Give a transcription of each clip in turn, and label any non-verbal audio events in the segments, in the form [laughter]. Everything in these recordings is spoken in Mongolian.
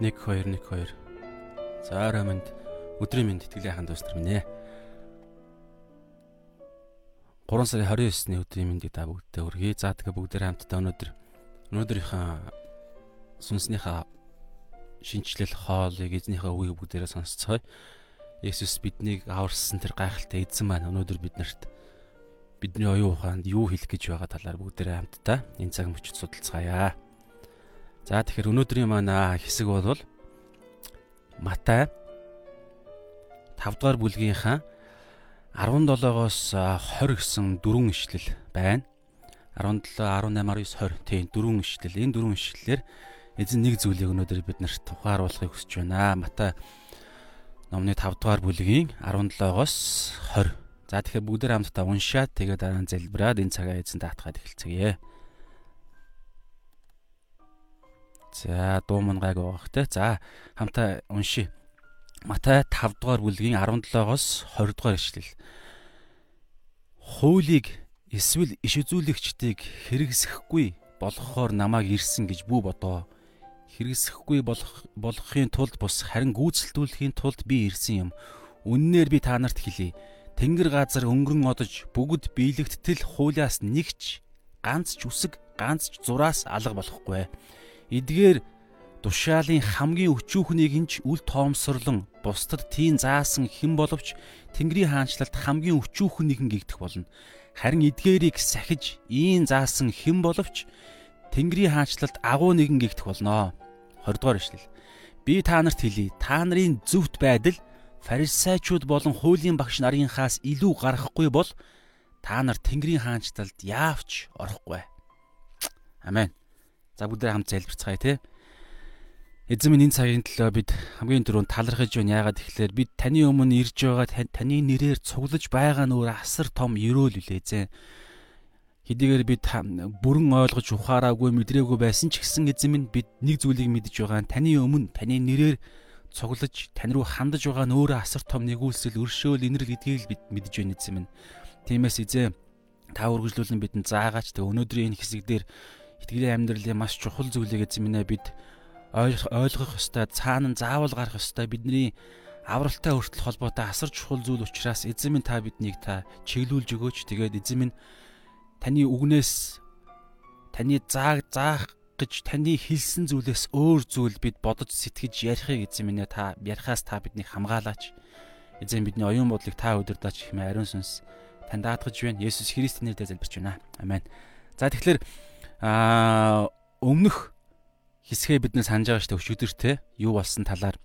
1 2 1 2. За орой минь өдрийн минь тэтгэлийн ханд ус нар минь ээ. 3 сарын 29-ны өдрийн мэндийг та бүгдээ хүргэе. За тэгээ бүгдээ хамтдаа өнөөдөр өнөөдрийнхөө сүнснийхээ шинчлэл хоолыг эзнийхээ үгийг бүгдээрээ сонсцгоё. Есүс биднийг аварсан тэр гайхалтай эзэн маань өнөөдөр биднэрт бидний оюун ухаанд юу хэлэх гэж байгаа талаар бүгдээрээ хамтдаа энэ цаг мөчид судалцгаая. За тэгэхээр өнөөдрийн манай хэсэг бол Матай 5 дугаар бүлгийнхаа 17-оос 20 гэсэн дөрвөн ишлэл байна. 17, 18, 19, 20 тийм дөрвөн ишлэл. Энэ дөрвөн ишлэлээр эзэн нэг зүйлийг өнөөдөр бид нарт тухааруулахыг хүсэж байна. Матай номны 5 дугаар бүлгийн 17-оос 20. За тэгэхээр бүгдээр хамтдаа уншаад тэгээд дараа нь залбираад энэ цагаа эзэн таатгаад эхэлцгээе. За дуу мөн гайг байгаах те. За хамтаа уншия. Матай 5 дугаар бүлгийн 17-оос 20 дугаар ишлэл. Хуулийг эсвэл иш үзүүлэгчдийг хэрэгсэхгүй болгохоор намайг ирсэн гэж бүү бодоо. Хэрэгсэхгүй болох болгохын тулд бус харин гүйцэлдүүлэхийн тулд би ирсэн юм. Үннээр би та нарт хэлье. Тэнгэр газар өнгөрөн одож бүгд биелэгдтэл хуулиас нэгч ганц ч үсэг ганц ч зураас алга болохгүй. Эдгээр тушаалын хамгийн өчүүхнийг ч үл тоомсорлон бусдад тийм заасан хэн боловч Тэнгэрийн хаанчлалд хамгийн өчүүхэн нэгэн гэгдэх болно. Харин эдгээрийг сахиж ийн заасан хэн боловч Тэнгэрийн хаанчлалд агуу нэгэн гэгдэх болно. 20 дугаар ишлэл. Би та нарт хэлье. Та нарын зөвхт байдал фарисеучуд болон хуулийн багш нарынхаас илүү гарахгүй бол та нар Тэнгэрийн хаанчлалд яавч орохгүй. Амен. За бүгдээ хамт залбирцгаая те. Эзэн минь энэ цагийн төлөө бид хамгийн түрүүнд талархаж байна. Яагаад тэгэхээр бид таны өмнө ирж байгаа таны нэрээр цуглаж байгаа нөр асар том ерөөл үлээ эзэн. Хэдийгээр бид бүрэн ойлгож ухаараагүй мэдрээгүй байсан ч гэсэн эзэн минь бид нэг зүйлийг мэдж байгаа. Таны өмнө таны нэрээр цуглаж тань руу хандаж байгаа нөөрэ асар том нэгүүлсэл өршөөл инэрл гэдгийг бид мэдж байна эзэн минь. Тиймээс эзэн та үргэлжлүүлэн бидэнд заагаач. Тэг өнөөдрийн энэ хэсэг дээр итгэлийн амьдралын маш чухал зүйлийг эзэмнэ бид ойлгох ёстой цаана заавал гарах ёстой. Бидний авралтай хүртэл холбоотой асар чухал зүйл учраас эзэн минь та биднийг та чиглүүлж өгөөч. Тэгээд эзэн минь таны үгнээс таны зааг заах гэж таны хэлсэн зүйлээс өөр зүйл бид бодож сэтгэж ярихыг эзэн минь та ярихаас та биднийг хамгаалаач. Эзэн бидний оюун бодлыг та өдөрдөөч хэмээн ариун сүнс тань даатгаж байна. Есүс Христосийн нэрээр залбирч байна. Амен. За тэгэхээр аа өмнөх хэсгээ бид нэ санаж байгаа шүү дээ өчигдөртэй юу болсон талаар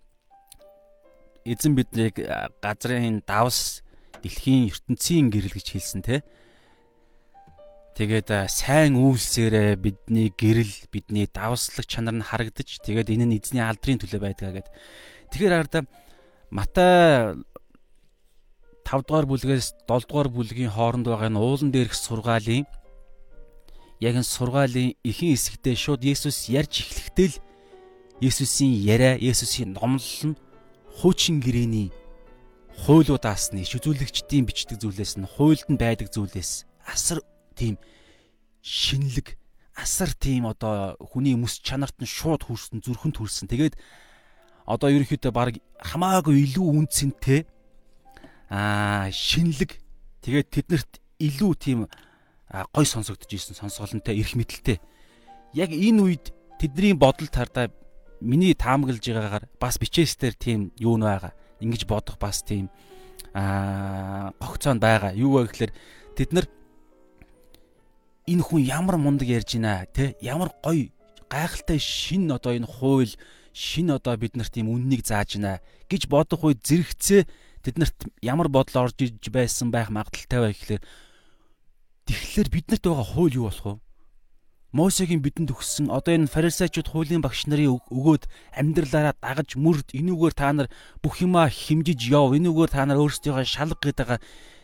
эзэн биднийг газрын давс дэлхийн ертөнцийн гэрэл гэж хэлсэн те Тэгээд сайн үйлсээрээ бидний гэрэл бидний давслаг чанар нь харагдаж тэгээд энэ нь эзний алдрын төлөө байдгаа гэд. Тэгэхээр хараад Матай 5 дугаар бүлгээс 7 дугаар бүлгийн хооронд байгаа нь уулан дээрх сургаалын яг энэ сургаалын ихэнх хэсэгтээ шууд Есүс ярьж эхлэхдээ л Есүсийн яриа, Есүсийн номлол нь хуучин гэрээний хуйлуудаас нь шүзүүлэгчдийн бичдэг зүйлээс нь хуйлд нь байдаг зүйлээс асар тийм шинэлэг асар тийм одоо хүний мэс чанарт нь шууд хүрсэн зүрхэнд хүрсэн. Тэгээд одоо ерөнхийдөө баг хамаагүй илүү үнцэнтэй аа шинэлэг тэгээд тэднэрт илүү тийм гой сонсогдож исэн сонсголонтой эрх мэдэлтэй. Яг энэ үед тэдний бодол тардаа миний таамаглаж байгаагаар бас бичээстээр тийм юу нь байгаа. Ингиж бодох бас тийм аа гогцоон байгаа. Юу вэ гэхээр тэд нар энэ хүн ямар мундаг ярьж байна те ямар гоё гайхалтай шин одоо энэ хууль шин одоо бид нарт тийм үннийг зааж байна гэж бодох үед зэрэгцээ тэднэрт ямар бодол орж иж байсан байх магадaltaй бай гэхлээр Тэгэхээр биднэрт байгаа хууль юу болох вэ? Мосегийн бидэнд өгсөн одоо энэ фарисеучуд хуулийн багш нарын өгөөд амьдралаараа дагаж мөрд энүүгээр та нар бүх юмаа химжиж яв. Энүүгээр та нар өөрсдийнхөө шалга гэдэг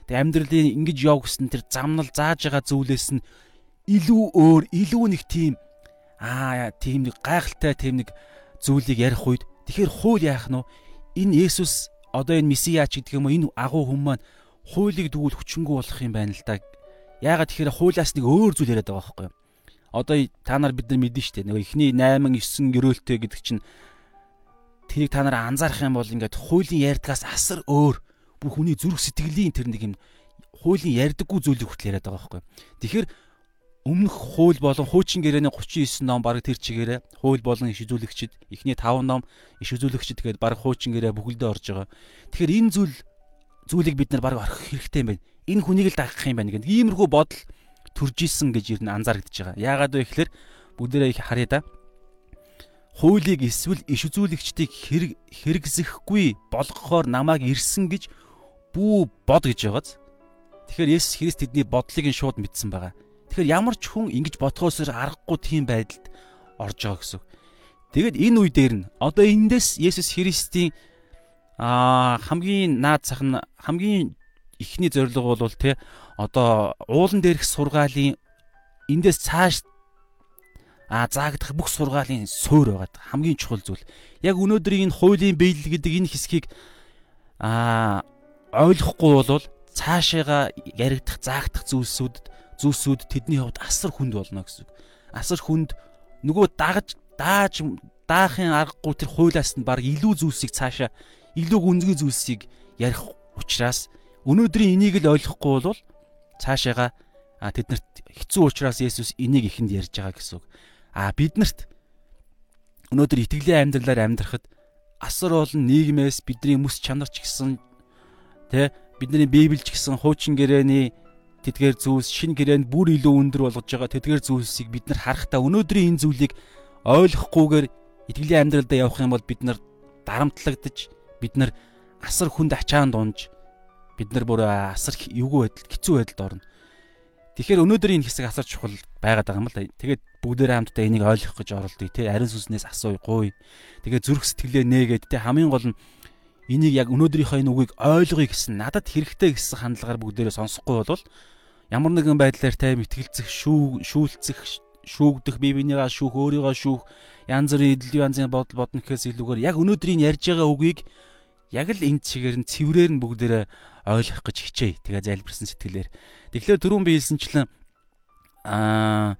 тэг амьдралын ингэж яв гэсэн тэр замнал зааж байгаа зүйлээс нь илүү өөр, илүү нэг тийм аа тийм нэг гайхалтай тийм нэг зүйлийг ярих үед тэгэхээр хууль яах нь вэ? Энэ Есүс одоо энэ месиач гэдэг юм уу энэ агуу хүмүүс маань хуулийг дгүүл хүчингү болох юм байна л да Яагаад тэгэхээр хуулиас нэг өөр зүйл яриад байгаа байхгүй юу? Одоо та нар бид нар мэдэн штэ. Нөгөө эхний 8 9 гөрөөлтэй гэдэг чинь тэрийг та нараа анзаарах юм бол ингээд хуулийн ярьдгаас асар өөр бүр хүний зүрх сэтгэлийн тэр нэг юм хуулийн ярьдаггүй зүйлийг хүртэл яриад байгаа байхгүй. Тэгэхээр өмнөх хууль болон хуучин гэрээний 39 ном баг тэр чигээрээ хууль болон иш үзүүлэгчид эхний 5 ном иш үзүүлэгчид гээд баг хуучин гэрээ бүхэлдээ орж байгаа. Тэгэхээр энэ зүйл зүйлийг бид нар баг орхих хэрэгтэй юм байна. Энэ хүнийг л дагах юм байна гэдэг иймэрхүү бодол төрж исэн гэж ер нь анзаарэгдэж байгаа. Яагаад вэ гэхээр бүгдээрээ их харъя да хуулийг эсвэл иш үзүүлэгчдийг хэрэг хэрэгсэхгүй болгохоор намайг ирсэн гэж бүү бод гэж байгааз. Тэгэхээр Есүс Христ тэдний бодлыг нь шууд мэдсэн байгаа. Тэгэхээр ямар ч хүн ингэж бодхоос аргагүй тийм байдалд орж байгаа гэсэн. Тэгэд энэ үе дээр нь одоо эндээс Есүс Христийн аа хамгийн наад зах нь хамгийн ихний зорилго бол те одоо уулан дээрх сургаалын эндээс цааш а заагдах бүх сургаалын суурь байгаад хамгийн чухал зүйл. Яг өнөөдрийн энэ хуулийн биелэл гэдэг энэ хэсгийг а ойлгохгүй бол цаашаага яригдах заагдах зүйлсүүд зүйлсүүд тэдний хувьд асар хүнд болно гэсэн. Асар хүнд нөгөө дагаж дааж даахын аргагүй тэр хуулиас нь баг илүү зүйлсийг цаашаа илүү гүнзгий зүйлсийг ярих учраас өнөөдрийн энийг л ойлгохгүй бол цаашаага тэднэрт хэцүү учраас Есүс энийг ихэнд ярьж байгаа гэсэн үг. А биднэрт өнөөдөр итгэлийн амьдралаар амьдрахад асар олон нийгмээс бидний мэс чанар ч гэсэн тэ бидний библич гэсэн хуучин гэрээний тэдгээр зүйлс шин гэрээнд бүр илүү өндөр болгож байгаа тэдгээр зүйлсийг бид нар харахтаа өнөөдрийн энэ зүйлийг ойлгохгүйгээр итгэлийн амьдралдаа явах юм бол бид нар дарамтлагдаж бид нар асар хүнд ачаан дунж бид нар бүр асар эвгүй байдал хэцүү байдалд орно. Тэгэхээр өнөөдрийн хэсэг асар чухал байгаад байгаа юм л да. Тэгээд бүгдээрээ хамтдаа энийг ойлгох гэж оролдъё те. Ариун сүнснээс асууя, гуй. Тэгээд зүрх сэтгэлээ нээгээд те хамгийн гол нь энийг яг өнөөдрийнхөө энэ үгийг ойлгоё гэсэн надад хэрэгтэй гэсэн хандлагаар бүгдээрээ сонсохгүй бол ямар нэгэн байдлаар те мэтгэлцэх, шүү шүүлцэх, шүүгдэх, бие бинийгаа шүүх, өөрийгөө шүүх, янз бүрийн эдэл янзын бодол бодно гэхээс илүүгээр яг өнөөдрийн ярьж байгаа үгийг яг л энэ чигээр нь цэврээр нь бүгдээрээ ойлгох гэж хичээе. Тэгээ залбирсан сэтгэлээр. Тэгэхээр түрүүн би хэлсэнчлэн аа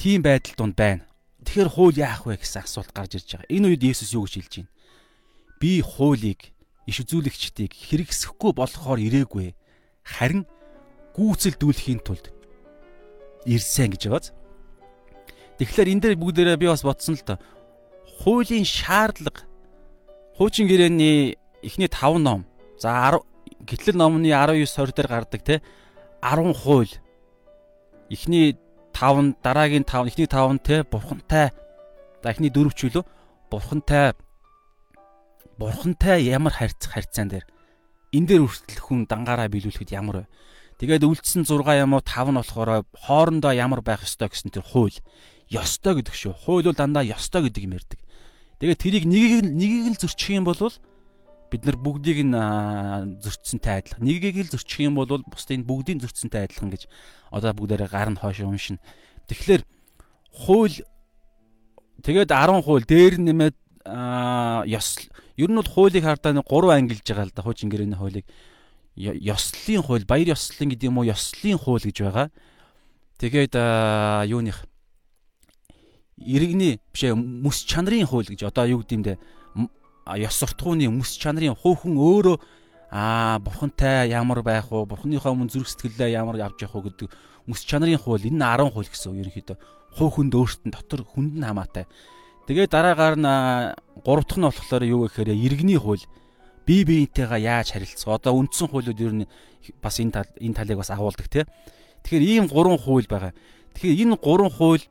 тийм байдал донд байна. Тэгэхээр хууль яах вэ гэсэн асуулт гарч ирж байгаа. Энэ үед Есүс юу гэж хэлж байна? Би хуулийг иш үзүүлэгчдийг хэрэгсэхгүй болохоор ирээгүй. Харин гүйцэлдүүлэхийн тулд ирсэн гэж байгааз. Тэгэхээр энэ дээр бүгдээрээ би бас бодсон л доо. Хуулийн шаардлага хуучин гэрээний эхний 5 ном. За 10 гэтлэл номны 19 20 дээр гардаг те 10 хууль. Эхний 5 дараагийн 5 эхний 5 нь те бурхантай. За эхний 4 ч үлээ бурхантай бурхантай ямар харьцах харьцаан дээр энэ дээр хүртэл хүн дангаараа биелүүлэхэд ямар вэ? Тэгээд үлдсэн 6 юм уу 5 нь болохоор хоорондоо ямар байх ёстой гэсэн тэр хууль. Ёстой гэдэг шүү. Хууль бол дандаа ёстой гэдэг юм ярьдаг. Тэгээд тэрийг нэгийг нэгийг л зөрчих юм бол бид нар бүгдийг нь зөрчсөнтэй адилхан. Нэгийг л зөрчих юм бол бусдын бүгдийн зөрчсөнтэй адилхан гэж одоо бүгдээрээ гар нь хойш уншина. Тэгэхээр хууль тэгээд 10 хууль дээр нэмээд ёс ер нь бол хуулийг хардаа 3 ангилж байгаа л да хуучин гэрээний хуулийг ёслолын хууль баяр ёслолын гэдэг юм уу ёслолын хууль гэж байгаа. Тэгээд юуных иргэний биш мэс чанарын хууль гэж одоо юу гэдэм дэ ёс суртахууны өмс чанарын хөөхөн өөрөө аа бурхантай ямар байх вэ? Бурханыхоо өмнө зүрх сэтгэлээ ямар явж явах вэ гэдэг өмс чанарын хууль энэ 10 хууль гэсэн үг ерөнхийдөө хөөхөнд өөртөө дотор хүнд нь хамаатай. Тэгээ дараагаар нь гурав дахь нь болохоор юу гэхээр иргэний хууль бие биентэйгээ яаж харилцах. Одоо үндсэн хуулиуд ер нь бас энэ тал энэ талыг бас агуулдаг тий. Тэгэхээр ийм гурван хууль байгаа. Тэгэхээр энэ гурван хууль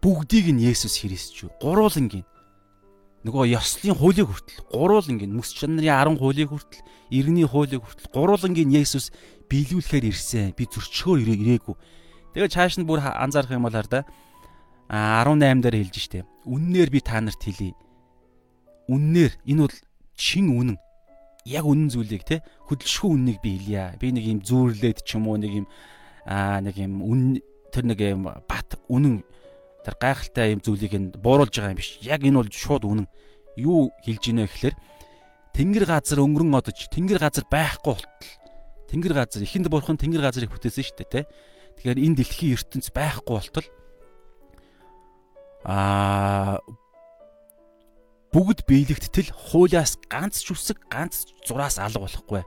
бүгдийг нь Есүс Христ шүү. Нөгөө ёслолын хуулийг хүртэл гурвуулангийн мэс чанарын 10 хуулийг хүртэл иргэний хуулийг хүртэл гурвуулангийн Есүс биелүүлэхээр ирсэн. Би зөрчгөөр ирээгүй. Тэгээ чааш нь бүр анзаарах юм бол хараа 18 дээр хэлж штэ. Үннээр би та нарт хэлье. Үннээр энэ бол чин үнэн. Яг үнэн зүйлийг те хөдөлшгүй үннийг би хэлье. Би нэг юм зүүрлээд ч юм уу нэг юм аа нэг юм үн тэр нэг юм бат үнэн тэр гайхалтай юм зүйлийг нь бууруулж байгаа юм биш. Яг энэ бол шууд үнэн. Юу хэлж ийнэ гэхээр тэнгэр газар өнгөрөн одож тэнгэр газар байхгүй болтол тэнгэр газар ихэнд бурхан тэнгэр газрыг бүтээсэн шүү дээ, тэ. Тэгэхээр энэ дэлхийн ертөнц байхгүй болтол аа бүгд биелэгдтэл хуулиас ганц ч үсэг ганц зураас алга болохгүй.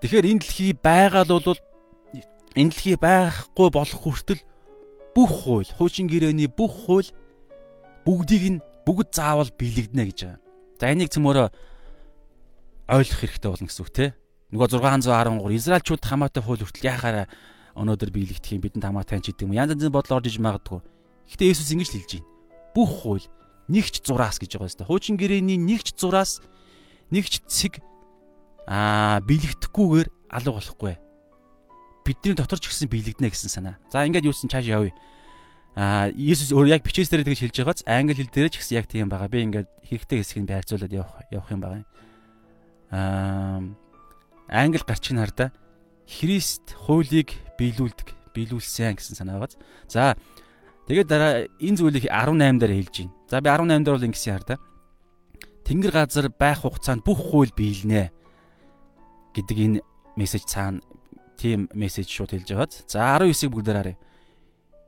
Тэгэхээр энэ дэлхий байгаа л бол энэ дэлхий байхгүй болох хүртэл бүх хууль, хуучин гэрээний бүх хууль бүгдийг нь бүгд заавал биелэгдэнэ гэж байгаа. За энийг цөмөрөө ойлгох хэрэгтэй болно гэсэн үг те. Нөгөө 613 Израильчууд хамаатай хууль хүртэл яхаараа өнөөдөр биелэгдэх юм бидэнд хамаатай ч гэдэг юм. Янз янзын бодол орж иж магадгүй. Гэхдээ Есүс ингэж л хэлж байна. Бүх хууль нэгч зураас гэж байгаа юм. Хуучин гэрээний нэгч зураас нэгч цэг аа биелэгдэхгүйгээр алга болохгүй. Бидний дотор ч гэсэн биелэгдэнэ гэсэн санаа. За ингээд юусэн цааш явъя. Аа Иесус өөр яг бичээс дээр тэгж хэлж байгааз англи хэл дээр ч гэсэн яг тийм байгаа. Би ингээд хэрэгтэй хэсгийг байрцуулаад явах явах юм байгаа. Аа англи гарчин хардаа Христ хуулийг биелүүлдэг, биелүүлсэн гэсэн санаа байгааз. За тэгээд дараа энэ зүйлийг 18 дээр хэлж байна. За би 18 дээр бол ингэсэн хардаа. Тэнгэр газар байх хугацаанд бүх хууль биелнэ гэдэг энэ мессеж цаана тийм мессеж шууд хэлж байгааз. За 19-ийг бүгдээр харъя.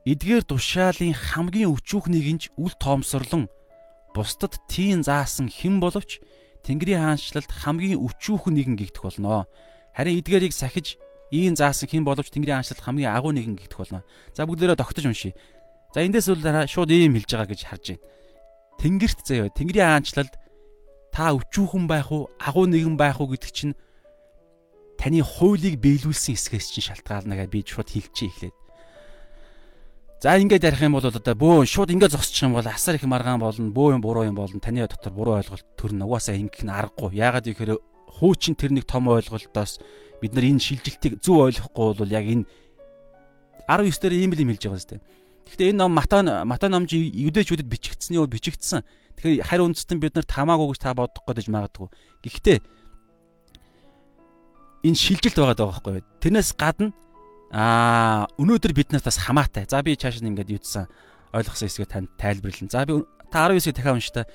Эдгээр тушаалын хамгийн өчүүхнийг нь үл тоомсорлон бусдад тийм заасан хэн боловч Тэнгэрийн хаанчлалд хамгийн өчүүхэн нэгэн гихтэх болно. Харин эдгээрийг сахиж ийм заасан хэн боловч Тэнгэрийн хаанчлалд хамгийн агуу нэгэн гихтэх болно. За бүгдээрээ тогтож уншия. За эндээс бол шууд ийм хэлж байгаа гэж харж байна. Тэнгэрт заяа Тэнгэрийн хаанчлалд та өчүүхэн байх уу, агуу нэгэн байх уу гэдэг чинь таны хуулийг биелүүлсэн хэсгээс чинь шалтгаална гэж би шууд хэлчихье эхлээд. За ингээд ярих юм бол одоо бөө шууд ингээд зогсчих юм бол асар их маргаан болно, бөө юм буруу юм болно. Таны дотор буруу ойлголт төрнө. Угаасаа ингэх нь аргагүй. Яагаад гэхээр хуучин тэр нэг том ойлголтоос бид нар энэ шилжилтийг зөв ойлгохгүй бол яг энэ 19 дээр ийм л юм хэлж байгаа зү. Гэхдээ энэ ном Матай Матай номж юдэчүүдэд бичигдсэний үе бичигдсэн. Тэгэхээр харь үндэстэн бид нар тамаагүй гэж та бодох гэж магадгүй. Гэхдээ энэ шилжилт байгаа даа байхгүй? Тэрнээс гадна Аа өнөөдөр биднээс бас хамаатай. За би чааш нь ингээд юудсан ойлгосон хэсгээ танд тайлбарлана. За би та 19-ийг дахиад унш та.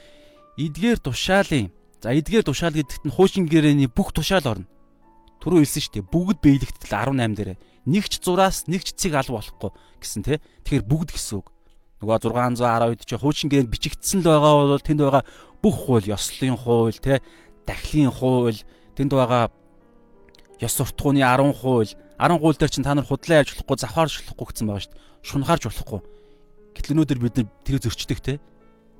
Эдгээр тушаалын за эдгээр тушаал гэдэгт нь хуучин гэрээний бүх тушаал орно. Түрүү хэлсэн шүү дээ. Бүгд биелэгдэл 18 дээр. Нэгч зураас нэгч цэг ал болохгүй гэсэн тий. Тэгэхээр бүгд гэсэн үг. Нөгөө 612 чи хуучин гэрээнд бичигдсэн л байгаа бол тэнд байгаа бүх хууль, ёслолын хууль, тий, дахлын хууль, тэнд байгаа ёс суртахууны 10 хууль 10 гуйл дээр чинь та нар худлаа яаж болохгүй завхаарч болохгүй гэсэн байгаа шүү дээ. Шунхаарч болохгүй. Гэтэл өнөөдөр бид нар тэр зөрчдөг те.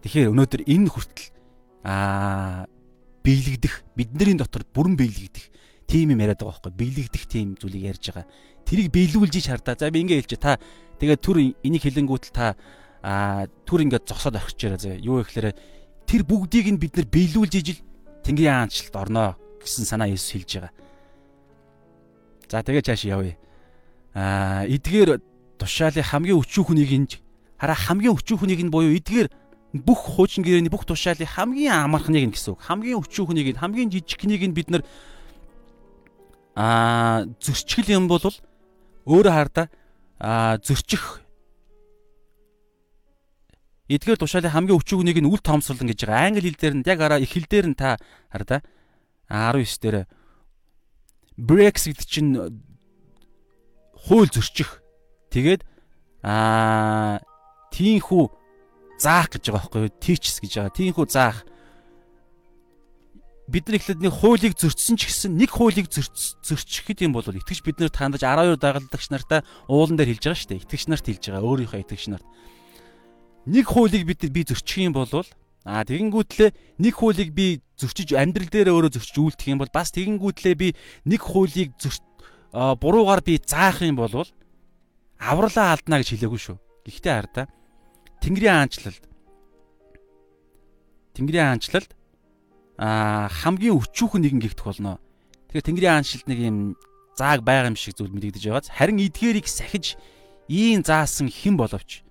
Тэгэхээр өнөөдөр энэ хүртэл аа биелэгдэх бидний дотор бүрэн биелэгдэх тийм юм яриад байгаа байхгүй биелэгдэх тийм зүйлийг ярьж байгаа. Тэрийг биелүүлж шаардаа. За би ингэ хэлж та тэгээд түр энийг хэлэнгүүтэл та аа түр ингээд зогсоод яриа заа. Юу гэхээр тэр бүгдийг нь бид нар биелүүлж ижил Тэнгэрийн хаанчлалд орноо гэсэн санаа Есүс хэлж байгаа. За тэгээ чааш явъя. Аа эдгээр тушаалын хамгийн өчүүхнийг нь хараа хамгийн өчүүхнийг нь буюу эдгээр бүх хуучин гэрээний бүх тушаалын хамгийн амархныг нь гэсэн үг. Хамгийн өчүүхнийг нь хамгийн жижигхнийг нь бид нар аа зөрчил юм бол өөрөө хардаа аа зөрчих эдгээр тушаалын хамгийн өчүүхнийг нь үл тоомсорлон гэж байгаа. Англи хэл дээр нь яг араа их хэл дээр нь та хардаа 19 дээр Brexit чинь хууль зөрчих. Тэгээд аа тийхүү заах гэж байгаа байхгүй юу? Teaches гэж байгаа. Тийхүү заах. Бид нар ихлэд нэг хуулийг зөрчсөн ч гэсэн нэг хуулийг зөрчихөд юм бол итгэж бид нэр тандаж 12 дагалдагч нартаа уулан дээр хэлж байгаа шүү дээ. Итгэгч нарт хэлж байгаа. Өөрийнхөө итгэгч нарт. Нэг хуулийг бид би зөрчих юм бол Аа тэгэнгүүтлээ нэг хуулийг би зөрчиж амьдрал дээр өөрөө зөрчиж үлдэх юм бол бас тэгэнгүүтлээ би нэг хуулийг буруугаар би заах юм бол авралаа алдна гэж хэлээгүй шүү. Гэхдээ хардаа Тэнгэрийн хаанчлалд Тэнгэрийн хаанчлалд аа хамгийн өчүүхэн нэгэн гихтэх болно. Тэгэхээр Тэнгэрийн хаанчлалд нэг юм зааг байгаа юм шиг зүйл мэдэгдэж байгааз харин эдгээрийг сахиж ийм заасан хэн боловч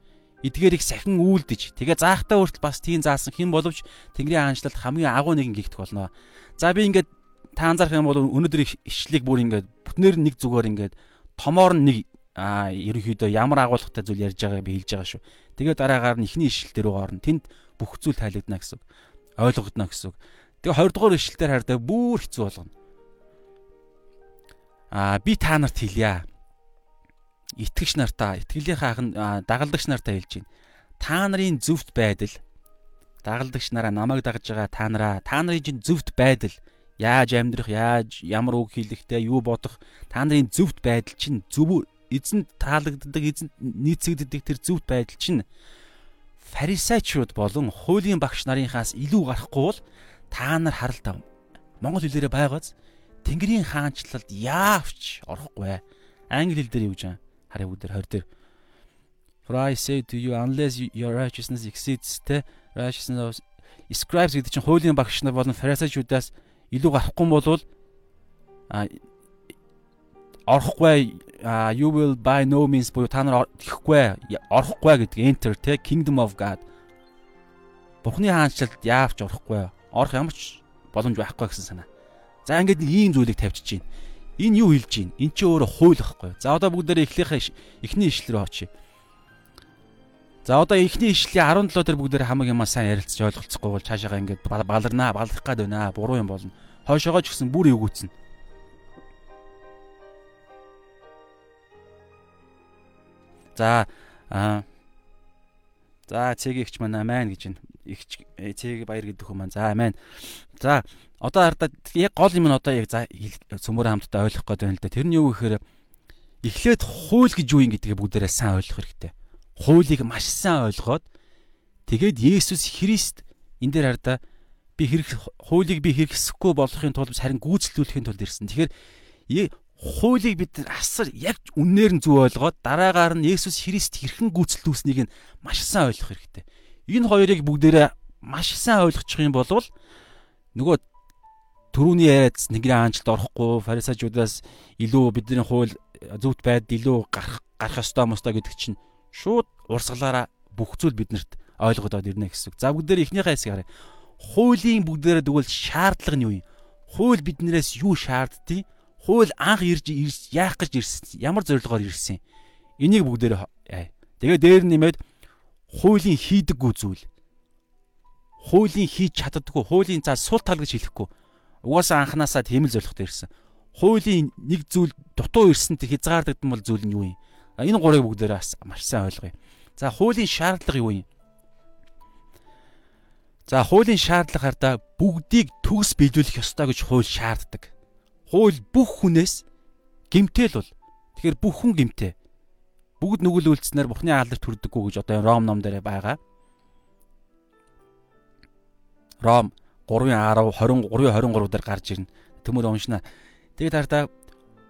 эдгээрийг сахин үйлдэж тэгээ заахтаа хүртэл бас тийм заасан хэн боловч Тэнгэрийн хаанчлалд хамгийн агуу нэгэн гихтэх болно. За би ингээд та анзаарах юм бол өнөөдөр ишлийг бүр ингээд бүтнээр нэг зүгээр ингээд томоор нэг аа ерөнхийдөө ямар агуулгатай зүйл ярьж байгааг би хэлж байгаа шүү. Тэгээ дараагаар нь ихний ишлэл дээр орно. Тэнд бүх зүйл тайлагдана гэсэн үг. Ойлгогдно гэсэн үг. Тэгээ 20 дугаар ишлэлээр хардаа бүр хэцүү болгоно. Аа би та нарт хэлье итгэгч нартаа, итгэлийнхаа дагалдагч нартаа хэлж байна. Та нарын зөвхт байдал дагалдагч нараа намайг дагж байгаа та нараа та нарын чинь зөвхт байдал яаж амьдрах, яаж ямар үг хэлэхтэй, юу бодох та нарын зөвхт байдал чинь зөв эзэнд таалагддаг, эзэнд нийцэгддэг тэр зөвхт байдал чинь фарисеучуд болон хуулийн багш нарынхаас илүү гарахгүй бол та нар харалтаа Монгол хэлээрээ байгааз Тэнгэрийн хаанчлалд яавч орохгүй. Англи хэл дээр юу гэж хараа бүгд 20 дээр For I say to you unless your righteousness exceeds the righteousness of scribes гэдэг чинь хуулийн багш нар болон фарисеучудаас илүү гарахгүй бол а орохгүй you will by no means буюу та нар тэхгүй орохгүй гэдэг enter те kingdom of god Бурхны хаанчлалд яавч орохгүй орох ямар ч боломж байхгүй гэсэн санаа. За ингээд ийм зүйлийг тавьчих чинь. Энэ юу хэлж чинь? Эн чинь өөрөө хууль байхгүй. За одоо бүгдээрээ эхлийнхээ эхний ишлэл рүү очие. За одоо эхний ишлэлийн 17 дээр бүгдээр хамаг юмаа сайн ярилцж ойлголцохгүй бол цаашаага ингээд баларнаа, баларх гад байна. Буруу юм болно. Хойшоогоо ч гэсэн бүр эвгүүцнэ. За аа За цэгийгч маань амин гэж байна. Игч цэг баяр гэдэг хүмүүс маань. За амин. За одоо хардаа яг гол юм нь одоо яг за цөмөр хамтдаа ойлгох гээд байна л да. Тэр нь юу гэхээр эхлээд хууль гэж юу юм гэдгийг бүгдээрээ сайн ойлгох хэрэгтэй хуулийг маш сайн ойлгоод тэгээд Есүс Христ энэ дээр хардаа би хэрэг хуулийг би хэрэгсэхгүй болохын тулд харин гүйцэлдүүлэхийн тулд ирсэн. Тэгэхээр хуулийг бид асар яг үннээр нь зөв ойлгоод дараагаар нь Есүс Христ хэрхэн гүйцэлдүүлснийг нь маш сайн ойлгох хэрэгтэй. Энэ хоёрыг бүгдээрээ маш сайн ойлгочих юм бол нөгөө төрүүний яриад нэгний аанчлалд орохгүй фарисеучудаас илүү бидний хууль зөвхт байд илүү гарах гарах ёстой мостой гэдэг чинь шууд урсгалаараа бүх зүйл биднэрт ойлгогдоод ирнэ гэсэн. За бүгд дээр эхнийхээ хэсгийг харъя. Хуулийн бүгдээрээ тэгвэл шаардлага нь юу юм? Хууль биднээс юу шаарддгийг? Хууль анх ирж яах гэж ирсэн? Ямар зорилгоор ирсэн? Энийг бүгдээрээ тэгээ дээр нэмээд хуулийн хийдэггүй зүйл. Хуулийн хийж чаддаггүй, хуулийн цаа сул тал гэж хэлэхгүй. Угаасаа анханасаа тийм л зорилготой ирсэн. Хуулийн нэг зүйл дутуу ирсэн тэр хязгаардагдсан бол зүйл нь юу юм? Энэ гурыг бүгдээрээ маш сайн ойлгоё. За хуулийн шаардлага юу юм? За хуулийн шаардлага хардаа бүгдийг төгс биелүүлэх ёстой гэж хууль шаарддаг. Хууль бүх хүнээс гимтэл бол. Тэгэхээр бүх хүн гимтэй. Бүгд нүгэл үйлцснээр Бурхны алдарт хүрдэггүй гэж одоо Ром ном дээр байгаа. Ром 3:10 23:23 дээр гарч ирнэ. Тэмүүр уншина. Тэгээд хардаа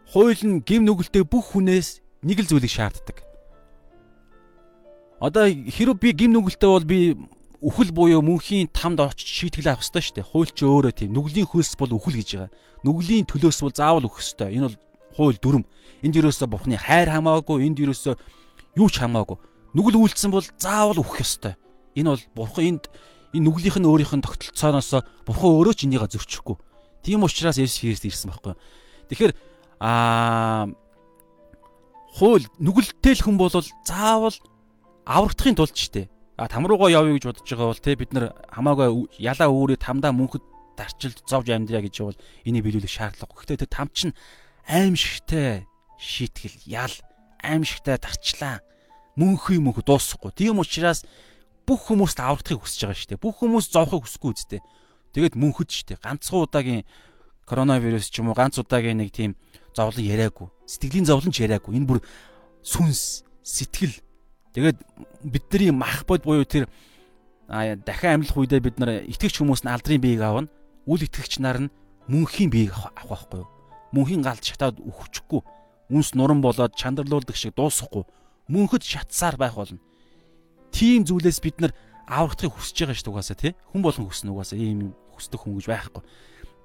хууль нь гим нүгэлтэй бүх хүнээс нэг л зүйлийг шаарддаг. Одоо хэрв би гим нүгэлтэй бол би үхэл буюу мөнхийн тамд очиж шийтгэл авах ёстой шүү дээ. Хууль ч өөрөө тийм. Нүглийн хөлс бол үхэл гэж байгаа. Нүглийн төлөөс бол заавал үхэх ёстой. Энэ бол хууль дүрм. Энд юусоо бурхны хайр хамаагүй, энд юусоо юу ч хамаагүй. Нүгэл үйлдсэн бол заавал үхэх ёстой. Энэ бол бурхан энд энэ нүглийнх нь өөрийнх нь тогтолцооноос бурхан өөрөө ч энийгээ зөрчихгүй. Тийм учраас Есүс Христ ирсэн байхгүй. Тэгэхээр аа хууль нүгэлтэй хүн бол заавал аврагдахын тулд ч тийм. Там руугаа явъя гэж бодож байгаа бол те бид нар хамаагүй ялаа өөрөө тамдаа мөнхөд дарчилд зовж амьдраа гэж бол энийг биелүүлэх шаардлагагүй. Гэхдээ тэр там чинь аимшигтай шийтгэл ял аимшигтай дарчлаа мөнхий мөнх дуусахгүй. Тийм учраас бүх хүмүүст аврагдахыг хүсэж байгаа шүү дээ. Бүх хүмүүс зовхыг хүсэхгүй үстэй. Тэгээд мөнхөд шүү дээ. Ганцхан удаагийн коронавирус ч юм уу ганц удаагийн нэг тийм зовлон яриаггүй. Сэтгэлийн зовлон ч яриаггүй. Энэ бүр сүнс, сэтгэл. Тэгээд бидний мах бод буюу тэр дахин амьлах үедээ бид нар итгэгч хүмүүс нь алдрын биеийг аавна. Үл итгэгч нар нь мөнхийн биеийг авах байхгүй юу? Мөнхийн галд шатаад өвчихгүй. Үнс нуран болоод чандарлуулдаг шиг дуусахгүй. Мөнхөд шатсаар байх болно. Тийм зүйлээс бид нар аврагдахыг хүсэж байгаа шүү дээ угаасаа тий. Хүн болгон хүснэ угаасаа ийм хүсдэг хүн гэж байхгүй.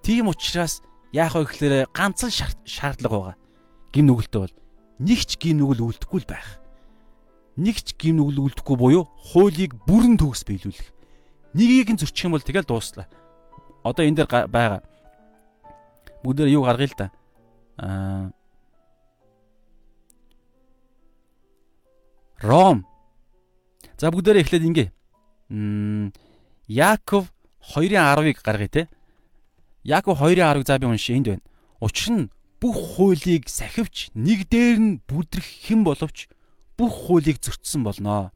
Тийм учраас яах вэ гэхээр ганцхан шаардлага байгаа. Гим нүгэлтэй бол нэг ч гим нүгэл үлдэхгүй л байх. Нэг ч гим нүгэл үлдэхгүй буюу хуулийг бүрэн төгс биелүүлэх. Нэгийг нь зөрчих юм бол тэгэл дууслаа. Одоо энэ дээр байгаа. Бүгдээр юу гаргая л да. Аа Ром. За бүгдээрээ эхлээд ингээ. Мм Яаков 2:10-ыг гаргая те. Яаков 2:10-ыг за би уншия энд байна. Учир нь бүх хуулийг сахивч нэг дээр нь бүдрэх хэн боловч бүх хуулийг зөрчсөн болно.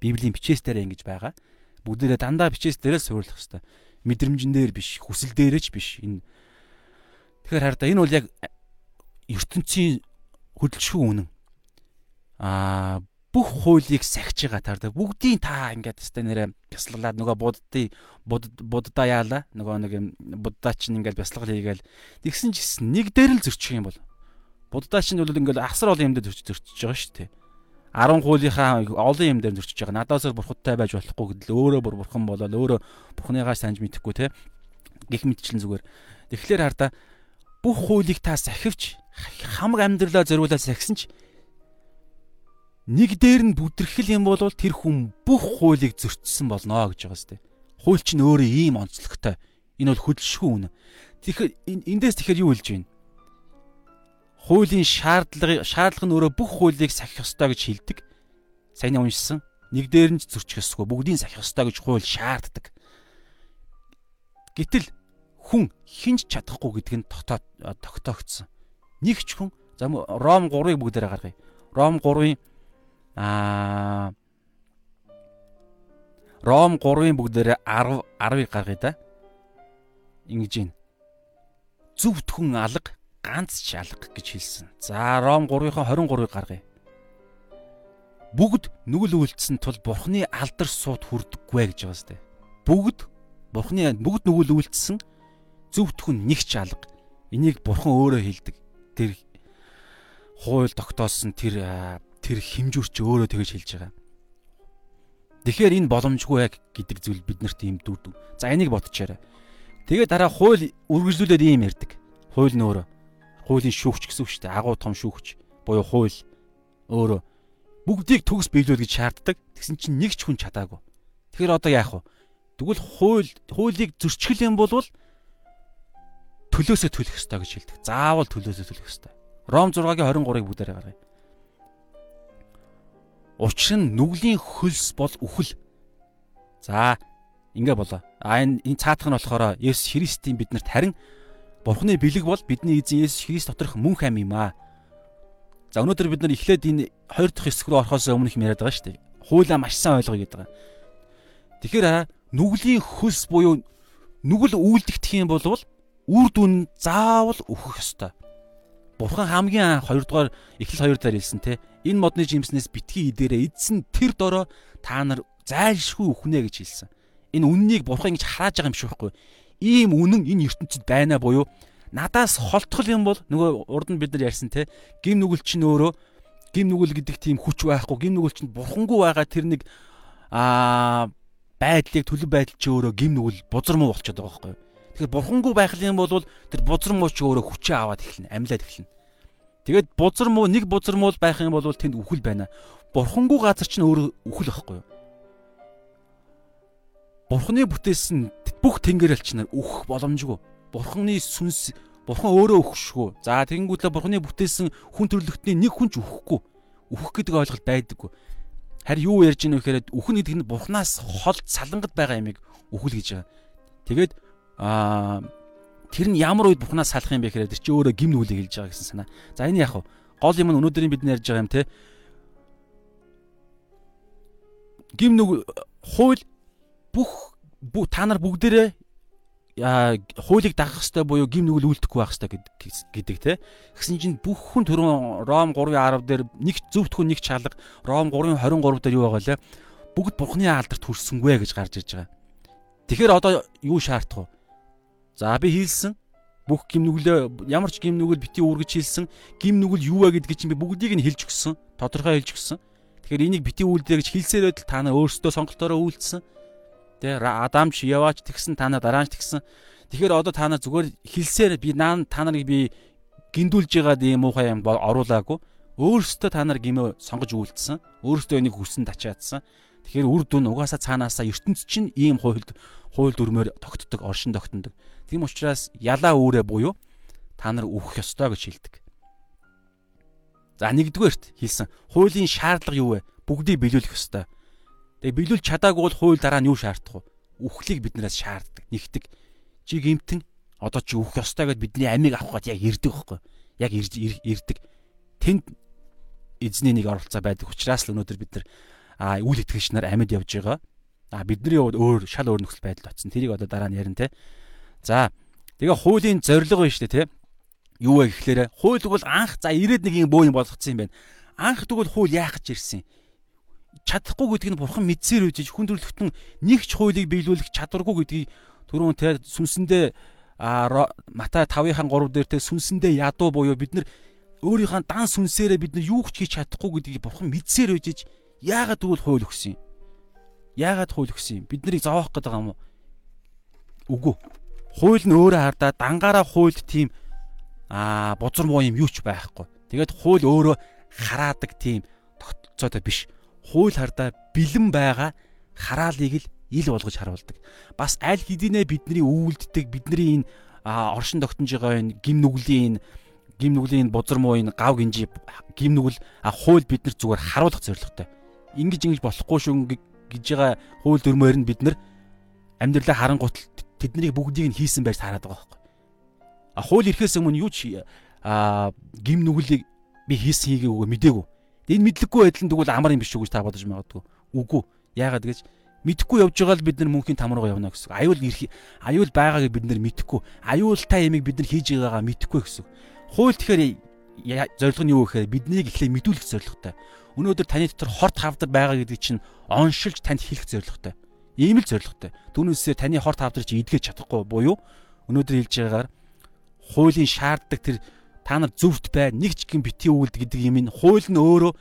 Библийн бичээс дээр ингэж байгаа. Бүгдээрээ дандаа бичээс дээрээ суурлах хэвээр. Мэдрэмжэн дээр биш, хүсэл дээрээч биш. Энэ Тэгэхээр хараа энэ бол яг ертөнцийн хөдөлшгүй үнэн. Аа бүх хуулийг сахиж байгаа таар бүгдийн та ингээд өстэй нэрэ бясалгалаад нөгөө буддын буддаа яалаа нөгөө нэг буддаа чинь ингээд бясалгал хийгээл тэгсэн ч нэг дээр л зөрчих юм бол буддаа чинь бол ингээд асар олон юм дээр зөрчиж байгаа шүү дээ 10 хуулийнхаа олон юм дээр зөрчиж байгаа надаас бурхудтай байж болохгүй гэдэл өөрөө бүр бурхан болоод өөрөө бурханыгаа санаж мэдэхгүй те гих мэдчлэн зүгээр тэгэхээр хардаа бүх хуулийг та сахивч хамаг амьдралаа зориулаад сахисан ч нэг дээр нь бүдэрхэл юм бол тэр хүн бүх хуулийг зөрчсөн болно гэж байгаа сте. Хууль чинь өөрөө ийм онцлогтой. Энэ бол хөдөлшгүй үнэ. Тэгэхээр эндээс тэгэхээр юу хэлж байна? Хуулийн шаардлага шаардлага нь өөрөө бүх хуулийг сахих ёстой гэж хэлдэг. Сайн уншсан. Нэг дээр нь зөрчих ёсгүй. Бүгдийг сахих ёстой гэж хууль шаарддаг. Гэтэл хүн хинж чадахгүй гэдг нь тогтоогдсон. Нэг ч хүн за Ром 3-ыг бүгдээрээ гаргая. Ром 3-ын Аа Ром 3-ын бүгдээрээ 10 10-ыг гаргая да. Ингэж юм. Зүвтхэн алга, ганц ч алга гэж хэлсэн. За Ром 3-ын 23-ыг гаргая. Бүгд нүгэл үйлдсэн тул Бурхны алдар сууд хүрдэггүй гэж байгаа сте. Бүгд Бурхны бүгд нүгэл үйлдсэн зөвтгөн нэг ч алга. Энийг Бурхан өөрөө хэлдэг. Тэр хууль тогтоосон тэр тэр химжүүрч өөрөө тэгэж хэлж байгаа. Тэгэхээр энэ боломжгүй яг гэдэг зүйл биднэрт ийм дүүдэг. За энийг бодчихаарай. Тэгээд дараа хууль үргэлжлүүлээд ийм ярьдаг. Хууль нь өөрөө хуулийн шүүгч гэсэн үг шүү дээ. Агуу том шүүгч буюу хууль өөрөө бүгдийг төгс биелүүл гэж шаарддаг. Тэгсэн чинь нэг ч хүн чадаагүй. Тэгэхээр одоо яах вэ? Тэгвэл хууль хуулийг зөрчил юм бол төлөөсөө төлөх ёстой гэж хэлдэг. Заавал төлөөсөө төлөх ёстой. Ром 6-гийн 23-ыг бүгдээрээ гаргая. Учир нь нүглийн хөлс бол үхэл. За ингээ болоо. А энэ энэ цаатах нь болохоор Есүс Христийн биднэрт харин Бурхны бэлэг бол бидний эзэн Есүс Христ доторх мөн хам юм аа. За өнөөдөр бид нар эхлээд энэ хоёр дахь хэсэг рүү орохоос өмнө их яриад байгаа шүү дээ. Хуулаа маш сайн ойлгоё гэдэг. Тэгэхээр нүглийн хөлс буюу нүгэл үйлдэгдэх юм бол үр дүн заавал өөхөх ёстой. Бурхан хамгийн анх 2 дугаар эхлэл 2 дээр хэлсэн те энэ модны жимснээс битгий идээрээ эдсэн тэр дороо та нар зайлшгүй өхнэ гэж хэлсэн. Энэ үннийг бурхан ингэж харааж байгаа юм шиг байхгүй. Ийм үнэн энэ ертөнцид байна буюу надаас холтгол юм бол нөгөө урд нь бид нар ярьсан те гим нүгэл чинь өөрөө гим нүгэл гэдэг тийм хүч байхгүй гим нүгэл чинь бурхангүй байгаа тэр нэг аа байдлыг төлөв байдал чи өөрөө гим нүгэл бузар муу болчиход байгаа байхгүй. Тэгэхээр бурхангүй байх юм бол тэр бузар муу ч өөрөө хүчээ аваад эхэлнэ, амьлаад эхэлнэ. Тэгээд бузар муу нэг бузар муу байх юм бол тэнд үхэл байна. Бурхангүй газар чинь өөрөө үхэл байхгүй юу? Бурханы бүтээсэн бүх тэнгэрэл чинь үхэх боломжгүй. Бурханы сүнс Бурхан өөрөө үхшгүй. За тэгэнгүүтлээ Бурханы бүтээсэн хүн төрлөختний нэг хүн ч үхэхгүй. Үхэх гэдэг ойлголт байдаггүй. Харин юу ярьж ийнө гэхээр үхэн гэдэг нь Бурханаас хол салангад байгаа ямиг үхэл гэж байгаа. Тэгээд аа тэр нь ямар үед бухнаас салах юм бэ гэхээр тэр чи өөрөө гим нүглийг хэлж байгаа гэсэн санаа. За энэ яг гол юм нь өнөөдрийн бид ярьж байгаа юм те. Гим нүг хууль бүх та нар бүгдээрээ хуулийг дагах хэвээр буюу гим нүгэл үлдэхгүй байх хэвээр гэдэг те. Гэсэн чинь бүх хүн түрүүн Ром 3:10 дээр нэг зөвхөн нэг чалга Ром 3:23 дээр юу байгаа лээ. Бүгд бурхны алдарт хүрсэнгүй гэж гарч ирж байгаа. Тэгэхээр одоо юу шаардах вэ? За би хийлсэн бүх гим нүглээ ямар ч гим нүгэл бити үргэж хийлсэн гим нүгэл юу вэ гэдгийг чинь би бүгдийг нь хэлж өгсөн. Тодорхой хэлж өгсөн. Тэгэхээр энийг бити үйлдээ гэж хэлсээрээ л та нар өөрсдөө сонголтоороо үйлдсэн. Тэ Адамч яваач тэгсэн та нар дараач тэгсэн. Тэгэхээр одоо та нар зүгээр хэлсээр би наа та нарыг би гиндүүлж байгаад ийм муухай юм оруулаагүй. Өөрсдөө та нар гимөө сонгож үйлдсэн. Өөрсдөө энийг хүссэн тачаадсан. Тэгэхээр үр дүн угаасаа цаанаасаа ертөнц чинь ийм хуйлд хууль дүрмээр тогтдог, оршин тогтнодог. Тийм учраас ялаа үүрээ буюу та нар үхэх ёстой гэж хэлдэг. За нэгдүгээрт хэлсэн хуулийн шаардлага юу вэ? Бүгдийг биелүүлэх ёстой. Тэгээ биелүүлж чадаагүй бол хууль дараа нь юу шаардах вэ? Үхлийг биднээс шаарддаг, нэгдэг. Чи гимтэн одоо чи үхэх ёстой гэд бидний амийг авах гээд яг ирдэг байхгүй. Яг ирдэг. Тэнд эзний нэг оролцоо байдаг учраас л өнөөдөр бид нар үйл итгэгч нар амьд явж байгаа. А бидний өөр шал өөр нөхцөл байдал очсон. Тэрийг одоо дараа нь ярина те. За тэгээ хуулийн зорилго байна шүү дээ те. Юу вэ гэхлээрэ хууль бол анх за ирээд нэг юм бөө юм болгоцсон юм байна. Анх тэгвэл хууль яах гэж ирсэн юм чадахгүй гэдгийг бурхан мэдсээр үжиж хүн төрлөختөн нэг ч хуулийг биелүүлэх чадваргүй гэдгийг түрүүн те сүнсэндээ Матай 5-ын 3 дээр те сүнсэндээ ядуу буюу бид нар өөрийнхөө дан сүнсээрээ бид нар юу ч хийж чадахгүй гэдгийг бурхан мэдсээр үжиж яагаад тэгвэл хууль өгсөн юм? Яагаад хууль өгсөн юм? Бид нарыг зовоох гэдэг юм уу? Үгүй. Хууль нь өөрөө хардаа дангаараа хуульд тийм а бузар муу юм юу ч байхгүй. Тэгээд хууль өөрөө хараадаг тийм тогтцоотой биш хууль хардаа бэлэн байгаа хараалыг л ил болгож харуулдаг. Бас аль хэдийнэ бидний өвөлддөг бидний энэ оршин тогтнож байгаа энэ гим нүглийн гим нүглийн бузар муу энэ гав гинжи гим нүгэл хууль бид нар зүгээр харуулах зорилготой. Ингиж ингэж болохгүй шүү гэж байгаа хууль дүрмээр нь бид нар амьдралаа харангуут тэднийг бүгдийг нь хийсэн байж хараад байгаа байхгүй. А хууль ирэхээс өмнө юу ч гим нүглийг би хийсэн хийгээгүй мдээгүй. Энэ мэдлэггүй байдал нь тэгвэл амар юм биш үү гэж та бодож магадгүй. Үгүй. Яагаад гэж мэдхгүй явж байгаа л бид нар мөнхийн там руу явна гэсэн. Аюул ирэх аюул байгаагийг бид нар мэдхгүй. Аюултай ямиг бид нар хийж байгаагаа мэдхгүй гэсэн. Хууль тэгэхээр зорилго нь юу гэхээр биднийг эхлээ мэдүүлэх зорилготой. Өнөөдөр таны дотор хорт хавдар байгаа гэдэг чинь оншилж танд хэлэх зорилготой. Ийм л зорилготой. Түүнээсээ таны хорт хавдар чи эдгэж чадахгүй буюу өнөөдөр хэлж байгаагаар хуулийн шаарддаг тэр та нар зөвхт бай нэг ч гин бити үүлд гэдэг юм ин хууль нь өөрөө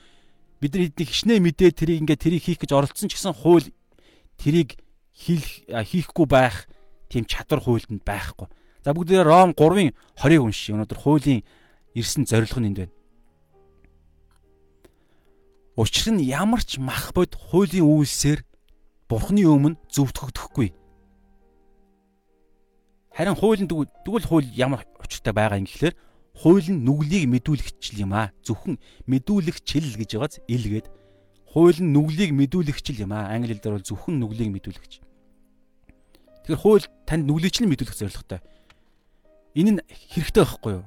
бид нар эднийг хичнээн мэдээ тэрийг ингээ тэрийг хийх гэж оролцсон ч гэсэн хууль тэрийг хийх хийхгүй байх тийм чадвар хуульд байхгүй. За бүгдээ Ром 3-ын 20-ыг уншиж өнөөдөр хуулийн ирсэн зорилго нь энд байна. Учир нь ямар ч мах бод хуулийн үйлсээр бурхны өмнө зөвтгөгдөхгүй. Харин хуулийн тэгвэл хууль ямар учиртай байгаа юм гэхлээр хууль нь нүглийг мэдүүлэгчл юм аа. Зөвхөн мэдүүлэгчл гэж байгааз илгээд хууль нь нүглийг мэдүүлэгчл юм аа. Англи хэлээр бол зөвхөн нүглийг мэдүүлэгч. Тэгэхээр хууль танд нүглийг ч мэдүүлэх зорилготой. Энэ нь хэрэгтэй байхгүй юу?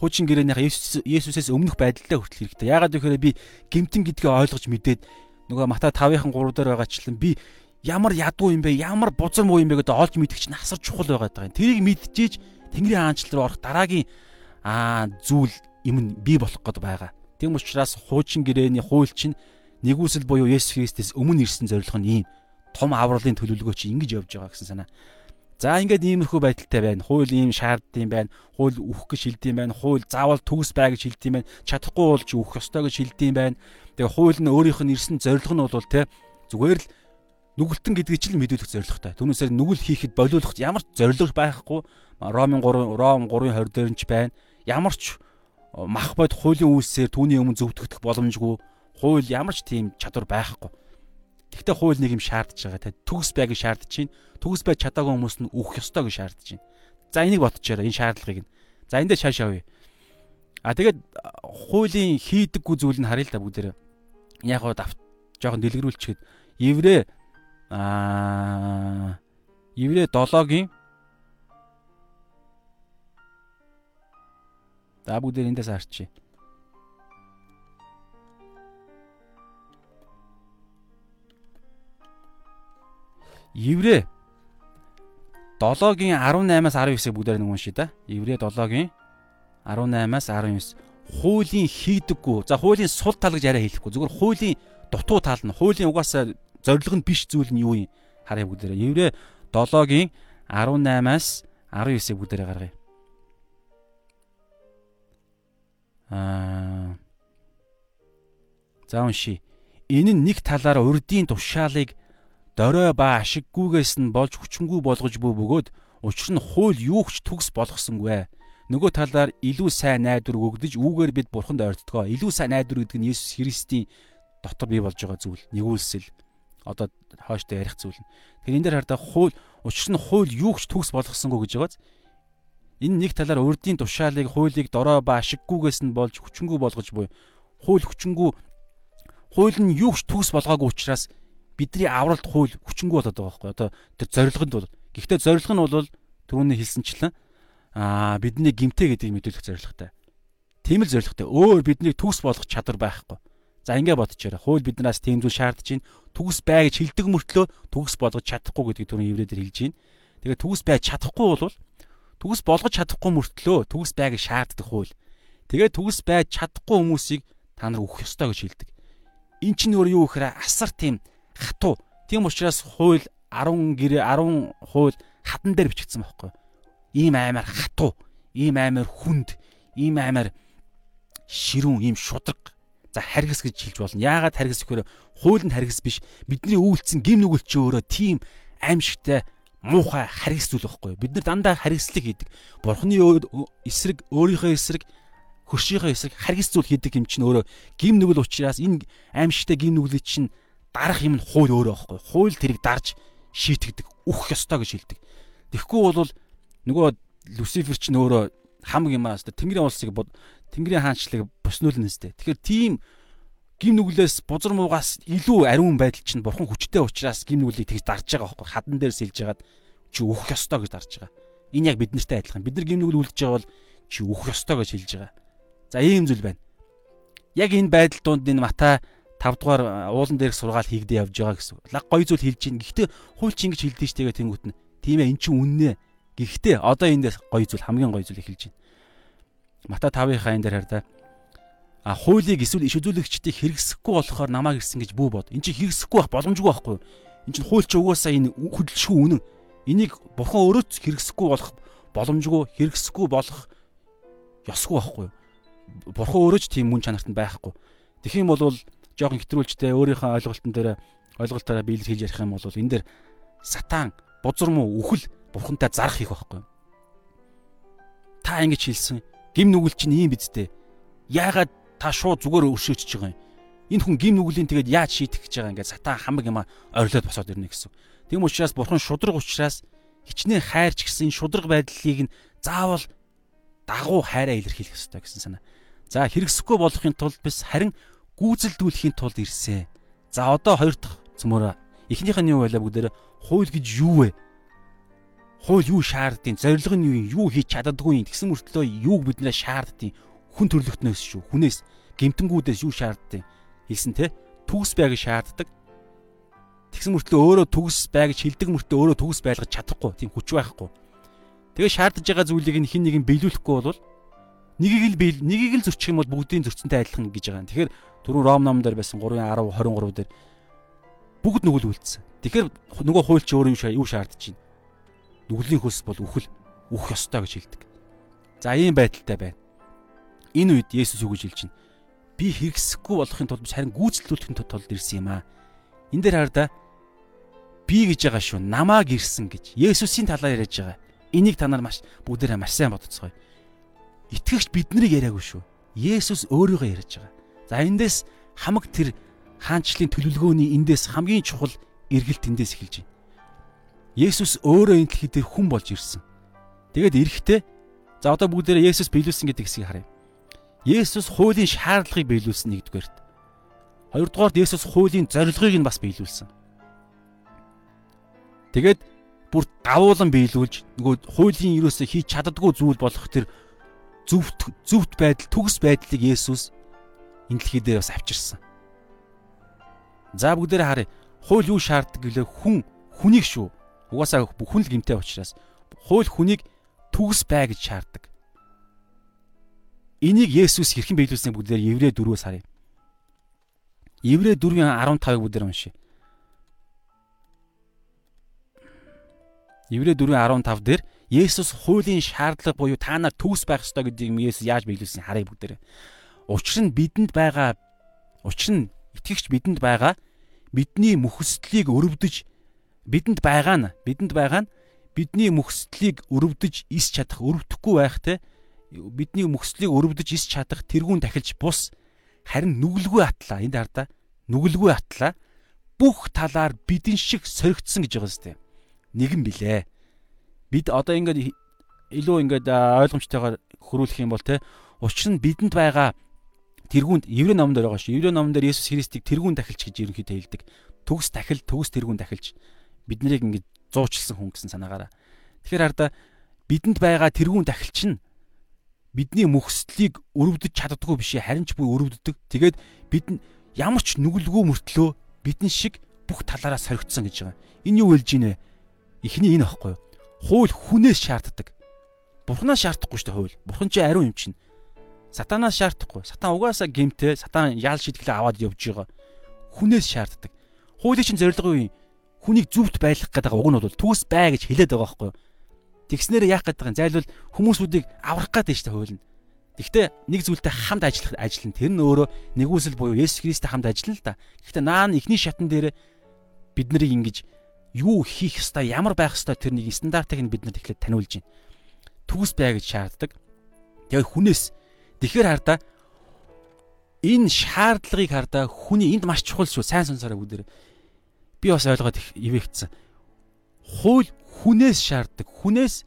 Хуучин гэрээнийхаа Есүсээс өмнөх байдалтай хүртэл хэрэгтэй. Яагаад гэвэл би гимтэн гэдгийг ойлгож мэдээд нөгөө Матай 5-ын 3 дээр байгаачлан би ямар ядуу юм бэ? Ямар бузар муу юм бэ гэдээ олж мэдэх чинь асар чухал байгаа даа. Тэрийг мэдчихэж Тэнгэрийн хаанчлал руу орох дараагийн аа зүйл юм бий болох гээд байгаа. Тийм учраас хуучин гэрээний хууль чинь нэгүсэл буюу Есүс Христэс өмнө ирсэн зорилго нь ийм том авралын төлөвлөгөө чи ингэж явж байгаа гэсэн санаа. За ингээд иймэрхүү байдалтай байна. Хууль ийм шаарддаг юм байна. Хууль үхэх гэж шилдэм байна. Хууль заавал төгс бай гэж шилдэм байна. Чадахгүй болж үхэх ёстой гэж шилдэм байна. Тэгээ хууль нь өөрийнх нь ирсэн зорилго нь бол те зүгээр л нүгэлтэн гэдгийг ч л мэдүүлэх зорилготой. Түүнээсээ нүгэл хийхэд болиулах ямар ч зорилго байхгүй. Ромын 3 Ром 3:20 дээр нь ч байна ямар ч мах бод хуулийн үйлсээр түүний өмнө зөвтгөх боломжгүй хууль ямар ч тийм чадвар байхгүй. Тэгвэл хууль нэг юм шаардж байгаа. Төгс байг шаардж чинь. Төгс байж чадаагүй хүмүүс нь үхэх ёстой гэж шаардж чинь. За энийг бодчихоорой энэ шаардлагыг нь. За эндээ шааш авъя. А тэгээд хуулийн хийдэггүй зүйл нь харъя л да бүгдээрээ. Яг гоо давт жоохон дэлгэрүүлчихэд еврей аа еврей 7-гийн За бүгдээр эндээс харчи. Еврэ 7-гийн 18-аас 19-ийг бүгдээр нэг уншия да. Еврэ 7-гийн 18-аас 19. Хуулийн хийдэггүй. За хуулийн сул тал гэж арай хэлэхгүй. Зүгээр хуулийн дутуу тал нь хуулийн угаасаа зорилго нь биш зүйл нь юу юм? Харъя бүгдээрээ. Еврэ 7-гийн 18-аас 19-ийг бүгдээрээ гаргая. Аа. За унши. Энэ нь нэг талаар урдийн тушаалыг дорой ба ашиггүйгээс нь болж хүчнгүй болгож буй бөгөөд учир нь хууль юу ч төгс болгосонгүй. Нөгөө талаар илүү сайн найдвар өгдөж үүгээр бид бурханд ойртдгоо. Илүү сайн найдвар гэдэг нь Есүс Христийн дотор бий болж байгаа зүйл. Нэгүүлсэл одоо хойштой ярих зүйл. Тэгэхээр энэ дээр хардаа хууль учир нь хууль юу ч төгс болгосонгүй гэж байгааз Энэ нэг талаар урдийн тушаалыг хуулийг дорой ба ашиггүйгээс нь болж хүчингү болгож буй. Хууль хүчингү хууль нь юу ч төгс болгоогүй учраас бидний авралт хууль хүчингү болоод байгаа байхгүй. Одоо тэр зорилгонд бол гэхдээ зорилго нь бол түрүүний хэлсэнчлэн аа бидний гимтэй гэдгийг мэдүүлэх зорилготой. Тийм л зорилготой. Өөр биднийг төгс болгох чадвар байхгүй. За ингэ бодчихоорой. Хууль биднээс тийм зүйл шаардж байна. төгс бай гэж хэлдэг мөртлөө төгс болгож чадахгүй гэдгийг түрүүн еврейдэр хэлж байна. Тэгээд төгс байж чадахгүй бол төгс болгож чадахгүй мөртлөө төгс байг шаарддаг хууль. Тэгээд төгс байж чадахгүй хүмүүсийг та нар өөх ёстой гэж хэлдэг. Эн чинь өөр юу гэхээр асар тийм хатуу. Тийм учраас хууль 10 гэрээ 10 хууль хатан дээр бичигдсэн байхгүй. Ийм аймаар хатуу, ийм аймаар хүнд, ийм аймаар ширүүн, ийм шудраг. За харгас гэж хэлж болно. Яагаад харгас гэхээр хууль нь харгас биш. Бидний үйлцэн гим нүгэл чи өөрөө тийм аимшигтай муухай харгас зүйл байхгүй. Бид нар дандаа харгислыг хийдэг. Бурхны эсрэг, өөрийнхөө эсрэг хөршийнхөө эсрэг харгис зүйл хийдэг юм чинь өөрөө гим нүгэл учраас энэ аимшигтай гим нүглийг чинь дарах юм нь хууль өөрөө байхгүй. Хууль тэрийг дарж шийтгдэг, үхэх ёстой гэж хэлдэг. Тэгэхгүй бол нөгөө Люцифер чинь өөрөө хамаг юм аа. Тэнгэрийн улсыг Тэнгэрийн хаанчлыг боснуулна нэстэй. Тэгэхээр тийм гим нүглээс бузар муугаас илүү ариун байдал чинь бурхан хүчтэй учраас гим нүглийг тэгж дарж байгаа байхгүй. Хадан дээр сэлж хагаад чи өөх ёстой гэж дарж байгаа. Энэ яг бид нартай адилхан. Бид нар гим нүгэл үлдэж байгаа бол чи өөх ёстой гэж хэлж байгаа. За ийм зүйл байна. Яг энэ байдал донд энэ Матай 5 дугаар уулан дээрх сургаал хийгдээ явж байгаа гэсэн. Лаг гой зүйл хэлж чинь. Гэхдээ хууль чи ингэж хэлдэг штегээ тэнгуут нь. Тийм ээ эн чинь үннэ. Гэхдээ одоо эндээс гой зүйл хамгийн гой зүйлийг хэлж байна. Матай 5-ийнхаа энэ дээр хараа. А хуулийг эсвэл иш үзүүлэгчдийг хэрэгсэхгүй болохоор намайг ирсэн гэж бүү бод. Энд чинь хэрэгсэхгүй байх боломжгүй байхгүй юу? Энд чинь хууль чи угаасаа энэ хөдөлшгүй үнэн. Энийг бурхан өөрөө хэрэгсэхгүй болох боломжгүй, хэрэгсэхгүй болох ёсгүй байхгүй юу? бурхан өөрөө ч тийм мөн чанарт нь байхгүй. Тэгэх юм бол жоохон хэтрүүлжтэй өөрийнхөө ойлголтын дээр ойлголтоо биелэл хийж ярих юм бол энэ дээр сатан бузар муу үхэл бурхантай зарах хийх байхгүй. Та ингэж хэлсэн. Гим нүгэл чинь ийм бидтэй. Яагаад та шууд зүгээр өвшөөчж байгаа юм. Энэ хүн гим нүглийн тэгээд яаж шийтгэх гэж байгаа ингээд сатан хамаг юм орилоод босоод ирнэ гэсэн. Тэгм учраас бурхан шудраг учраас хичнээн хайрч гэсэн шудраг байдлыг нь заавал дагуу хайраа илэрхийлэх ёстой гэсэн санаа. За хэрэгсэхгүй болохын тулд бис харин гүйцэлдүүлэхийн тулд ирсэн. За одоо хоёр дахь цөмөрөө эхнийх нь юу байлаа бүгдээр хууль гэж юу вэ? Хууль юу шаарддیں۔ Зорилго нь юу юм? Юу хийж чаддаггүй юм? Тэгсэн мөртлөө юуг биднээ шаарддیں۔ хүн төрлөختнөөс шүү. Хүнээс гемтэнгүүдээс юу шаарддаг хэлсэн те төгс бай гэж шаарддаг. Тэгсэн мөртлөө өөрөө төгс бай гэж хэлдэг мөртлөө өөрөө төгс байлгаж чадахгүй тийм хүч байхгүй. Тэгээ шаардж байгаа зүйлийг хэн нэгэн биелүүлэхгүй бол нэгийг л биел нэгийг л зөрчих юм бол бүгдийн зөрчөнтэй адилхан гэж байгаа юм. Тэгэхээр түрүүн Ром номдэр байсан 3:10 23 дээр бүгд нүгэл үлдсэн. Тэгэхээр нөгөө хууль чи өөр юм шаардж байна. Нүглийн хөлс бол үхэл үх ёстой гэж хэлдэг. За ийм байдалтай байна. Энэ үед Есүс юу гэж хэлж байна? Би хэрэгсэхгүй болохын тулд харин гүйцэлдүүлэхин тулд ирсэн юм аа. Энд дээр хараа би гэж байгаа шүү. Намааг ирсэн гэж. Есүсийн талаар яриад байгаа. Энийг та нар маш бүгдээрээ маш сайн бодоцгоё итгэгч биднийг яриаггүй шүү. Есүс өөрийгөө ярьж байгаа. За эндээс хамаг тэр хаанчлалын төлөвлөгөөний эндээс хамгийн чухал эргэлт эндээс эхэлж байна. Есүс өөрөө энэ дэлхий дээр хүн болж ирсэн. Тэгээд эрэхтээ за одоо бүгдээрээ Есүс биелүүлсэн гэдэг хэсгийг харъя. Есүс хуулийн шаардлагыг биелүүлсэн нэгдүгээрт. Хоёрдугаарт Есүс хуулийн зорилгыг нь бас биелүүлсэн. Тэгээд бүр давуулан биелүүлж нөгөө хуулийн юусоо хийж чаддгүй зүйл болох тэр зөвхт зөвхт байдал төгс байдлыг Есүс энэ дэлхий дээр бас авчирсан. За бүгдээрээ харъя. Хууль юу шаарддаг гэлээ хүн хүнийг шүү. Угаасаа хүн л гимтэй учраас хууль хүнийг төгс бай гэж шаарддаг. Энийг Есүс хэрхэн биелүүлсэн бүгдээр Еврэ 4-өөс харъя. Еврэ 4:15-ыг бүгдээр уншъя. Еврэ 4:15 дээр Есүс хуулийн шаардлага буюу та нар төгс байх ёстой гэдгийг Есүс яаж биелүүлсэн харъя бүгдээрээ. Учир нь бидэнд байгаа учир нь итгэгч бидэнд байгаа бидний мөхсдлийг өрөвдөж бидэнд байгаа нь бидэнд байгаа нь бидний мөхсдлийг өрөвдөж ис чадах өрөвдөхгүй байхтай бидний мөхслийг өрөвдөж ис чадах тэрүүн дахилж бус харин нүгэлгүй атлаа энд хардаа нүгэлгүй атлаа бүх талаар бидэн шиг соригдсон гэж байгаа зү нэгэн билээ бид одоо ингээд илүү ингээд ойлгомжтойгоор хөрүүлэх юм бол те учир нь бидэнд байгаа тэргуунд еврей номон дээр байгаа шүү. Еврей номон дээр Есүс Христийг тэргүүн дахилч гэж ерөнхийдөө хэлдэг. Төгс дахил, төгс тэргүүн дахилч. Бид нарыг ингээд зуучилсан хүн гэсэн санаагаараа. Тэгэхээр хараа бидэнд байгаа тэргүүн дахилч нь бидний мөхслийг өрөвдөж чаддаггүй биш харин ч буй өрөвддөг. Тэгээд бид ямар ч нүгэлгүй мөртлөө бидэн шиг бүх талаараа соригдсон гэж байгаа. Энэ юу хэлж ийнэ? Эхний энэ аахгүй юу? Хууль хүнээс шаарддаг. Бурханаас шаардахгүй шүү дээ хууль. Бурхан чи ариун юм чинь. Сатанаас шаардахгүй. Сатан угаасаа гимтэй, сатан яал шийдгэлээ аваад явж байгаа. Хүнээс шаарддаг. Хуулийн чинь зорилго юу юм? Хүнийг зүвт байлгах гэдэг уг нь бол түүс бай гэж хэлээд байгаа байхгүй юу? Тэгснээр яах гэдэг юм? Зайлвал хүмүүсүүдийг аврах гэдэг нь шүү дээ хууль нь. Гэхдээ нэг зүйлтэй хамт ажиллах ажил нь тэр нь өөрөө нэгүсэл буюу Есүс Христтэй хамт ажиллана л да. Гэхдээ наан ихний шатн дээр бид нарыг ингэж юу хийх ёстой, ямар байх ёстой тэр нэг стандартыг нь бидэнд эхлээд таниулж байна. Төгс бай гэж шаарддаг. Тэгээд хүнээс тэгэхээр хардаа энэ шаардлагыг хардаа хүний энд маш чухал шүү. Сайн сонсороо бүгдээр. Би бас ойлгоод ивэгцсэн. Хууль хүнээс шаарддаг. Хүнээс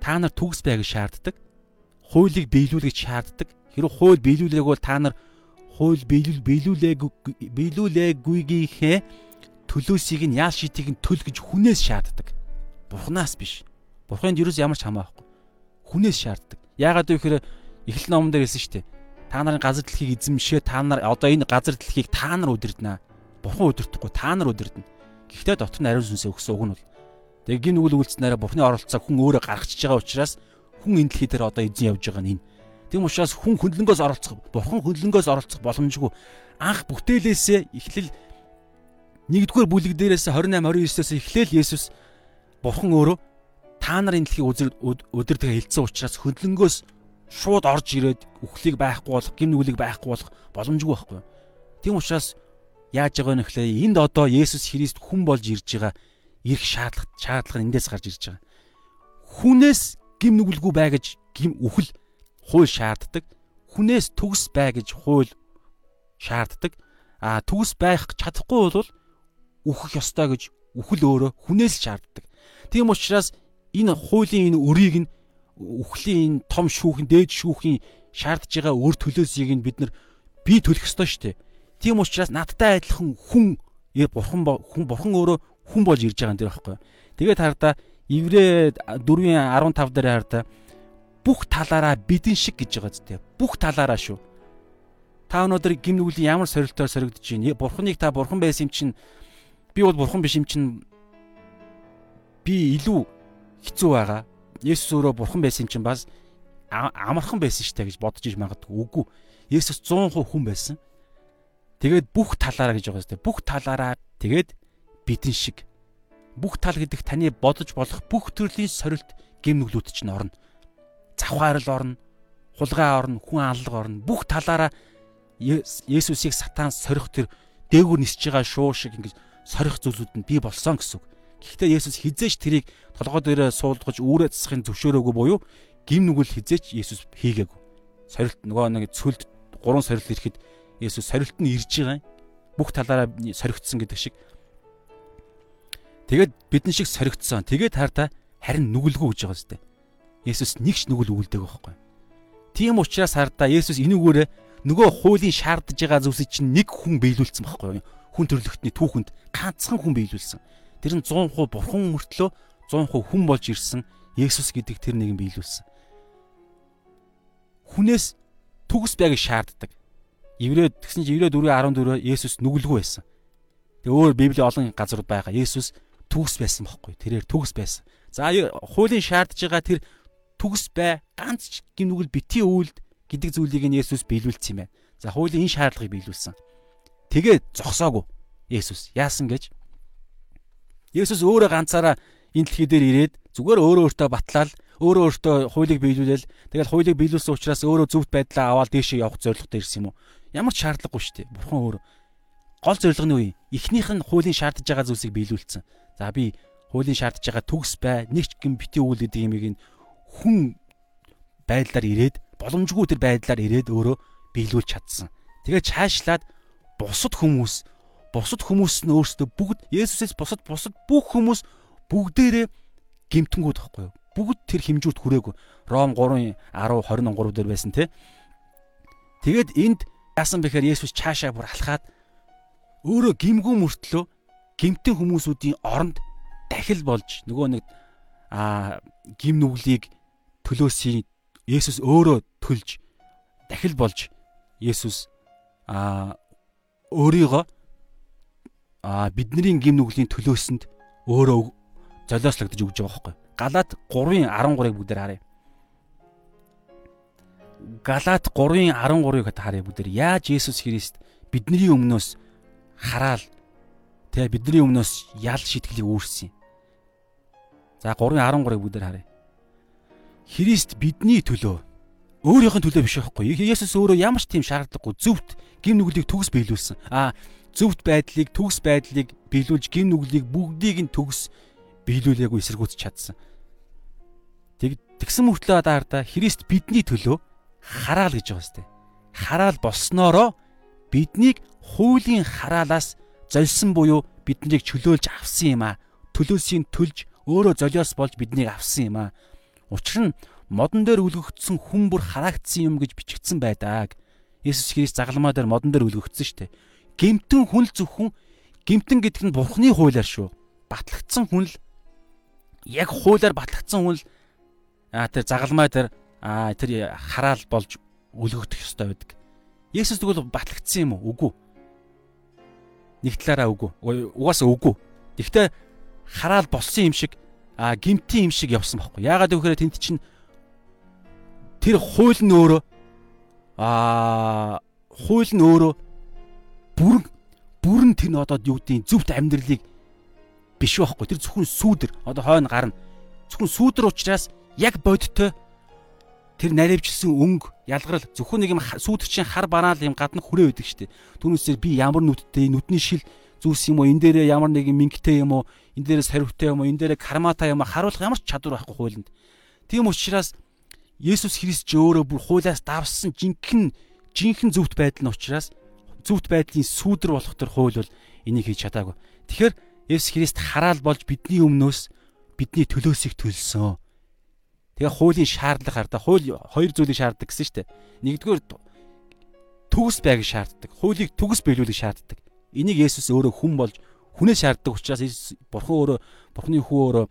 та нар төгс бай гэж шаарддаг. Хуулийг биелүүлэх шаарддаг. Хэрвээ хууль биелүүлээг бол та нар хууль биелүүл биелүүлээг биелүүлээгүйгийнхээ төлөөсийг нь яал шитийг нь төл гэж хүнээс шаарддаг. Бурханаас биш. Бурханд юу ч ямар ч хамаахгүй. Хүнээс шаарддаг. Яагаад вэ гэхээр эхлэл номон дээр хэлсэн шүү дээ. Та нарын газар дэлхийг эзэмшээ та нар одоо энэ газар дэлхийг та нар удирднаа. Бурхан удирдахгүй та нар удирдна. Гэхдээ дотор нь ариун сүнсээ өгсөн үг нь бол Тэгээ гин үгэл үйлцснээрээ Бурханы оролцоог хүн өөрөө гаргачихж байгаа учраас хүн энэ дэлхий дээр одоо эзэн явж байгаа нь энэ. Тийм учраас хүн хөндлөнгөөс оролцох, Бурхан хөндлөнгөөс оролцох боломжгүй. Анх бүтээлээсээ эхлэл Нэгдүгээр бүлэг дээрээс 28 29-оос эхлээл Есүс Бурхан өөрөө та нар энэ дэлхийг өдөртөг хэлсэн учраас хөдөлнгөөс шууд орж ирээд үхлийг байхгүй болох, гин нүглийг байхгүй болох боломжгүй байхгүй. Тийм учраас яаж байгаа нөхлөө энд одоо Есүс Христ хүн болж ирж байгаа ирэх шаардлага шаардлага эндээс гарч ирж байгаа. Хүнээс гим нүгэлгүй бай гэж гим үхэл хууль шаарддаг. Хүнээс төгс бай гэж хууль шаарддаг. А төгс байх чадахгүй бол үхэх ёстой гэж үхэл өөрөө хүнээс шаарддаг. Тийм учраас энэ хуулийн энэ өрийг нь үхлийн энэ том шүүхэн дээд шүүхийн шаардж байгаа өр төлөөсийг нь бид нар бий төлөх ёстой шүү дээ. Тийм учраас надтай адилхан хүн бурхан хүн бурхан өөрөө хүн болж ирж байгаа юм дээр байхгүй. Тэгээд хардаа Иврэ 4:15 дээр хардаа бүх талаараа бидэн шиг гэж байгаа зү. Бүх талаараа шүү. Та өнөөдөр гин нүглийн ямар сорилтоор соригдож байна? Бурханыг та бурхан байсан юм чинь би бол бурхан биш юм чинь би илүү хэцүү байгаа. Есүс өөрөө бурхан байсан юм чинь бас амархан байсан штэ гэж бодож иж магадгүй. Үгүй. Есүс 100% хүн байсан. Тэгээд бүх талаараа гэж байгаа зү. Бүх талаараа тэгээд бидэн шиг. Бүх тал гэдэг таны бодож болох бүх төрлийн сорилт гимнүглүүд чинь орно. Завхаарл орно, хулгай орно, хүн аллага орно. Бүх талаараа Есүсийг сатан сорих тэр дээгүр нисэж байгаа шуу шиг ингэж сорих зүйлүүд нь бий болсон гэсэн үг. Гэхдээ Есүс хизээч тэрийг толгой дээрээ суулгаж үүрээ засахын зөвшөөрөөгүй буюу гим нүгэл хизээч Есүс хийгээгүй. Сорилт нөгөө нэг цөлд гурван сорилт ирэхэд Есүс сорилт нь ирж байгаа юм. Бүх талаараа соригдсон гэдэг шиг. Тэгээд бидэн шиг соригдсон. Тэгээд хартаа харин нүгэлгүй гэж байгаа зү. Есүс нэгч нүгэл өгүүлдэг байхгүй. Тийм учраас хардаа Есүс энүүгээрээ нөгөө хуулийн шаардж байгаа зүйлсийг чинь нэг хүн биелүүлсэн байхгүй юу? хүн төрлөختний түүхэнд ганцхан хүн биелүүлсэн. Тэр нь 100% бурхан мөртлөө 100% хүн болж ирсэн Есүс гэдэг тэр нэгэн биелүүлсэн. Хүнээс төгс байг шаарддаг. Еврей тэгсэн чинь Еврей 4:14 Есүс нүгэлгүй байсан. Тэгээ өөр Библийн олон газар байгаа. Есүс төгс байсан бохоггүй. Тэрээр төгс байсан. За хуулийн шаардж байгаа тэр төгс бай ганц гинүгэл бити үйлд гэдэг зүйлийг нь Есүс биелүүлсэн юм байна. За хуулийн энэ шаардлагыг биелүүлсэн. Тэгээд зогсоогүй Есүс. Яасан гэж? Есүс өөрөө ганцаараа энэ дэлхий дээр ирээд зүгээр өөрөө өөртөө батлаад өөрөө өөртөө хуулийг биелүүлэл тэгэл хуулийг биелүүлсэн учраас өөрөө зөвхт байдлаа аваад дээшээ явах зорилготой ирсэн юм уу? Ямар ч шаардлагагүй шүү дээ. Бурхан өөрөө гол зорилго нь юу юм? Эхнийх нь хуулийн шаардж байгаа зүйлсийг биелүүлсэн. За би хуулийн шаардж байгаа төгс бай, нэгч гин бити үйл гэдэг юмыг нь хүн байдлаар ирээд боломжгүй тэр байдлаар ирээд өөрөө биелүүлж чадсан. Тэгээ цаашлаад бусад хүмүүс бусад хүмүүс нь өөрсдөө бүгд Есүсээс бусад бусад бүх хүмүүс бүгдээрээ гимтэнгүүд байхгүй юу? Бүгд тэр хэмжүүрт хүрээгүй. Ром 3-ын 10 23 дээр байсан те. Тэгэд энд яасан бэхээр Есүс чаашаа бүр алхаад өөрөө гимгүү мөртлөө гимтэн хүмүүсүүдийн оронд дахил болж нөгөө нэг а гим нүглийг төлөөсийн Есүс өөрөө төлж дахил болж Есүс а өөрийгөө а бидний гим нүглийн төлөөсөнд өөрөө золиослогдож өгж байгаа байхгүй. Галаат 3-ын 13-ыг бүгдээр харъя. Галаат 3-ын 13-ыг харъя бүгдээр. Яаж Есүс Христ бидний өмнөөс хараал тэгээ бидний өмнөөс ял шитгэлийг үүрсэн юм. За 3-ын 13-ыг бүгдээр харъя. Христ бидний төлөө өөрийнх нь төлөө биш байхгүй. Есүс өөрөө ямар ч тийм шаардлагагүй зөвхт гим нүглийг төгс биелүүлсэн. А зөвхт байдлыг төгс байдлыг биелүүлж гим нүглийг бүгдийг нь төгс биелүүлээгүй эсэргүүцэж чадсан. Тэг тэгсэн мөртлөө даарда Христ бидний төлөө хараал гэж байгаа сте. Хараал болсноороо биднийг хуулийн хараалаас золсон буюу биднийг чөлөөлж авсан юм а. Төлөөсийн төлж өөрөө золиос болж биднийг авсан юм а. Учир нь модон дээр үлгөгдсөн хүн бүр хараагдсан юм гэж бичигдсэн байдаг. Есүс Христ загалмаа дээр модон дээр үлгөгдсөн шүү дээ. Гэмтэн хүн л зөвхөн гэмтэн гэдэг нь бурхны хуулиар шүү. Батлагдсан хүн л яг хуулиар батлагдсан хүн л а тэр загалмаа дээр а тэр хараал болж үлгөгдөх ёстой байдаг. Есүс тэгвэл батлагдсан юм уу? Үгүй. Нэг талаараа үгүй. Угаасаа үгүй. Гэхдээ хараал болсон юм шиг а гимтийн юм шиг явсан байхгүй. Яагаад гэвэл тэнд чинь тэр хууль нь өөрөө а хууль нь өөрөө бүрэн бүрэн тэр нь одоо юу гэдгийг зөвхт амьдралыг биш байхгүй. Тэр зөвхөн сүүдэр одоо хойно гарна. Зөвхөн сүүдэр учраас яг бодтой тэр наривчилсан өнгө ялгарл зөвхөн нэг юм сүүдэрчийн хар бараал юм гадна хүрээ байдаг штеп. Түүнээсээ би ямар нүдтэй нүдний шил зүйлс юм уу энэ дээрээ ямар нэг мингтэй юм уу энэ дээрээ саривтай юм уу энэ дээрээ кармата юм уу харуулах ямар ч чадвар байхгүй хуулинд. Тийм учраас Есүс Христ ч өөрөө бүр хуулиас давсан жинхэнэ жинхэнэ зөвхт байдал нь учраас зөвхт байдлын сүүдэр болох төр хууль бол энийг хийж чадаагүй. Тэгэхээр Есүс Христ хараал болж бидний өмнөөс бидний төлөөсийг төлсөн. Тэгээ хуулийн шаардлага хардаа хууль хоёр зүйлийг шаарддаг гэсэн шүү дээ. Нэгдүгээр төгс байг шаарддаг. Хуулийг төгс биелүүлэх шаарддаг. Энийг Есүс өөрөө хүн болж хүнээс шаарддаг учраас бурхан өөрөө бурханы хүү өөрөө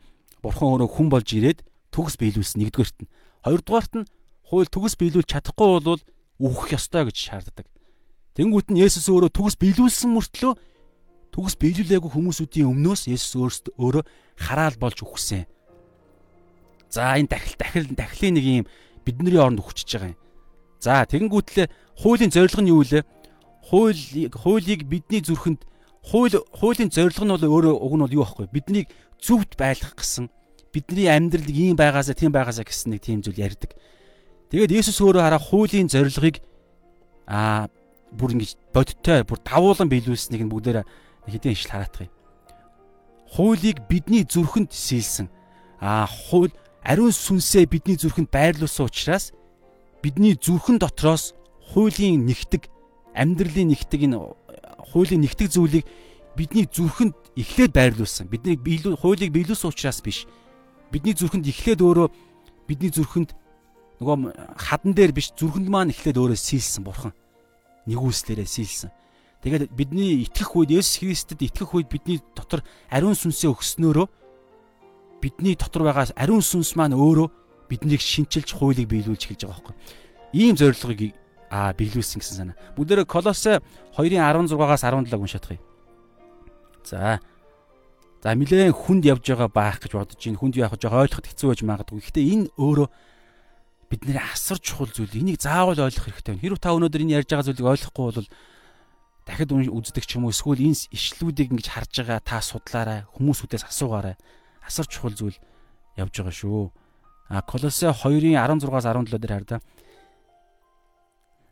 бурхан өөрөө хүн болж ирээд төгс биелүүлсэн нэгдүгээрт нь. Хоёрдугаарт нь хууль төгс биелүүлж чадахгүй бол үхэх ёстой гэж шаарддаг. Тэнгүүт нь Есүс өөрөө төгс биелүүлсэн мөртлөө төгс биелүүлээгүй хүмүүсүүдийн өмнөөс Есүс өөрөө хараал болж үхсэн. За энэ дахил дахил дахлын нэг юм бидний оронд өгчөж байгаа юм. За тэгэнгүүтлээ хуулийн зорилго нь юу вэ? хуулийг хуулийг бидний зүрхэнд хууль хуулийн зорилго нь бол өөрөө уг нь бол юу байхгүй биднийг зөвхт байлгах гэсэн бидний амьдрал ийм байгаасаа тийм байгаасаа гэсэн нэг тийм зүйл ярьдаг. Тэгээд Есүс өөрөө хараа хуулийн зорилгыг аа бүр ингэж бодиттой бүр давуулан биелүүлснийг нь бүгдээр хэдийн ишл хараатах юм. Хуулийг бидний зүрхэнд сийлсэн. Аа хууль ариун сүнсээ бидний зүрхэнд байрлуулсан учраас бидний зүрхэн дотроос хуулийн нэгтэг амьдралын нэгтэг энэ хуулийн нэгтэг зүйлийг бидний зүрхэнд эхлээд байрлуулсан. Бидний хуулийг биелүүлсэн учраас биш. Бидний зүрхэнд эхлээд өөрөө бидний зүрхэнд нөгөө хадан дээр биш зүрхэнд маань эхлээд өөрөө сийлсэн бурхан. Нэгүслээрээ сийлсэн. Тэгээд бидний итгэх үед Есүс Христэд итгэх үед бидний дотор ариун сүнсээ өгснөөрөө бидний дотор байгаа ариун сүнс маань өөрөө биднийг шинчилж хуулийг биелүүлж эхэлж байгаа байхгүй. Ийм зорилгыг аа биелүүлсэн гэсэн санаа. Бүгдээрээ Колосе 2-ын 16-аас 17 уншаадах юм. За. За нилээн хүнд явж байгаа баах гэж бодож байна. Хүнд явах жоо ойлгоход хэцүү байж магадгүй. Гэхдээ энэ өөрөө бидний асар чухал зүйл. Энийг заавал ойлгох хэрэгтэй байна. Хэрвээ та өнөөдөр энэ ярьж байгаа зүйлийг ойлгохгүй бол дахиад үздэг ч юм уу эсвэл энэ ишлүүдийг ингэж харж байгаа та судлаарай. Хүмүүсүүдээс асуугаарай. Асар чухал зүйл явж байгаа шүү. А Колосе 2-ын 16-аас 17 дээр хараа.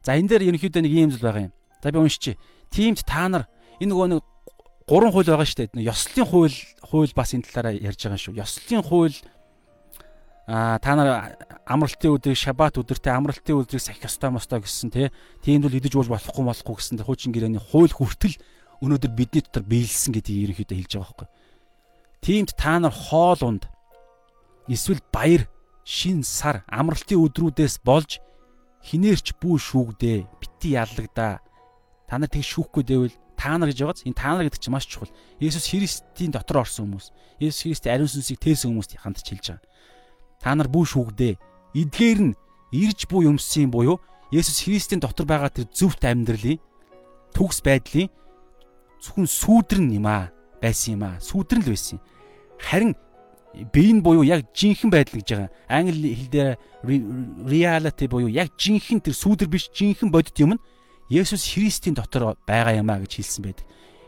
За энэ дээр ерөнхийдөө нэг ийм зүйл байгаа юм. За би уншчих. Тимд та нар энэ нөгөө нэг гурван хууль байгаа шүү дээ. Ёслолын хууль хууль бас энэ талаараа ярьж байгаа шүү. Ёслолын хууль а та нар амралтын өдрийг шабат өдөртөө амралтын өдрийг сахих ёстой мостой гэсэн тий. Тиймд бол идэж ууж болохгүй болохгүй гэсэн хуучин гэрээний хууль хүртэл өнөөдөр бидний дотор биелсэн гэдгийг ерөнхийдөө хэлж байгаа байхгүй. Тиймд та нар хоол унд. Эсвэл баяр, шин сар, амралтын өдрүүдээс болж хинээрч бүү шүүгдээ бити яллагдаа та нар тэг шүүхгүй дэвэл та нар гэж байгааз энэ та нар гэдэг чинь маш чухал. Есүс Христийн дотор орсон хүмүүс Есүс Христийн ариун сүнсийг тээсэн хүмүүст хандж хэлж байгаа. Та нар бүү шүүгдээ. Эдгээр нь ирж буй юмсын буюу Есүс Христийн дотор байгаа тэр зөвхт амьдралын төгс байдлын зөвхөн сүүдрэн юм аа байсан юм аа. Сүүдрэн л байсан. Харин бие нь буюу яг жинхэнэ байдал гэж байгаа. Англи хэлээр reality буюу яг жинхэнэ тэр сүүдэр биш жинхэнэ бодит юм нь Есүс Христийн дотор байгаа юм а гэж хэлсэн байдаг.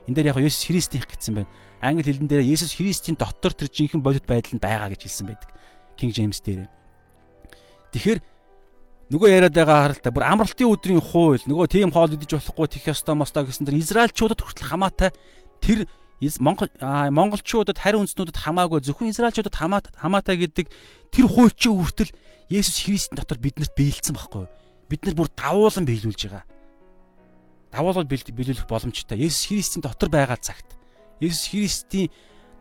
Энд дээр яг Есүс Христийнх гэсэн байна. Англи хэлэн дээр Есүс Христийн дотор тэр жинхэнэ бодит байдал нь байгаа гэж хэлсэн байдаг. King James дээр. Тэгэхээр нөгөө яриад байгаа харалта бүр амралтын өдрийн хууль нөгөө тийм хоол идэж болохгүй тэх ёстой мостой гэсэн тэр Израильчуудад хүртэл хамаатай тэр Монгол монголчуудад харин үндэснүүдэд хамаагүй зөвхөн израилчуудад хамаатай гэдэг тэр хуульчийн хүртэл Есүс Христийн дотор биднэрт биелсэн байхгүй юу? Бид нар бүр давуулан биелүүлж байгаа. Давуулал биелүүлэх боломжтой. Есүс Христийн дотор байгаа цагт Есүс Христийн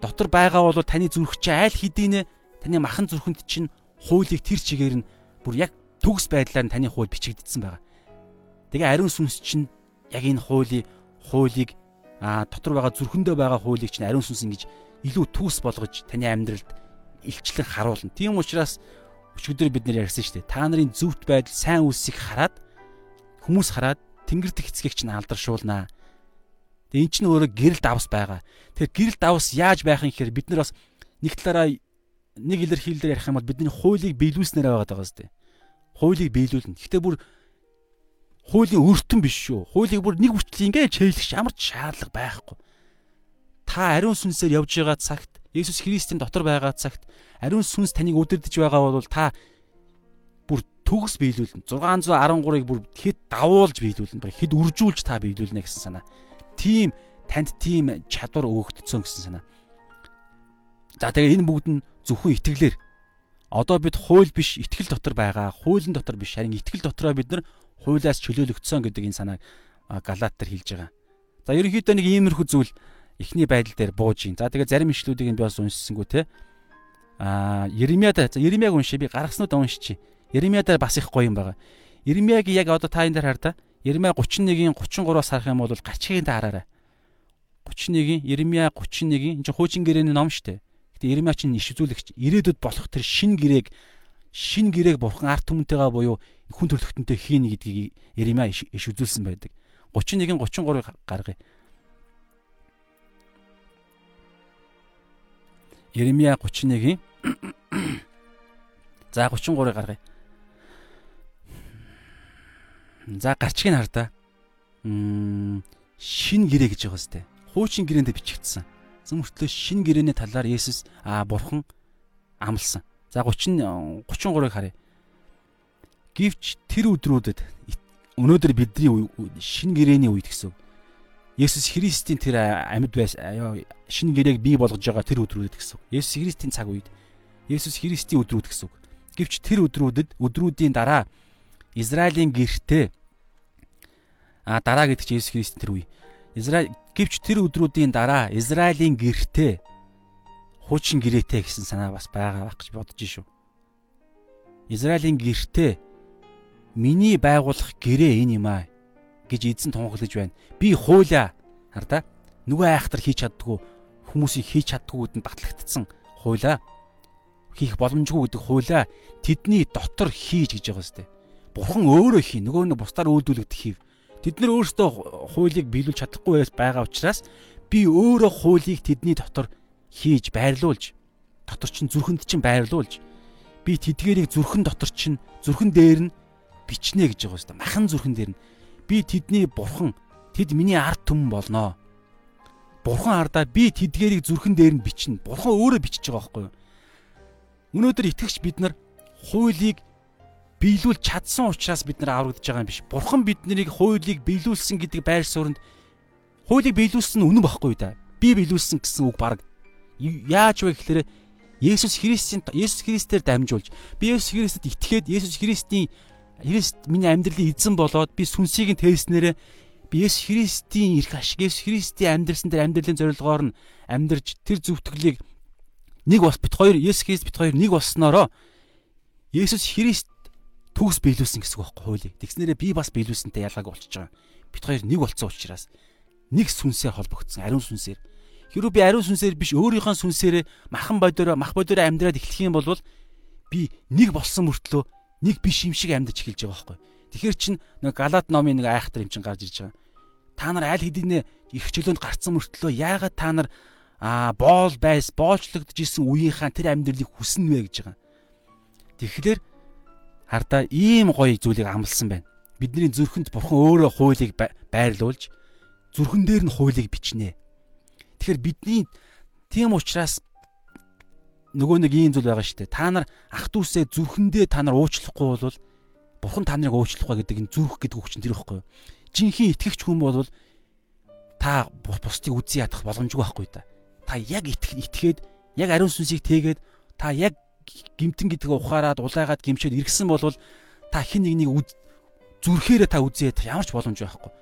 дотор байгаа бол таны зүрх чинь айл хэдийнэ таны махан зүрхэнд чинь хуулийг тэр чигээр нь бүр яг төгс байдлаар таны хууль бичигдсэн байгаа. Тэгээ ариун сүнс чинь яг энэ хуулийг хуулийг а дотор байгаа зүрхэндөө байгаа хуулийг чинь ариун сүнс ингэж илүү түүс болгож таны амьдралд илчлэн харуулна. Тийм учраас өчигдөр бид нэр ярьсан шүү дээ. Та нарын зөвхт байдал сайн үлсийг хараад хүмүүс хараад тэнгэр дэх эцгийг чинь алдаршуулнаа. Тэгээ эн чинь өөрөө гэрэл давс байгаа. Тэгэхээр гэрэл давс яаж байх юм гэхээр бид нар бас нэг талаараа нэг илэрхийлэлээр ярих юм бол бидний хуулийг биелүүлснээр байгаа даа зү. Хуулийг биелүүлнэ. Гэхдээ бүр хуулийн өртөн биш шүү. Хуулийг бүр нэг хүртэл ингээд чэйлэх ямар ч шаардлага байхгүй. Та ариун сүнсээр явж байгаа цагт Есүс Христийн дотор байгаа цагт ариун сүнс таныг удирдах байгаа бол та бүр төгс биелүүлнэ. 613-ыг бүр хэд давуулж биелүүлнэ. Хэд үржүүлж та биелүүлнэ гэсэн санаа. Тим танд тийм чадвар өгөгдсөн гэсэн санаа. За тэгээ энэ бүгд нь зөвхөн итгэлээр одоо бид хууль биш итгэл дотор байгаа. Хуулийн дотор биш харин итгэл дотроо бид нар хуулиас чөлөөлөгдсөн гэдэг энэ санааг Галаат дээр хэлж байгаа. За ерөнхийдөө нэг иймэрхүү зүйл эхний байдал дээр бууж ийн. За тэгээ зарим ишлүүдийг би бас уншсангүй те. Аа Еремиад за Еремиаг уншия би гаргаснууд уншчих. Еремиадаар бас их гоё юм байгаа. Еремиаг яг одоо та энэ дээр хар та. Еремиа 31-ийн 33-аас харах юм бол гачгийн та хараарай. 31-ийн Еремиа 31-ийн энэ хуучин гэрээний ном штэ. Гэтэ Еремиа чинь иш үзүүлэгч ирээдүйд болох тэр шин гэрээг шин гэрээг бурхан арт түмэнтэйгээ буюу хүн төрлөختөнтэй хийнэ гэдгийг Иремья иш үзүүлсэн байдаг. 31-ийн 33-ыг гаргая. Иремья 31-ийн [coughs] За 33-ыг гаргая. За гарчгийг хар та. Шин гэрээ гэж байгаа сте. Хуучин гэрээнд бичигдсэн. Зөвмөртлөө шин гэрээний талаар Есүс аа бурхан амлсан. За 30 33-ыг харъя. Гэвч тэр өдрүүдэд өнөөдөр бидний шин гэрээний үед гэсэн. Есүс Христийн тэр амьд байс шин гэрээг бий болгож байгаа тэр өдрүүдэд гэсэн. Есүс Христийн цаг үед Есүс Христийн өдрүүд гэсэн. Гэвч тэр өдрүүдэд өдрүүдийн дараа Израилийн гэртээ а дараа гэдэг чинь Есүс Христийн тэр үе. Израиль гэвч тэр өдрүүдийн дараа Израилийн гэртээ хуучин гэрээтэй гэсэн санаа бас байгаа байх гэж бодож шүү. Израилийн гэртээ миний байгуулах гэрээ энэ юм аа гэж эзэн тунхаглаж байна. Би хуулаа хардаа нөгөө айхтар хийж чаддгүй хүмүүсийг хийж чаддгүйд нь батлагдсан хуулаа хийх боломжгүй гэдэг хуулаа тэдний дотор хийж гэж байгаа сте. Бурхан өөрөө хий нөгөө нь бусдаар үйлдвэрлэгдэх хийв. Тэд нар өөрсдөө хуулийг биелүүлж чадахгүй байгаа учраас би өөрөө хуулийг тэдний дотор хийж байрлуулж дотор чинь зүрхэнд чинь байрлуулж би тэдгэрийг зүрхэн дотор чинь зүрхэн дээр нь бичнэ гэж байгаа юм. Махан зүрхэн дээр нь би тэдний бурхан тэд миний ард түмэн болноо. Бурхан ардаа би тэдгэрийг зүрхэн дээр нь бичнэ. Бурхан өөрөө бичиж байгаа байхгүй юу? Өнөөдөр итгэгч бид нар хуулийг биелүүл чадсан учраас бид нар аврагдж байгаа юм биш. Бурхан биднийг хуулийг биелүүлсэн гэдэг байр сууринд хуулийг биелүүлсэн нь үнэн байхгүй да. Би биелүүлсэн гэсэн үг баг. Яаж вэ гэхээр Есүс Христийн Есүс Христээр дамжуулж би Есүс Христэд итгээд Есүс Христийн Христ миний амьдралын эзэн болоод би сүнсийг нь тээснээрээ би Есүс Христийн эрх ашиг Есүс Христийн амьдрсан дээр амьдралын зорилгоор нь амьдарч тэр зөвтгөлийг нэг бас бит хоёр Есүс Христ бит хоёр нэг болсноороо Есүс Христ төгс биелүүлсэн гэсэн үг байхгүй хуулийг. Тэгснээрээ би бас биелүүлсэнтэй ялгааг болчихж байгаа. Бит хоёр нэг болцсон учраас нэг сүнсээр холбогдсон ариун сүнсээр. Хэрвээ би ариун сүнсээр биш өөрийнхөө сүнсээрээ махан бодороо мах бодороо амьдраад эхлэх юм бол би нэг болсон мөртлөө нэг биш юм шиг амьдч эхэлж байгаа байхгүй. Тэгэхэр чин нэг Галат номын нэг айхтар юм чин гарч ирж байгаа. Та нар аль хэдийнэ их чөлөөнд гарцсан мөртлөө яагаад та нар аа боол байс боолчлогдож исэн үеийнхаа тэр амьдралыг хүснэ вэ гэж байгаа. Тэгэхээр хардаа ийм гоё зүйлийг амлсан байна. Бидний зүрхэнд бурхан өөрөө хуулийг байрлуулж зүрхэн дээр нь хуулийг бичнэ. Тэгэхээр бидний тийм учраас нөгөө нэг ийм зүйл байгаа шүү дээ. Та нар ах дүүсээ зүрхэндээ та нар уучлахгүй бол бурхан та нарыг уучлахгүй гэдэг энэ зүрх гэдэг үг чинь тэр ихгүй юу? Жинхэнэ итгэгч хүн бол та бусдыг үзий ядах боломжгүй байхгүй да та яг итгээд яг ариун сүнсийг тээгээд та яг гимтэн гэдгээ ухаарад улайгаад гимшээд иргсэн бол та хин нэгнийг зүрхээрээ та үзээ ядах ямар ч боломж байхгүй.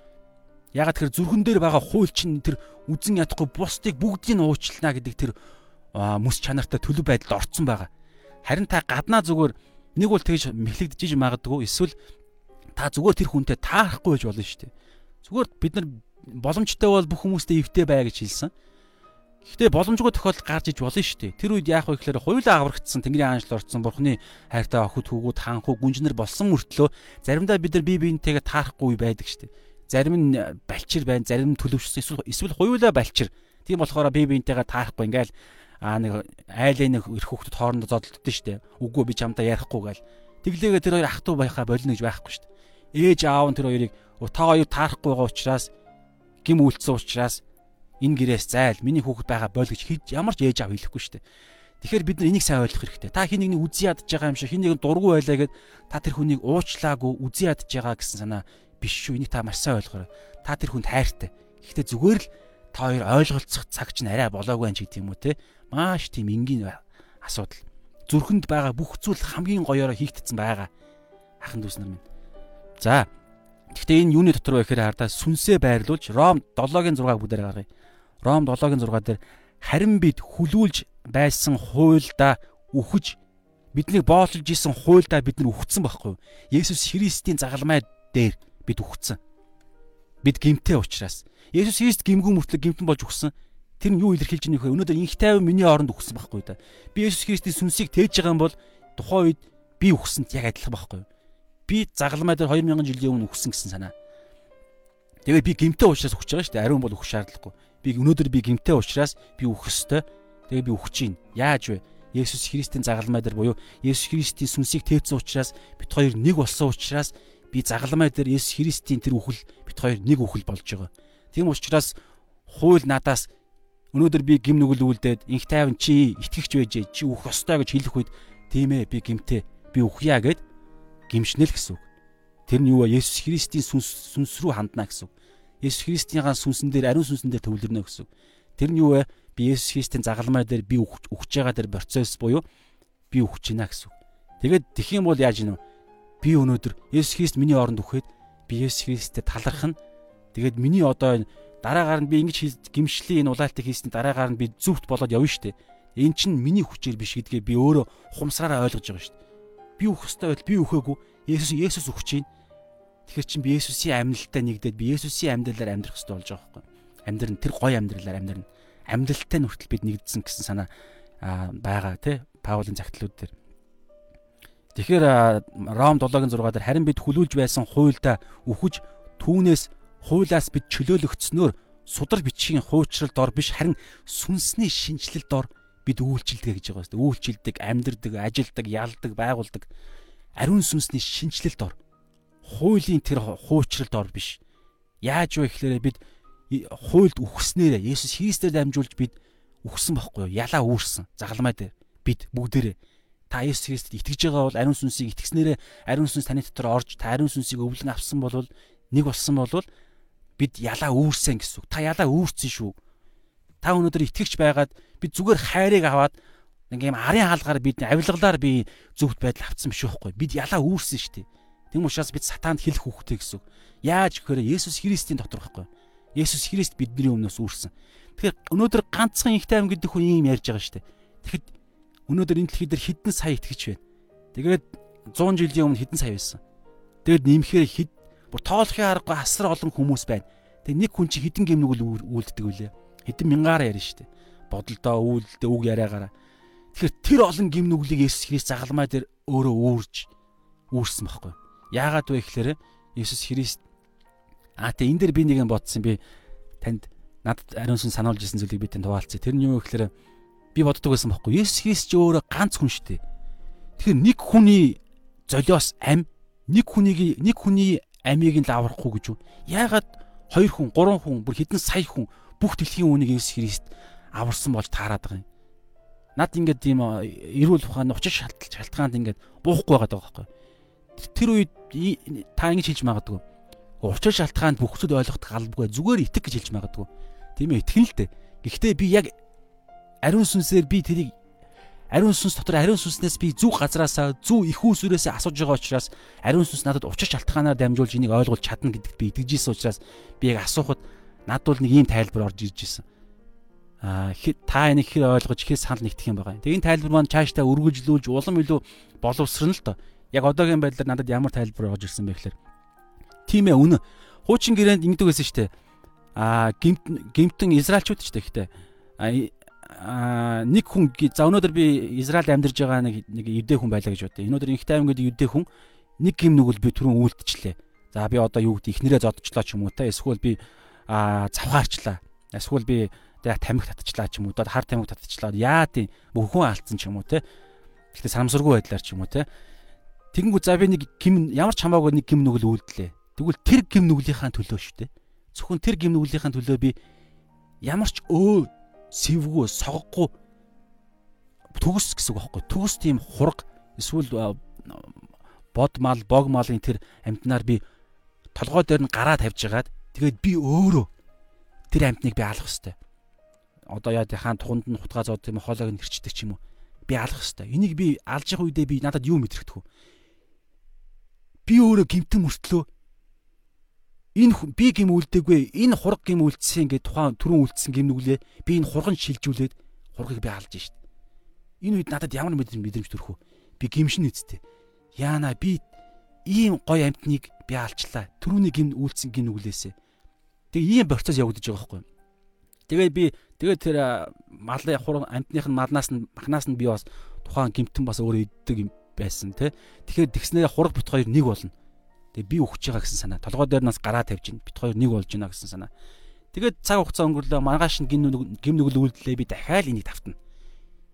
Ягаад тэгэхээр зүрхэн дээр байгаа хууль чинь тэр үзэн ядахгүй бусдыг бүгдийг нь уучлана гэдэг тэр мэс чанартай төлөв байдалд орцсон байгаа. Харин та гаднаа зүгээр нэг бол тэгж мэхлэгдэж магадгүй эсвэл та зүгээр тэр хүнтэй таарахгүй байж болно шүү дээ. Зүгээр бид нар боломжтой бол бүх хүмүүстэй эвтэй бай гэж хэлсэн. Гэхдээ боломжгүй тохиолдол гарч иж болно шүү дээ. Тэр үед яах вэ гэхээр хоёулаа аврагдсан Тэнгэрийн аанчлал орцсон бурхны хайртай охид хүүгүүд ханхуу гүнжнэр болсон мөртлөө заримдаа бид нар бие биентэйгээ таарахгүй байдаг шүү дээ. Зарим нь балчир байна, зарим нь төлөвшсөн эсвэл эсвэл хоёулаа балчир. Тийм болохоор бие биентэйгээ таарахгүй ингээл аа нэг айлын нэг их хүүхдүүд хоорондоо зодтолдсон шүү дээ. Үгүй би чамтай ярихгүй гээл. Тэглээгээ тэр хоёр ах トゥ байхаа болно гэж байхгүй шүү дээ. Ээж аав нь тэр хоёрыг та хоёр таарахгүй байгаа учраас гим үйлцсэн учраас энэ гэрээс зайл миний хүүхэд байгаа бол гэж хийж ямар ч ээж аав хэлэхгүй шүү дээ. Тэгэхээр бид нар энийг сайн ойлгох хэрэгтэй. Та хин нэгний үзий ядж байгаа юм шиг хин нэг дургу байлаа гэд та тэр хүнийг уучлаагүй үзий ядж байгаа гэсэн санаа биш шүү. Энийг та маш сайн ойлгоорой. Та тэр хүнд хайртай. Гэхдээ зүгээр л та хоёр ойлголцох цаг чинь арай болоогүй юм ч гэдэг юм уу те. Маш тийм энгийн асуудал. Зүрхэнд байгаа бүх зүйл хамгийн гоёороо хийгдсэн байгаа. Ахан дүүс нар минь. За. Гэхдээ энэ юуны дотор вэ гэхээр хардаа сүнсээ байрлуулж Ром 7-гийн 6-г бүгдээр гаргая. Ром 7-гийн 6 дээр харин бид хүлүүлж байсан хуйлда үхэж биднийг боолж исэн хуйлда бид нар үхсэн байхгүй юу? Есүс Христийн загалмай дээр бид үхсэн. Бид гимтэй учраас. Есүс Христ гимгүү мөртлөө гимтэн болж үхсэн. Тэр нь юу илэрхийлж байгаа нөхөө өнөөдөр инх тайван миний оронд үхсэн байхгүй да. Би Есүс Христийн сүнсийг тээж байгаа юм бол тухайн үед би үхсэнд яг адилхан байхгүй юу? Би загалмай дээр 2000 жилийн өмнө үхсэн гэсэн санаа. Тэгээд би гимтэй уушраас өгч байгаа шүү дээ. Ариун бол өгөх шаардлагагүй. Би өнөөдөр би гимтэй уушраас би өгөх ёстой. Тэгээд би өгч чинь. Яаж вэ? Есүс Христийн загалмай дээр буюу Есүс Христийн сүнсийг тээвсэн учраас бид хоёр нэг болсон учраас би загалмай дээр Есүс Христийн тэр үхэл бид хоёр нэг үхэл болж байгаа. Тийм учраас хууль надаас өнөөдөр би гим нүгэл үлдээд инх тайван чи итгэгч байж чи үхэх ёстой гэж хэлэх үед тийм ээ би гимтэй би үхъя гэд гимшнэл гэсэн үг. Тэр нь юу вэ? Есүс Христийн сүнс сүнс рүү хандна гэсэн үг. Есүс Христийн сүнсэн дээр ариун сүнсэн дээр төвлөрнө гэсэн үг. Тэр нь юу вэ? Би Есүс Христийн загалмай дээр би өгч байгаа тэр процесс буюу би өгч гинэ гэсэн үг. Тэгээд тэх юм бол яаж гинэ? Би өнөөдөр Есүс Христ миний оронд өгөхөд би Есүс Христтэй талархах нь тэгээд миний одоо дараагаар нь би ингэж гимшлийн энэ улаалтыг хийсний дараагаар нь би зүвт болоод явна шүү дээ. Эн чинь миний хүчээр биш гэдгээ би өөрөө ухамсараараа ойлгож байгаа дээ. Би өөх ёстой байл би өөхөөгүй Есүс Есүс өгч чинь. Тэгэхээр чин би Есүсийн амьдлалтай нэгдээд би Есүсийн амьдралаар амьдрах хэрэгтэй болж байгаа байхгүй. Амьдрын тэр гоё амьдралаар амьдрна. Амьдралтай нүртэл бид нэгдсэн гэсэн санаа байгаа тий Паулийн загтлууд дээр. Тэгэхээр Ром 7-гийн 6 дээр харин бид хүлүүлж байсан хуйлда үхэж түүнээс хуулаас бид чөлөөлөгдснөөр судар бичгийн хуучрал дор биш харин сүнсний шинжилэл дор бид үйлчилдэг гэж байгаа юм. Үйлчилдэг, амьдрдаг, ажилдаг, ялдаг, байгуулдаг ариун сүнсний шинчлэлд ор. Хуулийн тэр хуучралд ор биш. Яаж вэ гэхээр бид хуйлд үхснээрээ Есүс Христээр дамжуулж бид үхсэн бохгүй юу? Ялаа үүрсэн. Загалмай дээр бид бүгдээрээ та Есүс Христэд итгэж байгаа бол ариун сүнсийг итгэснээрээ ариун сүнс таны дотор орж та ариун сүнсийг өвлөн авсан бол нэг болсон бол бид ялаа үүрсэн гэсэн. Та ялаа үүрсэн шүү. Та өнөөдөр итгэгч байгаад бид зүгээр хайрыг аваад юм арын хаалгаар бид авилгалаар би зөвхт байдал авцсан биш үхгүй. Бид ялаа үүрсэн шүү дээ. Тэм учраас бид сатаанд хэлэх хүүхдээ гэсэн. Яаж гэхээр Есүс Христийн дотор байхгүй. Есүс Христ бидний өмнөөс үүрсэн. Тэгэхээр өнөөдөр ганцхан их тайван гэдэг хүн ийм ярьж байгаа шүү дээ. Тэгэхэд өнөөдөр энэ дэлхий дээр хэдэн сая итгэж байна. Тэгээд 100 жилийн өмнө хэдэн сая байсан. Тэгээд нэмэхээр хэд бүр тоолохын аргагүй асар олон хүмүүс байна. Тэгээд нэг хүн чи хэдэн гимнүгэл үлддэг вүлээ. Хэдэн мянгаараа ярина шүү дээ. Бодолдоо үйлдэл үг яриагаараа. Тэгэхээр тэр олон гим нүглийг Есүс Христ загалмай дээр өөрөө үүрж үүрсэн байхгүй. Яагаад вэ гэхээр Есүс Христ аа тэ энэ дээр би нэг юм бодсон би танд надад ариун сүнс сануулж ирсэн зүйлийг би тань хуваалцъя. Тэр нь юу гэхээр би боддог байсан байхгүй. Есүс Христ ч өөрөө ганц хүн шүү дээ. Тэгэхээр нэг хүний золиос ам нэг хүнийг нэг хүний амийг нь лаврахгүй гэж юу? Яагаад хоёр хүн, гурван хүн, бүр хэдэн сая хүн бүх дэлхийн үнийг Есүс Христ аварсан болж таарад байгаа юм. Над ингээд тийм эрүүл ухаан учир шалтгаан шалтгаанд ингээд буухгүй байгаа байхгүй. Тэр үед та ингэж хэлж магадгүй. Учир шалтгаанд бүх зүйл ойлгох галбгүй зүгээр итг гэж хэлж магадгүй. Тийм ээ итгэн л дээ. Гэхдээ би яг ариун сүнсээр би тэрийг ариун сүнс дотор ариун сүнснээс би зүг газараасаа зүг их усүрээсээ асууж байгаа учраас ариун сүнс надад учир шалтгаанаар дамжуулж энийг ойлгуулж чадна гэдэгт би итгэж ирсэн учраас би яг асуухад надад бол нэг ийм тайлбар орж ирж ирсэн. Аа та энийг хэр ойлгож хэр санал нэгтгэх юм байгаа. Тэгээ энэ тайлбар маань цаашдаа үргэлжлүүлж улам илүү боловсрно л доо. Яг одоогийн байдлаар надад ямар тайлбар орж ирсэн бэ гэхээр тийм ээ үнэ. Хуучин гэрээнд ингэдэг байсан шүү дээ. Аа гимт гимтэн израилчууд ч гэхдээ нэг хүн за өнөөдөр би Израиль амьдарж байгаа нэг нэг юдэ хүн байлаа гэж бодъё. Өнөөдөр инх тайван гэдэг юдэ хүн нэг гим нүгэл би түрүүн үлдчихлээ. За би одоо юу гэдэг ихнэрээ зодчлоо ч юм уу та эсвэл би цавхаарчлаа. Эсвэл би тэг тамхи татчихлаа ч юм уу. Хар тамхи татчихлаа. Яа тийм мөхөн алдсан ч юм уу те. Гэхдээ санамсаргүй байдлаар ч юм уу те. Тэгэнгүү за би нэг гим ямар ч хамаагүй нэг гим нүгэл үлдлээ. Тэгвэл тэр гим нүглийнхаа төлөө шүү дээ. Зөвхөн тэр гим нүглийнхаа төлөө би ямар ч өө сэвгүй согохгүй. Төгс гэсэн үг байхгүй төгс тийм хураг. Эсвэл бод мал бог малын тэр амтнаар би толгой дээр нь гараа тавьж хагаад тэгээд би өөрөө тэр амтныг би алах хэвээр. Одоо яа хаан туханд нь хутгаа зоод тийм хоолойг нь хэрчдэг ч юм уу? Би алах хэвээр. Энийг би алж явах үедээ би надад юу мэдрэгдэх вэ би өөрөө гимтэн мөртлөө энэ би гим үлдээгүй энэ хург гим үлдсэн ингээд тухайн түрүүн үлдсэн гим нүглээ би энэ хурган шилжүүлээд хургийг би алж шít. Энэ үед надад ямар мэдрэмж төрөх вэ? Би гимшин үсттэй. Яана би ийм гой амтныг би алчлаа. Түрүүний гим үлдсэн гим нүглээсээ. Тэгээ ийм процесс явагдаж байгаа байхгүй. Тэгээд би тэгээд тэр малын хуран амтных нь малнаас нь махнаас нь би бас тухайн гимтэн бас өөрөө иддэг юм байсан тий. Тэгэхээр тэгснээр хураг бит хоёр нэг болно Тэгээ би өгч байгаа гэсэн санаа. Толгой дээр нас гараа тавьж ин бит хоёр нэг болж байна гэсэн санаа. Тэгээд цаг хугацаа өнгөрлөө маргааш нь гим нүгэл үйлдэлээ би дахиад энийг тавтана.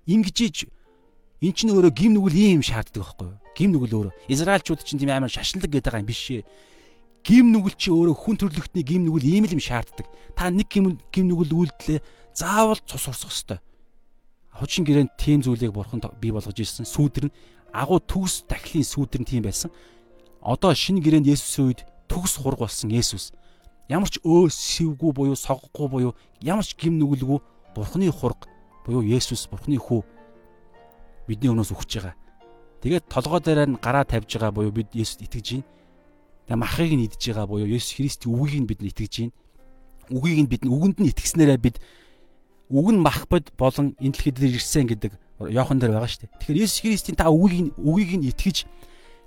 Ингэжиж эн чинь өөрөө гим нүгэл ийм шаарддаг байхгүй юу? Гим нүгэл өөрөө. Израильчууд чинь тийм амар шашинлаг гэдэг байгаа юм биш ээ. Гим нүгэл чи өөрөө хүн төрлөختний гим нүгэл ийм л юм шаарддаг. Та нэг гим гим нүгэл үйлдэлээ заавал цус урсах ёстой. Хучин гэрээнд тийм зүйлийг бурхан бий болгож ирсэн. Сүүдэр нь агуу төгс дахлын сүүдэр нь тийм байсан одоо шинэ гэрээнд Есүсийн үед төгс хург болсон Есүс ямар ч өө сэвгүй буюу согохгүй буюу ямар ч гим нүгэлгүй Бурхны хург буюу Есүс Бурхны хүү бидний өнөөс өгч байгаа. Тэгээд толгой дээр нь гараа тавьж байгаа буюу бид Есүст итгэж байна. Тэгээд махыг нь идж байгаа буюу Есүс Христийн үгийг нь бид итгэж байна. Үгийг нь бид үгэнд нь итгэснээрээ бид үг нь мах бод болон энэ дэлхийд ирсэн гэдэг Йохан дээр байгаа шүү дээ. Тэгэхээр Есүс Христийн та үгийг үгийг нь итгэж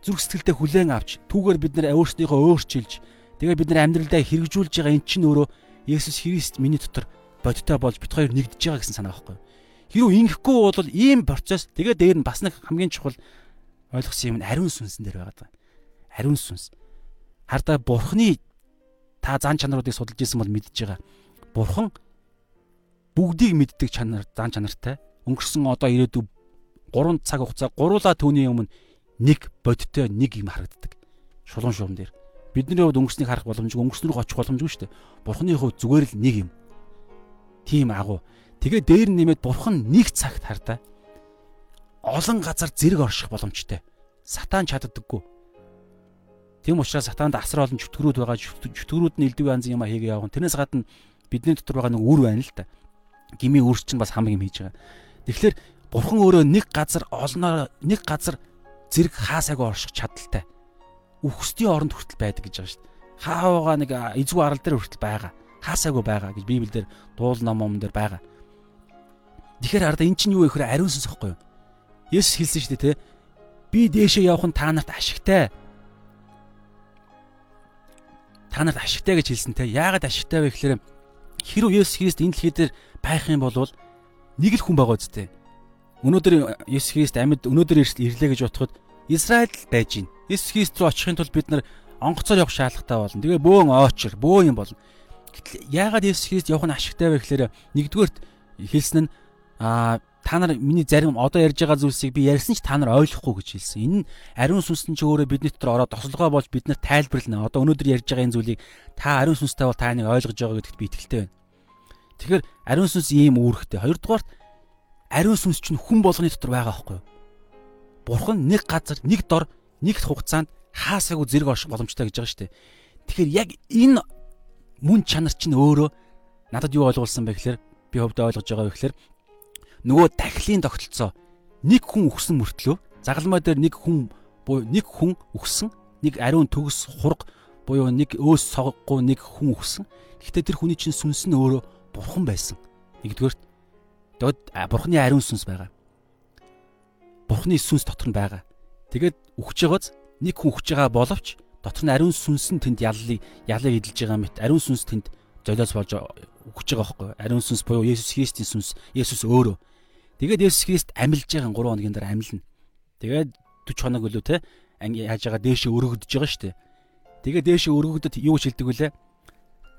зүрх сэтгэлдээ хүлээн авч түүгээр бид нар өөрсдийнхөө өөрчилж тэгээ бид нар амьдралдаа хэрэгжүүлж байгаа эн чинь өөрөө Есүс Христ миний дотор бодтой болж бит хоёр нэгдэж байгаа гэсэн санаа байхгүй. Хэрвээ ингэхгүй бол ийм процесс тэгээ дээр нь бас нэг хамгийн чухал ойлгосон юм нь ариун сүнсэн дээр байгаа. Ариун сүнс. Хардаа бурхны та зан чанаруудыг судалж исэн бол мэдж байгаа. Бурхан бүгдийг мэддэг чанар зан чанартай. Өнгөрсөн одоо ирээдүйн 3 цаг хугацаа гуруула түүний өмнө нэг бодиттой нэг юм харагддаг. Шулуун шуурн дээр. Бидний хувьд өнгөрснийг харах боломжгүй, өнгөрснөрөө очих боломжгүй шүү дээ. Бурхны хувьд зүгээр л нэг юм. Тийм агуу. Тэгээ дээр нэмээд бурхан нэг цагт хардаа олон газар зэрэг орших боломжтой. Сатан чаддаггүй. Тийм учраас сатаанд асар олон чөтгөрүүд байгаа. Чөтгөрүүд нь элдв янзын юм хийгээ явах. Тэрнээс гадна бидний дотор байгаа нэг үр байна л та. Гмийн үр чинь бас хамгийн юм хийж байгаа. Тэгэхээр бурхан өөрөө нэг газар олноо нэг газар зэрэг хаасаагүй орших чадaltaй. Үхсдийн оронд хүртэл байдаг гэж байгаа шүү дээ. Хаавгаа нэг эзгүй арал дээр хүртэл байгаа. Хаасаагүй байгаа гэж Библиэлд дуул ном дээр байгаа. Тэгэхээр ардаа эн чинь юу вэ гэхээр ариун сүнс ихгүй юу? Есүс хэлсэн шүү дээ, тэ. Би дээшээ явах нь та нарт ашигтай. Та нарт ашигтай гэж хэлсэн тэ. Яагаад ашигтай вэ гэхээр хэрвээ Есүс Христ энэ дэлхий дээр байх юм бол нэг л хүн байгаа үстэй өнөөдөр Есүс Христ амьд өнөөдөр ирлээ гэж бодоход Израиль байж гин. Есүс Христ рүү очихын тулд бид нар онгоцоор явах шаардлагатай болно. Тэгээ бөөн очор, бөө юм болно. Гэтэл яагаад Есүс Христ явах нь ашигтай вэ гэхээр нэгдүгээрт хэлсэн нь аа та нар миний зарим одоо ярьж байгаа зүйлсийг би ярьсан ч та нар ойлгохгүй гэж хэлсэн. Энэ нь ариун сүнс нь ч өөрөө бидний дотор ороод тослогоо болж бид нар тайлбарлана. Одоо өнөөдөр ярьж байгаа энэ зүйлийг та ариун сүнстэй бол та нэг ойлгож байгаа гэдэгт би итгэлтэй байна. Тэгэхээр ариун сүнс ийм үүрэгтэй. Хоёрдугаарт ариун сүнс чинь хүн болгоны дотор байгаа байхгүй юу? Бурхан нэг газар, нэг дор, нэг хугацаанд хаасаагүй зэрэг орших боломжтой гэж байгаа шүү дээ. Тэгэхээр яг энэ мөн чанар чинь өөрөө надад юу ойлгуулсан бэ гэхээр би хөвдө ойлгож байгаа вэ гэхээр нөгөө дахлын тогтолцоо нэг хүн өгсөн мөртлөө загалмай дээр нэг хүн буюу нэг хүн өгсөн нэг ариун төгс хург буюу нэг өөс соггохгүй нэг хүн өгсөн. Гэхдээ тэр хүний чинь сүнс нь өөрөө бурхан байсан. Нэгдүгээр тэгээд бурханы ариун сүнс байгаа. Бурханы сүнс дотор нь байгаа. Тэгээд өгч байгааз нэг хүн өгч байгаа боловч дотор нь ариун сүнс нь тэнд яллыг ялыг эдэлж байгаа мэт ариун сүнс тэнд золиос болж өгч байгаа байхгүй. Ариун сүнс буюу Есүс Христийн сүнс, Есүс өөрөө. Тэгээд Есүс Христ амилж байгаа 3 хоногийн дараа амилна. Тэгээд 40 хоног өлөө те яаж байгаа дээшээ өргөгдөж байгаа шүү дээ. Тэгээд дээшээ өргөгдөд юу хэлдэг вүлээ?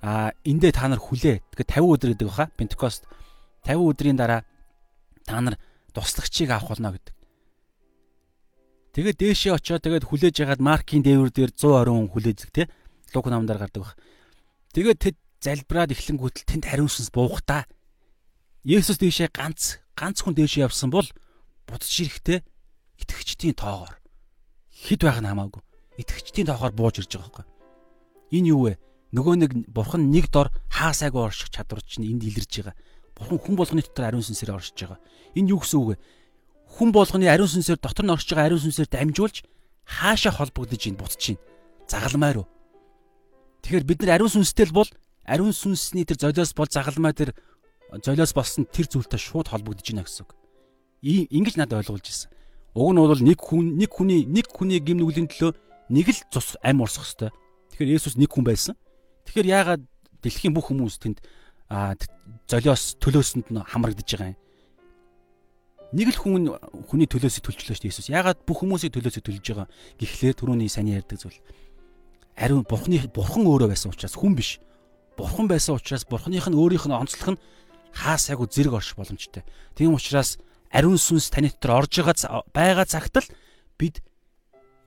Аа эндээ та нар хүлээ. Тэгээд 50 өдөр гэдэг баха. Пентекост 50 өдрийн дараа та нар туслагчийг авах болно гэдэг. Тэгээд дээшээ очиод тэгээд хүлээж ягаад маркийн дээвэр дээр 120 хүн хүлээдэг те. Лук намдаар гардаг бах. Тэгээд тэд залбираад эхлэнгүүтэл тэнд хариун сүнс буухдаа Есүс дээшээ ганц ганц хүн дээшээ явсан бол будж ирэхдээ итгэгчдийн тоогоор хэд байх нь хамаагүй. Итгэгчдийн тоогоор бууж ирж байгаа байхгүй. Энэ юу вэ? Нөгөө нэг бурхан нэг дор хаасайг орших чадвар чинь энд илэрж байгаа. Бурхан хүн болгоны дотор ариун сүнсээр оршиж байгаа. Энэ юу гэсэн үг вэ? Хүн болгоны ариун сүнсээр дотор нь оршиж байгаа ариун сүнсээр дамжуулж хаашаа холбогдож ийн буцаж ийн. Загалмай руу. Тэгэхээр бид нар ариун сүнстэй л бол ариун сүнсний тэр золиос бол загалмай тэр золиос болсон тэр зүйлтэй шууд холбогдож байна гэсэн үг. Ингэж надад ойлгуулж ирсэн. Уг нь бол нэг хүн нэг хүний нэг хүний гим нүглийн төлөө нэг л цус ам урсах хэвээр. Тэгэхээр Есүс нэг хүн байсан. Тэгэхээр яагаад дэлхийн бүх хүмүүс тэнд золиос төлөөсөнд нь хамрагдаж байгаа юм? Нэг л хүн хүний төлөөсөө төлчлөө шүү дээ Есүс. Яагаад бүх хүмүүсийн төлөөсөө төлж байгаа? Гэхдээ түрүүний саний ярьдаг зүйл. Ариун бурхны бурхан өөрөө байсан учраас хүн биш. Бурхан байсан учраас бурханых нь өөрийнх нь онцлог нь хаасайгу зэрэг орших боломжтой. Тийм учраас ариун сүнс таны дотор орж байгаа байгаа цагт л бид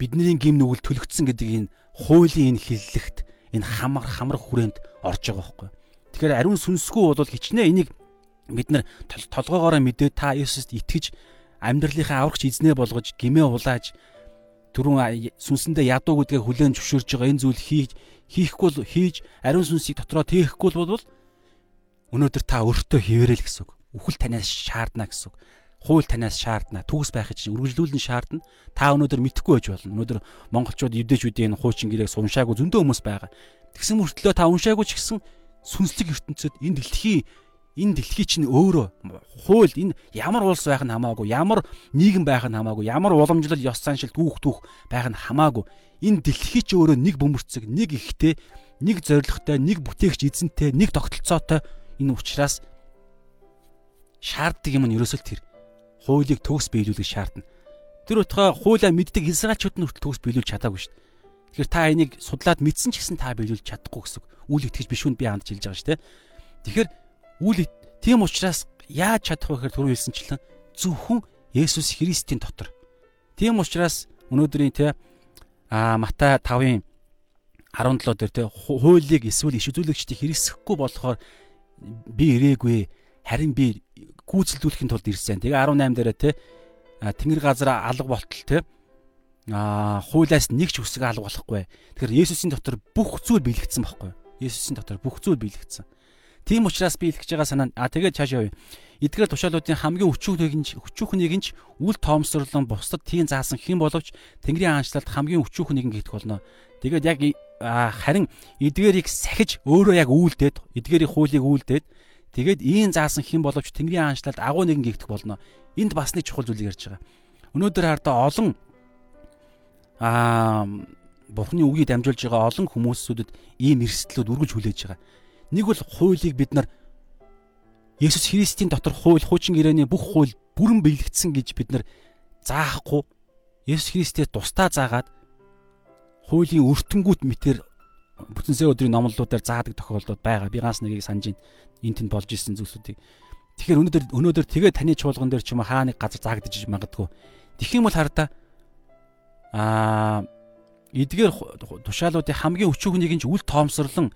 бидний гим нүгэл төлөгдсөн гэдэг энэ хуулийн энэ хиллэгт энэ хамар хамар хүрээнд орж байгаа байхгүй. Тэгэхээр ариун сүнсгүй бол хичнээн энийг бид нар толгоогоороо мэдээ та Есүст итгэж амьдралынхаа аврагч эзнээ болгож гимээ улааж түрүүн сүнсэндээ ядуу гэдгээ хүлээн зөвшөөрж байгаа энэ зүйл хийж хийхгүй л хийж ариун сүнсийг дотроо тээхгүй бол өнөөдөр та өөртөө хിവэрэл гэсэн үг. Үхэл танаас шаардна гэсэн үг. Хууль танаас шаардна. Төгс байх чинь үргэлжлүүлэн шаардна. Та өнөөдөр мэдхгүй байж болно. Өнөөдөр монголчууд евдээчүүдийн хуучин гэрээг уншаагүй зөндөө хүмүүс байгаа. Тэгсэн мөртлөө та уншаагүй ч гэсэн сүнслэг ертөнцид энэ дэлхий энэ дэлхий чинь өөрөө хууль энэ ямар улс байх нь хамаагүй ямар нийгэм байх нь хамаагүй ямар уламжлал ёс заншил түүх түүх байх нь хамаагүй энэ дэлхий ч өөрөө нэг бөмбөрцөг нэг ихтэй нэг зоригтой нэг бүтээгч эзэнтэй нэг тогтолцоотой Энэ учраас шаарддаг юм нь ерөөсөө тэр хуулийг төгс биелүүлэх шаардна. Тэр утгаа хуулаа мэддэг Израильчууд нь хүртэл төгс биелүүлж чадаагүй шүү дээ. Тэгэхээр та энийг судлаад мэдсэн ч гэсэн та биелүүлж чадахгүй гэсэн үйл итгэж биш үнд би хандж хэлж байгаа шүү дээ. Тэгэхээр үйл тийм учраас яаж чадах вэ гэхээр түрүү хэлсэнчлэн зөвхөн Есүс Христийн дотор. Тийм учраас өнөөдрийн те а Матай 5-ын 17 дээр те хуулийг эсвэл иш үзүүлэгчдийг хэрэгсэхгүй болохоор би ирээгүй харин би гүйцэлдүүлэхийн тулд ирсэн. Тэгээ 18 дээрээ те тэнгэр газар алга болтол те а хуулиас нэг ч үсэг алга болохгүй. Тэгэхээр Есүсийн дотор бүх зүйл биелэгдсэн байхгүй. Есүсийн дотор бүх зүйл биелэгдсэн. Тийм учраас би хэлж байгаа санаа а тэгээд цааш явъя. Эдгээр тушаалуудын хамгийн өчүүхнийг нь өчүүхнийг нь үл тоомсорлон бусдад тийм заасан хэн боловч Тэнгэрийн хаанчлалд хамгийн өчүүхнийг нь гихтэх болно. Тэгээд яг харин эдгээрийг сахиж өөрөө яг үйлдээд эдгээрийн хуулийг үйлдээд тэгээд ийм заасан хэн боловч Тэнгэрийн хаанчлалд агуу нэгэн гихтэх болно. Энд бас нэг чухал зүйлийг ярьж байгаа. Өнөөдөр хардаа олон аа Бурхны үгийг дамжуулж байгаа олон хүмүүсүүдэд ийм эрсдлүүд үргэлж хүлээж байгаа. Нэг бол хуулийг бид нар Есүс Христийн дотор хууль, хуучин гэрээний бүх хууль бүрэн биелэгдсэн гэж бид нар заахгүй Есүс Христээр тусдаа заагаад хуулийн өртөнгүүт мэтэр бүтэнсээ өдрийн номлолуудаар заадаг тохиолдод байгаа. Би ганц нэгийг санаж байна. Энд тэнд болж исэн зүйлсүүдийг. Тэгэхээр өнөөдөр өнөөдөр тэгээ таны чуулган дээр ч юм уу хаа нэг газар заагдаж магадгүй. Тэгэх юм бол хараа аа эдгээр тушаалуудын хамгийн өчүүхнийг нь үл тоомсорлон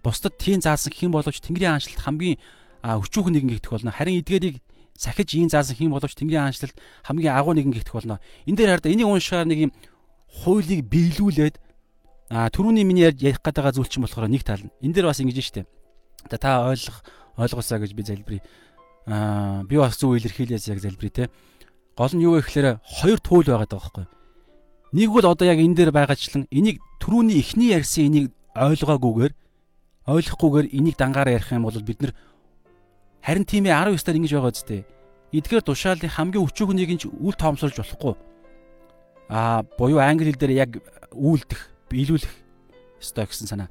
бусдад тийм заасан хэм боловч Тэнгэрийн хаанчлалт хамгийн өчүүхэн нэгэн гихтэх болно. Харин эдгээрийг сахиж ийм заасан хэм боловч Тэнгэрийн хаанчлалт хамгийн агуу нэгэн гихтэх болно. Энэ дээр хараа энийг уншихаар нэг юм хуулийг биелүүлээд түрүүний миний ярих гээд байгаа зүйл чинь болохоор нэг тал. Энэ дээр бас ингэж штэ. Та ойлгох ойлгосоо гэж би залбирая. Аа би бас зөв илэрхийлээс яг залбирая те. Гол нь юу вэ гэхээр хоёр туул байгаа байхгүй. Нэг бол одоо яг энэ дээр байгаачлан энийг түрүүний эхний ярьсан энийг ойлгоогүйгээр ойлгохгүйгээр энийг дангаараа ярих юм бол бид нар харин тийм ээ 19 даар ингэж байгаа үстэй. Эдгээр тушаалын хамгийн өчүүхнийг нь үл тоомсолж болохгүй. Аа буюу англи хэл дээр яг үйлдэх, биелүүлэх ёстой гэсэн санаа.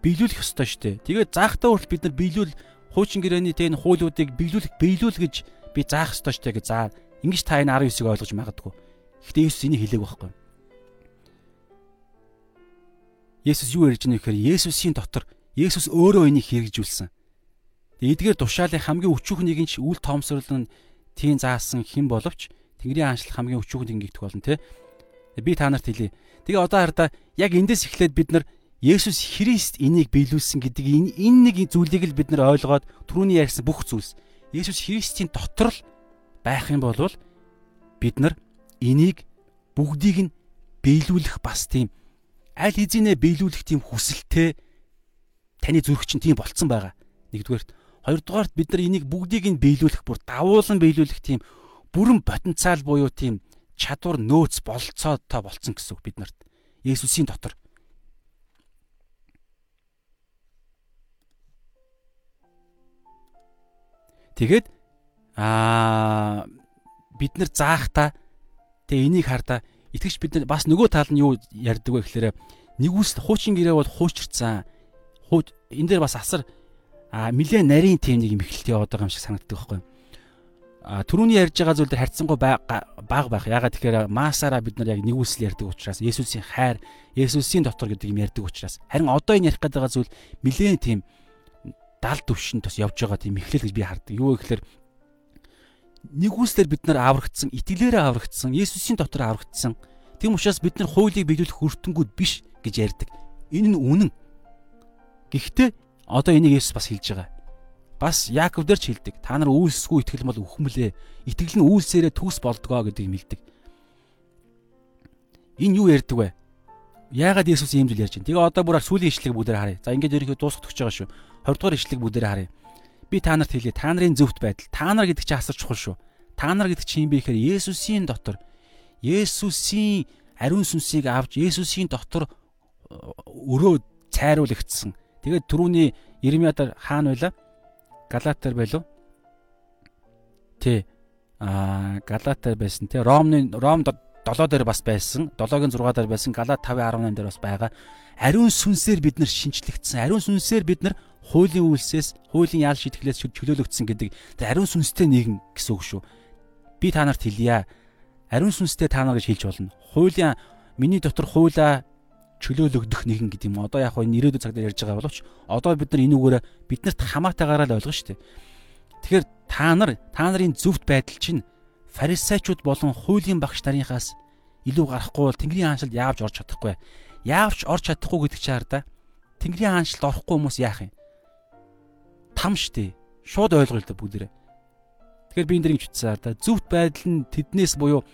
Биелүүлэх ёстой шүү дээ. Тэгээд заахтаа хүртэл бид нар биелүүл хуучин гэрээний тэн хуулиудыг биелүүлэх, биелүүл гэж би заах ёстой шүү дээ гэж заа. Ингэж та энэ 19-ыг ойлгож магадгүй. Гэхдээ Есүс энийг хэлээг байхгүй. Есүс юу ярьж байгаа нөхөр Есүсийн дотор Есүс өөрөө энийг хэрэгжүүлсэн. Эдгээр тушаалын хамгийн өчүүхнийг нь үл тоомсорлон тийм заасан хэн боловч Тэнгэрийн хаанчлал хамгийн өчүүхэнд ингээгдэх болно те. Би та нарт хэлье. Тэгээ одоо хараа яг эндээс эхлээд бид нар Есүс Христ энийг биелүүлсэн гэдэг энэ энэ нэг зүйлийг л бид нар ойлгоод түрүүний ярьсан бүх зүйлс Есүс Христийн дотор л байх юм бол бид нар энийг бүгдийг нь биелүүлэх бас тийм аль хэзээ биелүүлэх тийм хүсэлтэй таны зүрх чинь тийм болцсон байгаа. Нэгдүгээрт хоёрдугаарт бид нар энийг бүгдийг нь биелүүлэх бүр давуулан биелүүлэх тийм бүрэн потенциал буюу тийм чадвар нөөц болцоотой болцсон гэсэн үг бид нарт. Есүсийн дотор. Тэгээд аа бид нар заахта тэгээ энийг хардаа итгэж бид нар бас нөгөө тал нь юу ярьдаг вэ гэхээр нэгүсэл хуучин гэрээ бол хуучирцсан. Хууч энэ дээр бас асар нилээ нарийн тийм нэг юм эхлэлт яваад байгаа юм шиг санагддаг байхгүй юу? А түрүүний ярьж байгаа зүйл дээр харьцангуй баг байх. Ягаад тэгэхээр масаараа бид нар яг нэгүсэл ярьдаг учраас Есүсийн хайр, Есүсийн дотор гэдэг юм ярьдаг учраас харин одоо энэ ярих гэдэг зүйл нилээ тийм дал төвшин тус явж байгаа тийм эхлэл гэж би хардаг. Юу гэхээр нэгүслэр бид нар аврагдсан, итгэлээрээ аврагдсан, Есүсийн дотор аврагдсан. Тийм учраас бид нар хуулийг биелүүлэх хүртэнгүүд биш гэж ярьдаг. Энэ нь үнэн. Гэхдээ одоо энийг Есүс бас хэлж байгаа. Бас Яаков дээр ч хэлдэг. Та нар үйлсгүй итгэл бол үхмэлээ. Итгэл нь үйлсээрээ төс болдгоо гэдэг юм хэлдэг. Энэ юу ярьдаг вэ? Яагаад Есүс ийм зүйл ярьж байна? Тэгээ одоо бүр сүүлийн ишлэг бүгдээр харъя. За ингээд ерөнхийдөө дуусах гэж байгаа шүү. 20 дугаар ишлэг бүгдээр харъя. Би та нарт хэлье. Та нарын зөвхт байдал. Та нар гэдэг чинь асар чухал шүү. Та нар гэдэг чинь юм бэ гэхээр Есүсийн дотор Есүсийн ариун сүнсийг авч Есүсийн дотор э, өрөө цайруулагдсан. Тэгээд түрүүний Ирмиядар хаана байла? Галатар байлуу? Тэ. Аа, Галатар байсан те. Ромны Ром 7 дээр бас байсан. 7-гийн 6 дээр байсан. Галат 5-18 дээр бас байгаа. Ариун сүнсээр бид нар шинчлэгдсэн. Ариун сүнсээр бид нар хуулийн үйлсээс хуулийн ял шитгэлээс чөлөөлөгдсөн гэдэг ариун сүнстэй нэгэн гэсэн үг шүү. Би та нарт хэлье. Ариун сүнстэй та нар гэж хэлж болно. Хуулийн миний дотор хуулаа чөлөөлөгдөх нэгэн гэдэг юм. Одоо яг энэ ирээдүйн цаг дээр ярьж байгаа боловч одоо бид нар энэ үгээрээ биднэрт хамаатайгаараа л ойлгоно шүү дээ. Тэгэхээр та нар та нарын зөвхт байдал чинь фарисеучуд болон хуулийн багш нарынхаас илүү гарахгүй бол Тэнгэрийн хаанчлалд яавч орж чадахгүй. Яавч орж чадахгүй гэдэг чинь хараа. Тэнгэрийн хаанчлалд орохгүй хүмүүс яах юм? там штэ. Шууд да бүгдээрээ. Тэгэхээр би энэ дэрийг чүтсээр да зөвхт байдал нь тэднээс буюу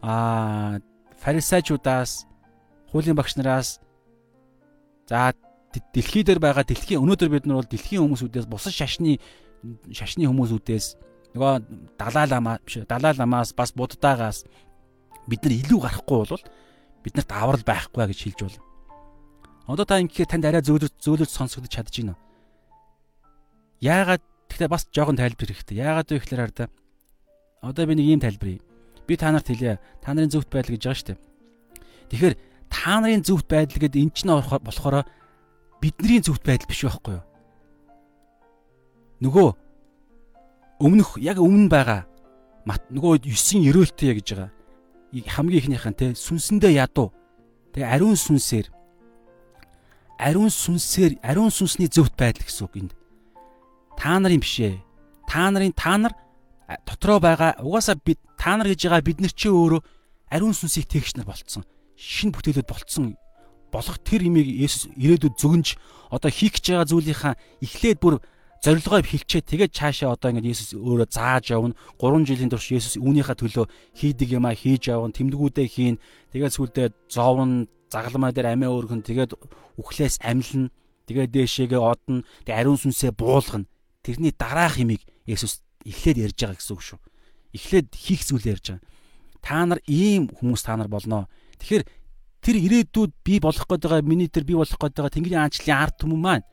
аа фарисеучудаас хуулийн багш нараас за дэлхий дээр байгаа дэлхийн өнөөдөр бид нар бол дэлхийн хүмүүсүүдээс бусад шашны шашны хүмүүсүүдээс нөгөө далай лама биш далай ламаас бас буддаагаас бид нар илүү гарахгүй бол бид нарт аврал байхгүй гэж хэлж байна. Одоо та ингэхээр танд арай зөөлөж зөөлөж сонсогдож чадж байна? Яагаад тэгэхээр бас жоохон тайлбар хэрэгтэй. Яагаад вэ гэхээр хараа одоо би нэг ийм тайлбарыг би та нарт хэлье. Та нарын зөвхт байдал гэж байгаа шүү дээ. Тэгэхээр та нарын зөвхт байдал гэдэг эн чинь болохоор бидний зөвхт байдал биш байхгүй юу? Нөгөө өмнөх яг өмнө байгаа нөгөө 9 өрөөлтөй гэж байгаа. Хамгийн ихнийхэн те сүнсэндээ ядуу. Тэгээ ариун сүнсээр ариун сүнсээр ариун сүнсний зөвхт байдал гэсэн үг энд. Та нарын биш ээ. Та нарын та нар дотроо байгаа угаасаа бид та нар гэж байгаа бид нар чи өөрөө ариун сүнсийг тэгш нар болцсон. Шин бүтээлүүд болцсон болох тэр имийг Есүс ирээдүйд зөвгөнж одоо хийх гэж байгаа зүйлийнхаа эхлээд бүр зорилгоо хилчээ. Тэгээд цаашаа одоо ингээд Есүс өөрөө зааж явна. 3 жилийн турш Есүс үүнийхээ төлөө хийдэг юм а хийж явна. Тэмдгүүдээ хийн. Тэгээд сүлдээ зовн загалмай дээр амиа өргөн. Тэгээд үхлээс амилна тэгээд дээшээгээ одно. Тэгээд ариун сүнсээ буулгана. Тэрний дараах имийг Есүс эхлээд ярьж байгаа гэсэн үг шүү. Эхлээд хийх зүйлээ ярьж байгаа. Та нар ийм хүмүүс та нар болноо тэгэхээр тэр ирээдүйд би болох гээд байгаа миний тэр би болох гээд байгаа Тэнгэрийн аанчлалын ард түмэн маань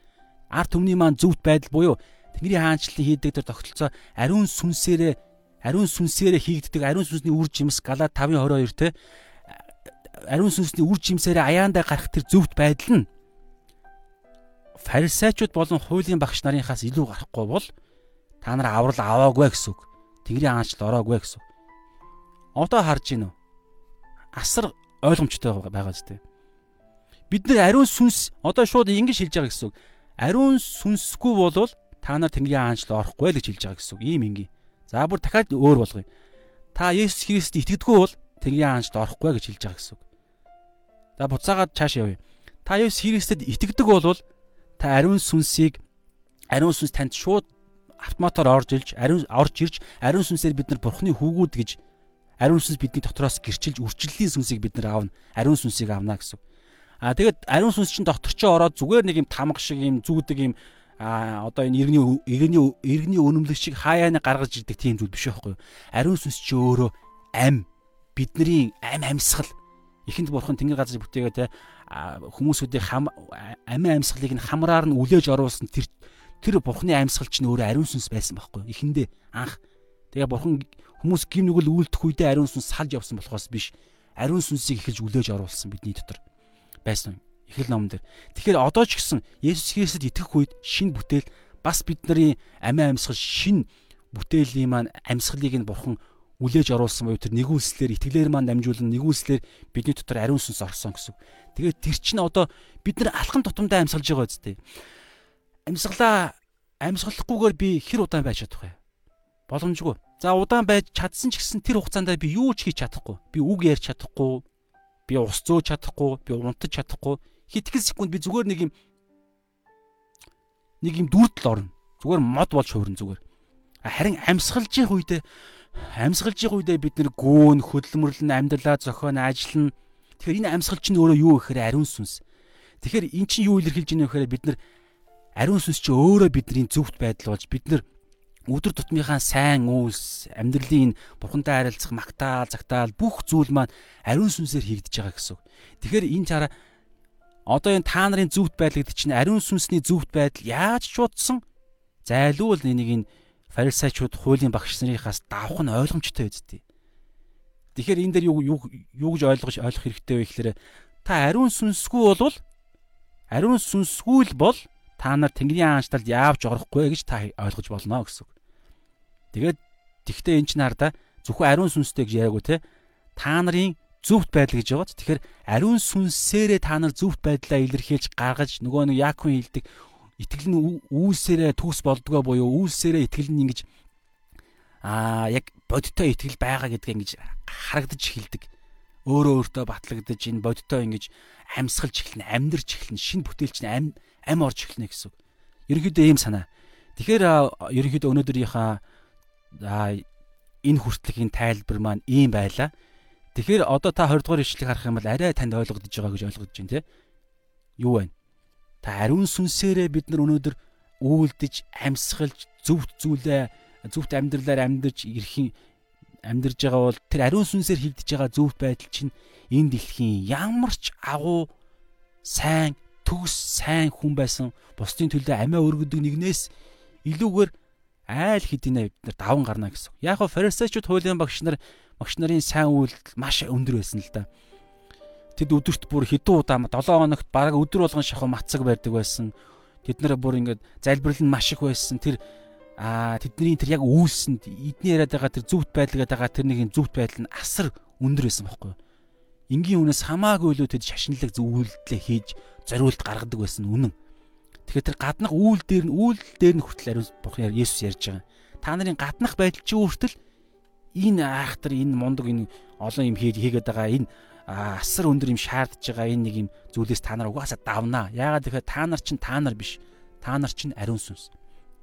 ард түмний маань зөвхт байдал буюу Тэнгэрийн хаанчлалын хийдэг тэр тогтолцоо ариун сүнсээрээ ариун сүнсээрээ хийгддэг ариун сүнсний үр жимс Галат 5:22 те ариун сүнсний үр жимсээрээ аяандаа гарах тэр зөвхт байдал нь фарисеучуд болон хуулийн багш нарынхаас илүү гарахгүй бол та нар аврал аваагүй гэсэн үг. Тэнгэрийн хаанчлал ороогүй гэсэн үг. Одоо харж гин үү? Асар ойлгомжтой байгаа зү. Бид нар ариун сүнс одоо шууд ингэж хэлж байгаа гэсэн үг ариун сүнсгүй болвол та нар Тэнгэрийн хаанчлал орохгүй л гэж хэлж байгаа гэсэн үг. Ийм ингийн. За бүр дахиад өөр болгоё. Та Есүс Христэд итгэдэггүй бол Тэнгэрийн хаанчлал орохгүй гэж хэлж байгаа гэсэн үг. За буцаагаад цааш явъя. Та Есүс Христэд итгэдэг бол та ариун сүнсийг ариун сүнс танд шууд автоматар орж илж ариун орж ирж ариун сүнсээр бид нар бурхны хүүгүүд гэж ариун сүнс бидний дотроос гэрчилж үрчлэлийн сүнсийг бид нар аавна ариун сүнсийг авна гэсэн. А тэгээд ариун сүнс чинь доктор чи ороод зүгээр нэг юм тамга шиг юм зүүдэг юм а одоо энэ иргэний иргэний иргэний өнөмлөг шиг хаяаны гаргаж ирдэг тийм зүйл биш байхгүй юу? Ариун сүнс чи өөрөө ам бидний ам амьсгал ихэнд бурхан тэнгэр газар бүтээгээ те хүмүүсүүдийн хам амин амьсгалыг нь хамраар нь үлээж оруулсан тэр тэр бурхны амьсгал чинь өөрөө ариун сүнс байсан байхгүй юу? Ихэндээ анх тэгээ бурхан хүмүүс гим нүгэл үйлдэх үедээ ариун сүнс салж явсан болохоос биш ариун сүнсийг эхэлж үлээж оруулсан бидний дотор байсан эхэл номон дээр. Тэгэхээр одоо ч гэсэн Есүс Христэд итгэх үед шин бүтээл бас бидний амиа амьсгал шин бүтээлийн маань амьсгалыг нь бурхан үлээж оруулсан буюу тэр нэгүүлслэр итгэлээр маань дамжуулан нэгүүлслэр бидний дотор ариун сүнс орсон гэсэн. Тэгээд тэр чинь одоо бид нар алхам тутамдаа амьсгалж байгаа үстэй. Амьсгалаа амьсгалахгүйгээр би хэр удаан байж чадах вэ? Боломжгүй. За удаан байж чадсан ч гэсэн тэр хугацаанд би юу ч хийж чадахгүй. Би үг ярьж чадахгүй, би ус зөөж чадахгүй, би унтаж чадахгүй. Хитгэн секунд би зүгээр нэг юм нэг юм дүүртэл орно. Зүгээр мод болж хуурна зүгээр. Харин амьсгалж явах үедээ амьсгалж явах үедээ бид нэр гөөн хөдөлмөрлөн амьдралаа зохион ажиллана. Тэгэхээр энэ амьсгал чинь өөрөө юу гэхээр ариун сүнс. Тэгэхээр эн чинь юу илэрхийлж байна вэ гэхээр бид нар ариун сүнс чинь өөрөө бидний зөвхт байдал болж бид нар өдөр тутмынхаа сайн үйлс, амьдралын бурхантай харилцах магтаал, загтаал бүх зүйл маань ариун сүнсээр хийгдэж байгаа гэсэн. Тэгэхээр энэ цаараа одоо энэ та нарын зөвхт байдлыг чинь ариун сүнсний зөвхт байдал яаж чуудсан? Зайлуул нэг энэ фарисеучуд хуулийн багш нарынхаас давх нь ойлгомжтой үсттэй. Тэгэхээр энэ дээр юу юу юу гэж ойлгож ойлгох хэрэгтэй вэ гэхээр та ариун сүнсгүй болвол ариун сүнсгүй л бол та нар Тэнгэрийн хаанчлалд яавч орохгүй гэж та ойлгож болно гэсэн. Тэгээд тэгтээ эн чинь хардаа зөвхөн ариун сүнстэй гэж яриаггүй те. Та нарын зөвхт байдал гэж байгааз. Тэгэхээр ариун сүнсээрээ та нар зөвхт байдлаа илэрхийлж гаргаж нөгөө нэг Яаков хэлдэг итгэл нь үйлсээрээ төгс болдгоо буюу үйлсээрээ итгэл нь ингэж аа яг бодиттой итгэл байгаа гэдгээ ингэж харагдаж эхэлдэг. Өөрөө өөртөө батлагдаж энэ бодиттой ингэж амьсгалж эхэлнэ, амьдрч эхэлнэ, шин бүтээлч нь ам орж эхэлнэ гэсэн. Ерөнхийдөө ийм санаа. Тэгэхээр ерөнхийдөө өнөөдрийнхаа энэ хүртэлгийн тайлбар маань ийм байла. Тэгэхээр одоо та 20 дугаар ишлэгийг харах юм бол арай танд ойлгогдож байгаа гэж ойлгож байна те. Юу вэ? Та ариун сүнсээрээ бид нар өнөөдөр үйлдэж, амьсгалж, зөвхт зүйлээ зөвхт амьдралаар амьдарч ирэхин амьдарж байгаа бол тэр ариун сүнсээр хийгдэж байгаа зөвхт байдал чинь энэ дэлхийн ямар ч агуу сайн төгс сайн хүн байсан бусдын төлөө амиа өргөдөг нэгнээс илүүгээр айл хэдийнэ бид нар даван гарна гэсэн. Яг хоо фарисеучуд хуулийн багш нар багш нарын сайн үйлдэл маш өндөр байсан л да. Тэд өдөрт бүр хэдэн удаа 7 хоногт бараг өдөр болгон шахуу мацаг барьдаг байсан. Тэд нар бүр ингээд залбирал нь маш их байсан. Тэр аа тэдний тэр яг үйлсэнд эдний яриад байгаа тэр зөвхт байдал гэдэг байгаа тэр нэг зөвхт байдал нь асар өндөр байсан байхгүй юу? энгийн үнээс хамаагүй л тэд шашинлаг зөвүүлэлтээ хийж зориулт гаргадаг байсан үнэн. Тэгэхээр тэр гаднах үйл дээр нь үйл дээр нь хүртэл ариун бурхан Есүс ярьж байгаа. Та нарын гаднах байдал чи хүртэл энэ айхтар энэ мундаг энэ олон юм хийгээд байгаа энэ асар өндөр юм шаардж байгаа энэ нэг юм зүйлээс та нар угаасаа давнаа. Яагаад тэгэхээр та нар чинь та нар биш. Та нар чинь ариун сүнс.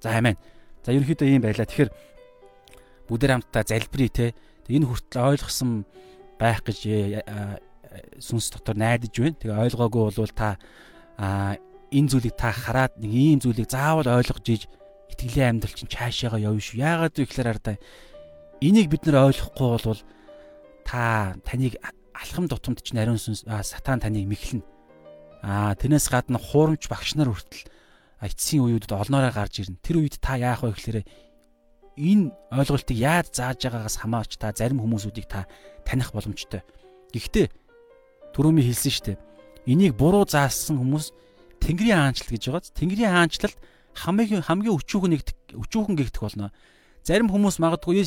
За амин. За ерөнхийдөө ийм байлаа. Тэгэхээр бүгдээр хамтдаа залбирая те. Энэ хүртэл ойлгосон байх гэж э, сүнс дотор найдаж байна. Тэгээ ойлгоогүй бол та энэ зүйлийг та хараад нэг ийм зүйлийг заавал ойлгож иж итгэлийн амьдрал чинь цаашаага явна шүү. Яагаад вэ гэхээр ардаа энийг бид нар ойлгохгүй бол та таныг алхам тутамд чинь ариун сүнс сатан таныг мэхлэн. Аа тэрнээс гадна хуурамч багш нар хүртэл эцсийн үеүүдэд олноороо гарч ирнэ. Тэр үед та яах вэ гэхээр энэ ойлголтыг яаж зааж байгаагаас хамаарч та зарим хүмүүсүүдийг та таних боломжтой. Гэхдээ түрүүний хэлсэн шүү дээ. Энийг буруу заасан хүмүүс Тэнгэрийн хаанчлал гэж байгааз Тэнгэрийн хаанчлалд хамгийн хамгийн өчүүхэн нэгдэх өчүүхэн гихтэх болно. Зарим хүмүүс магадгүй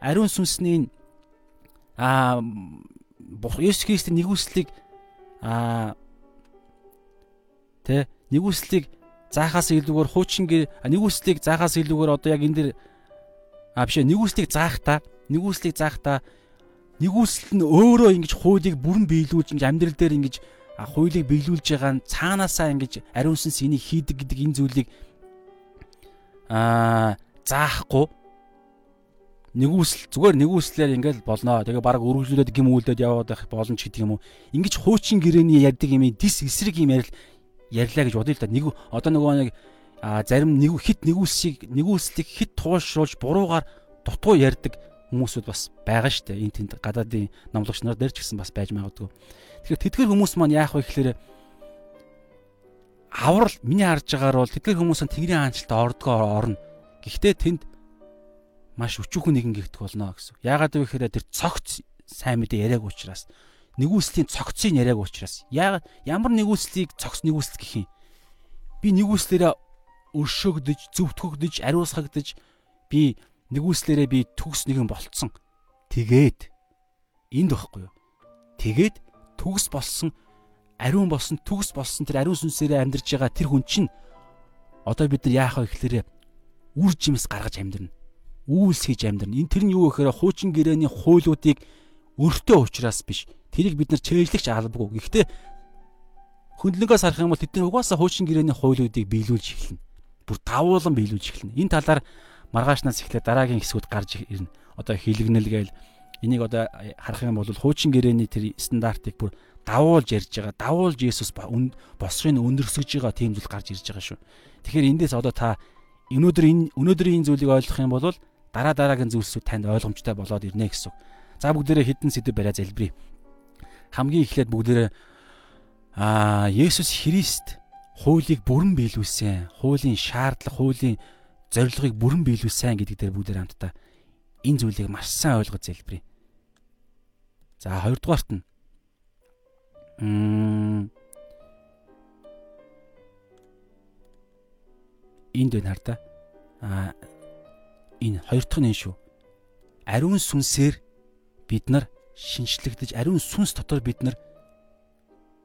ариун сүнсний а Есүс Христийн нэгүслийг а тэ нэгүслийг заахаас илүүгээр хуучин нэгүслийг заахаас илүүгээр одоо яг энэ дэр а биш нэгүслийг заах та нэгүслийг заах та нэгүсэл нь өөрөө ингэж хуулийг бүрэн биелүүлж ингэж амьдрал дээр ингэж хуулийг биелүүлж байгаа нь цаанаасаа ингэж ариун сүнс энийг хийдэг гэдэг энэ зүйлийг аа заахгүй нэгүсэл зүгээр нэгүслээр ингээл болно. Тэгээ баг өргөжлүүлээд гим үлдээд яваад байх боломж гэдэг юм уу. Ингиж хуучин гэрээний ярьдаг юм дис эсрэг юм ярил ярьлаа гэж бодъё л да. Нэг одоо нөгөө нэг зарим нэг хит нэгүсийг нэгүслийг хит туушруулж буруугаар дутуу ярьдаг хүмүүсүүд бас байгаа шүү дээ. Энэ тэнд гадаадын номлогч нар дээр ч гэсэн бас байж магадгүй. Тэгэхээр тэдгэр хүмүүс маань яах вэ гэхээр аврал миний харж байгаагаар бол тэдгэр хүмүүс нь Тэнгэрийн хаанчлалд ордгоо орно. Гэхдээ тэнд маш өчүүхэн нэгэн гихтэх болно гэсэн. Яагаад вэ гэхээр тэр цогц сайн мэдээ яриаг учраас нэгүслийн цогцыг яриаг учраас яагаад ямар нэгүслийг цогц нэгүсэл гэх юм. Би нэгүслээрээ өршөөгдөж, зөвтгөгдөж, ариусгагдж би нэгүслээрээ би төгс нэгэн болцсон. Тэгээд энд багхгүй юу? Тэгээд төгс болсон ариун болсон төгс болсон тэр ариун сүнсээрээ амьдарч байгаа тэр хүн чинь одоо бид нар яах вэ гэхээр үр жимс гаргаж амьдрна. Үйлс хийж амьдрна. Энэ тэр нь юу гэхээр хуучин гэрээний хуулиудыг өртөө ухраас биш. Тэрийг бид нар чэйжлэгч албагүй. Гэхдээ хөндлөнгөөс харах юм бол тэдний угаасаа хуучин гэрээний хуулиудыг биелүүлж эхэлнэ. Бүр давуулан биелүүлж эхэлнэ. Энэ талаар маргаашнаас эхлээд дараагийн хэсгүүд гарч ирнэ. Одоо хилэгнэл гээл энийг одоо харах юм бол хуучин гэрээний тэр стандартыг бүр давуулж ярьж байгаа. Давуулж Есүс босрыг өндөрсөж байгаа тийм зүйл гарч ирж байгаа шүү. Тэгэхээр эндээс одоо та өнөөдөр энэ өнөөдрийн энэ зүйлийг ойлгох юм бол дараа дараагийн зүйлсүүд танд ойлгомжтой болоод ирнэ гэсэн. За бүгдээрээ хідэн сэдв бариа залбирая. Хамгийн эхлээд бүгдээрээ аа Есүс Христ хуулийг бүрэн биелүүлсэн. Хуулийн шаардлага, хуулийн зорилгыг бүрэн биелүүлсэн гэдэг дээр бүгдээр хамтдаа энэ зүйлийг маш сайн ойлгож залбирая. За хоёрдугаарт нь энд байна хар та. А энэ хоёр дахь нь шүү. Ариун сүнсээр бид нар шинчлэгдэж ариун сүнс дотор бид нар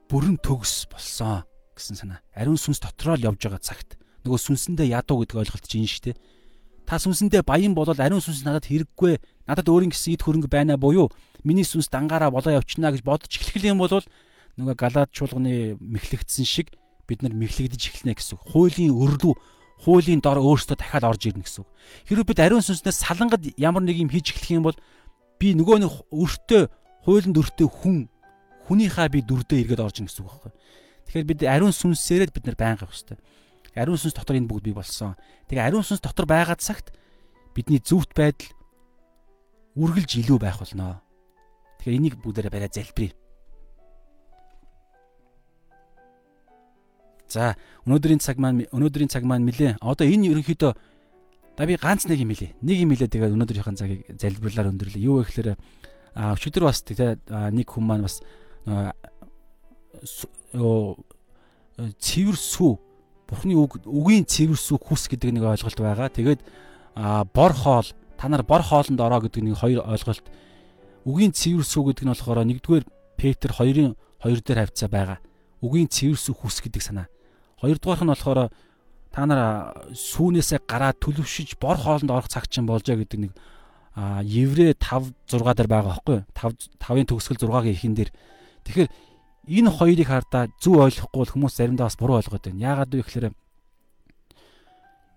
бүрэн төгс болсон гэсэн санаа. Ариун сүнс дотроо л явж байгаа цагт нөгөө сүнсэндээ ядуу гэдэг ойлголт чинь шүү дээ. Та сүнсэндээ баян болол ариун сүнс надад хэрэггүй. Надад өөрийн гэсэн эд хөрөнгө байна буюу миний сүнс дангаараа болоо явчихна гэж бодож эхлэх юм бол нөгөө галаад чуулганы мэхлэгдсэн шиг бид нар мэхлэгдэж эхэлнэ гэсэн. Хуулийн өрлөө хуулийн дор өөрсдөө дахиад орж ирнэ гэсэн. Хэрвээ бид ариун сүнснээс салангад ямар нэг юм хийж эхлэх юм бол би нөгөө нэг өртөө хуулинд өртөө хүн хүнийхээ би дүрдээ эргээд орж ирнэ гэсэн үг байхгүй. Тэгэхээр бид ариун сүнсээрээ бид нар байнга явах хэрэгтэй. Ариун сүнс дотор энэ бүгд бий болсон. Тэгээ ариун сүнс дотор байгаа цагт бидний зөвхт байдал үргэлж илүү байх болно. Тэгэхээр энийг бүгдээрээ барай залбирая. За өнөөдрийн цаг маань өнөөдрийн цаг маань нилээ. Одоо энэ ерөнхийдөө да би ганц нэг юм хэлье. Нэг юм хэлээ тэгээд өнөөдрийнхэн цагийг залбирлаар өндөрлөө. Юу вэ гэхээр а өчигдөр бас тэгээд нэг хүн маань бас цэвэр сүү Бурхны үг үгийн цэвэр сүү хүс гэдэг нэг ойлголт байгаа. Тэгээд бор хоол та нар бор хоолнд ороо гэдэг нэг хоёр ойлголт. Үгийн цэвэр сүү гэдэг нь болохоор нэгдүгээр Петр хоёрын хоёр дээр хавцаа байгаа. Үгийн цэвэрс хүс гэдэг санаа. Хоёрдугаарх нь болохоор та нар сүүнээсээ гараад төлөвшөж бор хоолнд орох цаг чинь болжоо гэдэг нэг еврэ 5 6 дээр байгаа байхгүй 5 5-ын төгсгөл 6-гийн ихэн дээр тэгэхээр энэ хоёрыг хардаа зөв ойлгохгүй бол хүмүүс заримдаа бас буруу ойлгоод байна. Яагаад вэ гэхээр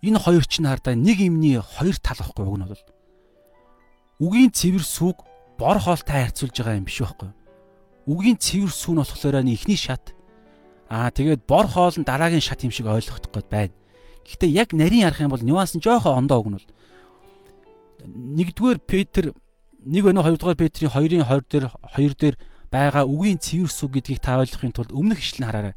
энэ хоёр чинь хардаа нэг юмний хоёр тал байхгүй уг нь бол үгийн цэвэр сүг бор хоолтой харьцуулж байгаа юм биш байхгүй. Үгийн цэвэр сүг нь болохоор ихний шат аа тэгээд бор хоол нь дараагийн шат юм шиг ойлгохдох гээд байна. Гэхдээ яг нарийн ярих юм бол нюанс нь жоохон ондоо өгнө бол нэгдүгээр Петр нэг өнөө хоёрдугаар Петрийн 2-ын 20 дээр 2 дээр байгаа үгийн цэвэр сүг гэдгийг та ойлгохын тулд өмнөх ишлэн хараарай.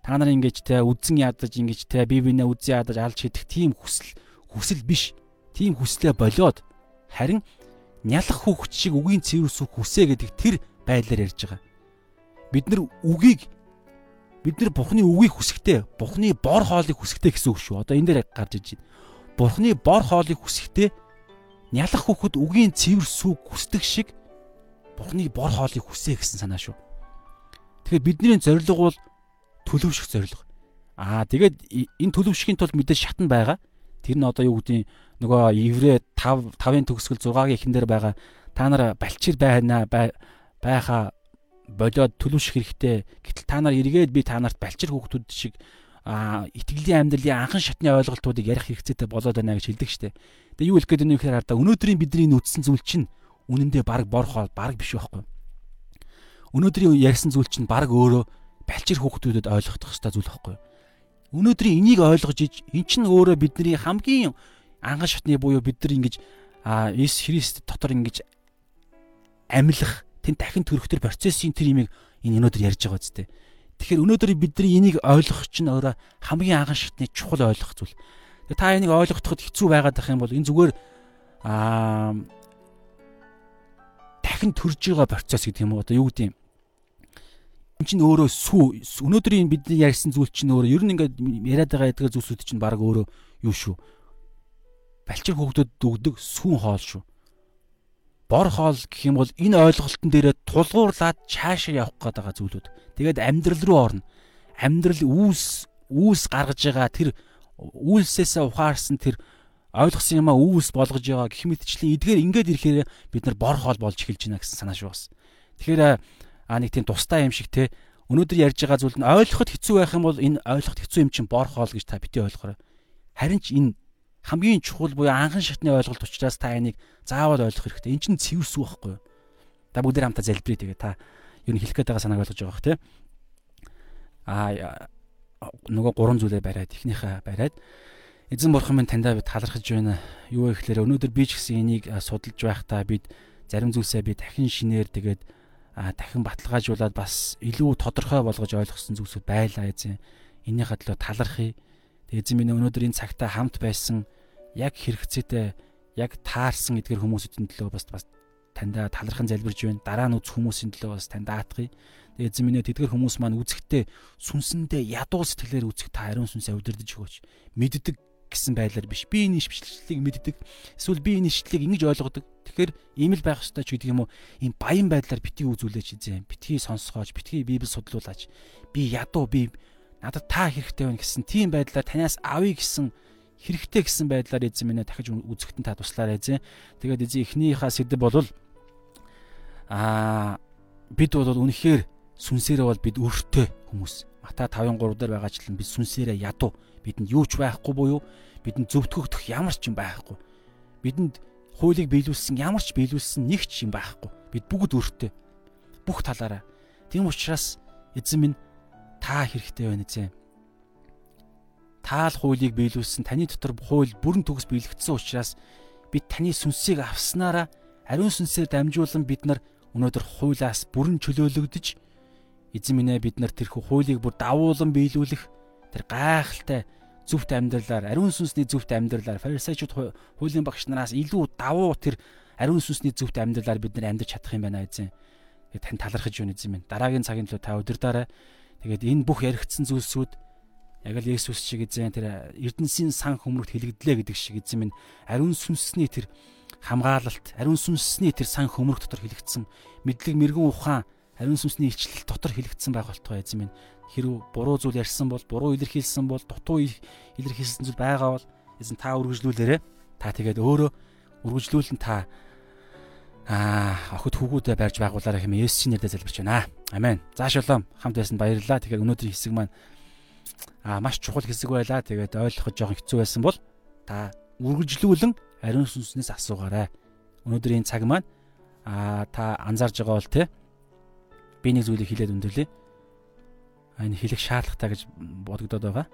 Та нар ингэж те үдсэн ядаж ингэж те бие биенээ үдсэн ядаж алж хидэх тийм хүсэл хүсэл биш. Тийм хүслээ болоод харин нялах хүүхд шиг үгийн цэвэр сүг хүсээ гэдэг тэр байдлаар ярьж байгаа. Бид нар үгийг бид нар Бурхны үгийг хүсэхдээ Бурхны бор хоолыг хүсэхдээ гэсэн үг шүү. Одоо энэ дээр гарч иж байна. Бурхны бор хоолыг хүсэхдээ нялах хүүхэд үгийн цэвэр сүг хүсдэг шиг Бурхны бор хоолыг хүсээ гэсэн санаа шүү. Тэгэхээр бидний зорилго бол төлөвшөх зорилго. Аа тэгээд энэ төлөвшөхийн тулд мэдээж шатн байгаа. Тэр нь одоо юу гэдгийг нөгөө еврэ 5 5-ын төгсгөл 6-гийн эхэн дээр байгаа та нар балчир байна байха болоод төлөвшөх хэрэгтэй. Гэтэл та нар эргээд би та нарт балчир хүүхдүүд шиг а итгэлийн амьдралын анхан шатны ойлголтуудыг ярих хэрэгцээтэй болоод байна гэж хэлдэг штеп. Тэгээ юу хэлэх гээд байна вэ гэхээр хардаа өнөөдрийн бидний нүдсэн зүйл чинь үнэндээ баг бор хоол баг биш байхгүй. Өнөөдрийн ярьсан зүйл чинь баг өөрөө балчир хүүхдүүдэд ойлгох хэвээр зүйл байхгүй. Өнөөдрийн энийг ойлгож иж эн чинь өөрөө бидний хамгийн анган шатны буюу бид нар ингэж Иес Христ дотор ингэж амьлах тэн дахин төрөхтөр процессын тэр имийг энэ өнөөдөр ярьж байгаа үстэй. Тэгэхээр өнөөдөр бидний энийг ойлгох чинь өөрөө хамгийн анхан шатны чухал ойлгох зүйл. Та энийг ойлгохдоход хэцүү байгаад байх юм бол энэ зүгээр аа дахин төрж байгаа процесс гэдэг юм уу одоо юу гэдэг юм. Энд чинь өөрөө сүү өнөөдрийн бидний ярьсан зүйл чинь өөрөө ер нь ингээд яриад байгаа эдгээр зүйлсүүд чинь баг өөрөө юу шүү. Балчин хүүхдүүд дүгдэг сүүн хоол шүү. Бор хоол гэх юм бол энэ ойлголтын дээрээ тулгуурлаад цаашаа явах гээд байгаа зүйлүүд. Тэгээд амьдрал руу орно. Амьдрал үүс үүс гаргаж байгаа тэр үйлсээсээ ухаарсан тэр ойлгосон юмаа үүс болгож байгаа гэх мэтчлэн эдгээр ингээд ирэхээр бид нар бор хоол болж эхэлж байна гэсэн санаа шүү бас. Тэгэхээр аа нэг тийм тустай юм шиг те өнөөдөр ярьж байгаа зүйл нь ойлгоход хэцүү байх юм бол энэ ойлгоход хэцүү юм чинь бор хоол гэж та бити ойлгоорой. Харин ч энэ хамгийн чухал буюу анхан шатны ойлголт учраас та энийг заавал ойлгох хэрэгтэй. Энд чинь цэвэрсүү байхгүй юу? Та бүгд хамтаа залбирая тэгээ та юу хэлэх гээд байгаа санааг ойлгож байгаа бох те. Аа нөгөө гурван зүйлээ бариад эхнийхээ бариад эзэн бурхан минь таньдаа бид талархаж байна. Юу вэ гэхээр өнөөдөр би ч гэсэн энийг судалж байхдаа бид зарим зүйлсээ би дахин шинээр тэгээд дахин баталгаажуулаад бас илүү тодорхой болгож ойлгосон зүйлсүүд байлаа эзэн. Энийхээ төлөө талархъя. Тэгээд эзэн минь өнөөдөр энэ цагтаа хамт байсан яг хэрэгцээтэй яг таарсан эдгээр хүмүүсийн төлөө бас бас таньдаа талархан залбирж байна. Дараа нь үзэх хүмүүсийн төлөө бас тань даатгая. Эзэн минь тэдгэр хүмүүс маань үзэхдээ сүнсэндээ ядуу сэтгэлээр үзэх та ариун сүнсээ удирдах өгөөч. Мэддэг гэсэн байдлаар биш. Би энэ ишвчлэлийг мэддэг. Эсвэл би энэ ишвчлэлийг ингэж ойлгодог. Тэгэхээр ийм л байх ёстой ч гэдэг юм уу. Ийм баян байдлаар битгий үзүүлээч эзэн. Битгий сонсгооч, битгий библ судлуулаач. Би ядуу би надад та хэрэгтэй байна гэсэн тийм байдлаар танаас авъя гэсэн хэрэгтэй гэсэн байдлаар эзэн минь дахиж үзэхтэн та туслаарай эзэн. Тэгээд эзэн эхнийхээ сэдв бол аа бид бол үнэхээр сүнсээрээ бол бид өртөө хүмүүс. Матай 5:3 дээр байгаачлан бид сүнсээрээ ядуу. Бидэнд юу ч байхгүй буюу бидэнд зөвтгөгдөх ямар ч юм байхгүй. Бидэнд хуулийг биелүүлсэн ямар ч биелүүлсэн нэг ч юм байхгүй. Бид бүгд өртөө. Бүх талаараа. Тийм учраас эзэн минь та хэрэгтэй байна эзэн. Таал хуулийг биелүүлсэн таны дотор хууль бүрэн төгс биелэгдсэн учраас бид таны сүнсийг авснараа ариун сүнсээр дамжуулан бид нар өнөөдөр хуулиас бүрэн чөлөөлөгдөж Эзэн минь бид нар тэрхүү хуулийг бүр давуулан биелүүлэх тэр гайхалтай зөвхт амьдралаар ариун сүнсний зөвхт амьдралаар фарисеучуд хуулийн багш нараас илүү давуу тэр ариун сүнсний зөвхт амьдралаар бид нар амьдарч чадах юм байна эзэн. Тэгээд тань талархаж байна эзэн минь. Дараагийн цагийн төлөө та удирдаарай. Тэгээд энэ бүх яригдсан зүйлсүүд яг л Есүс шиг эзэн тэр эрдэнсийн сан хөмрөгт хэлэгдлээ гэдэг шиг эзэн минь ариун сүнсний тэр хамгаалалт, ариун сүнсний тэр сан хөмрөх дотор хэлэгдсэн мэдлэг мэрэгэн ухаан ариун сүнсний илчлэл дотор хэлэгдсэн байх болтугай эзэн минь. Хэрв буруу зүйл ярьсан бол, буруу илэрхийлсэн бол, дутуу илэрхийлсэн зүйл байгаа бол эзэн та үргэлжлүүлээрэ. Та тэгээд өөрөө үргэлжлүүлэн та аа охид хүүгүүдээ барьж байгуулаарай хэмээн Есүсийн нэрээр залбирч байна. Амен. За шалом. Хамт байсанд баярлалаа. Тэгэхээр өнөөдрийн хэсэг маань аа маш чухал хэсэг байлаа. Тэгээд ойлгоход жоохон хэцүү байсан бол та үргэлжлүүлэн ариун сүнснээс асуугаарай. Өнөөдрийн цаг маань аа та анзаарж байгаа бол те би нэг зүйлийг хэлээд өндөрлөө. Энэ хэлэх шаардлагатай гэж бодогдоод байгаа.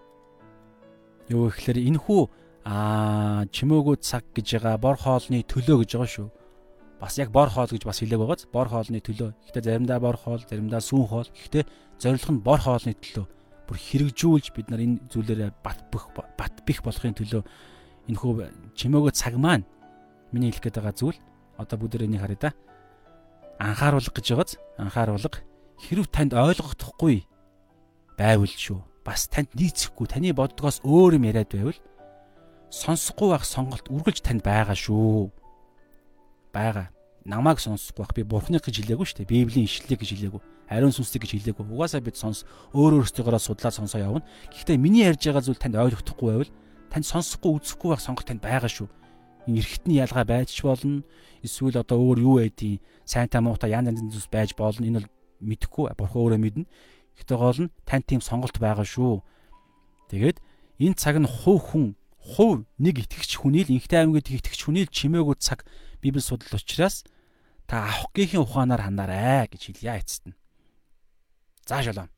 Юу гэхээр энэ хүү аа чимээгүү цаг гэж байгаа бор хоолны төлөө гэж байгаа шүү. Бас яг бор хоол гэж бас хэлээг байгааз бор хоолны төлөө. Гэхдээ заримдаа бор хоол, заримдаа сүүн хоол. Гэхдээ зорилго нь бор хоолны төлөө. Бүр хэрэгжүүлж бид нар энэ зүйлээрээ бат бөх бат бих болохын төлөө энэ хүү чимээгөө цаг маань миний хэлэх гээд байгаа зүйл одоо бүгд энийг харъя да анхааруулга гэж байгааз анхааруулга хэрв танд ойлгохдохгүй байвал шүү. Бас танд нийцэхгүй таны боддгоос өөр юм яриад байвал сонсохгүй байх сонголт үргэлж танд байгаа шүү. Бага. Намайг сонсохгүй байх би бурхныг гэж хэлээгүй шүү дээ. Библийн ишлэлийг гэж хэлээгүй. Ариун сүнсийг гэж хэлээгүй. Угаасаа бид сонс өөр өөрсдийгөө судлаад сонсоо явна. Гэхдээ миний ярьж байгаа зүйл танд ойлгохдохгүй байвал танд сонсохгүй үзэхгүй байх сонголт танд байгаа шүү эргэтний ялгаа байж ч болно. Эсвэл одоо өөр юу байдیں۔ Сайнтай муутай янз янзын зүйлс байж болно. Энэ бол мэдэхгүй бурхан өөрөө мэднэ. Гэтэ гол нь тань тийм сонголт байгаа шүү. Тэгээд энэ цаг нь хувь хүн хувь нэг итгэгч хүнийл инхтэй аймагт итгэгч хүнийл чимээгүй цаг библи судал учраас та авахгийнхын ухаанаар ханаарай гэж хэлье эцэст нь. За шалаа.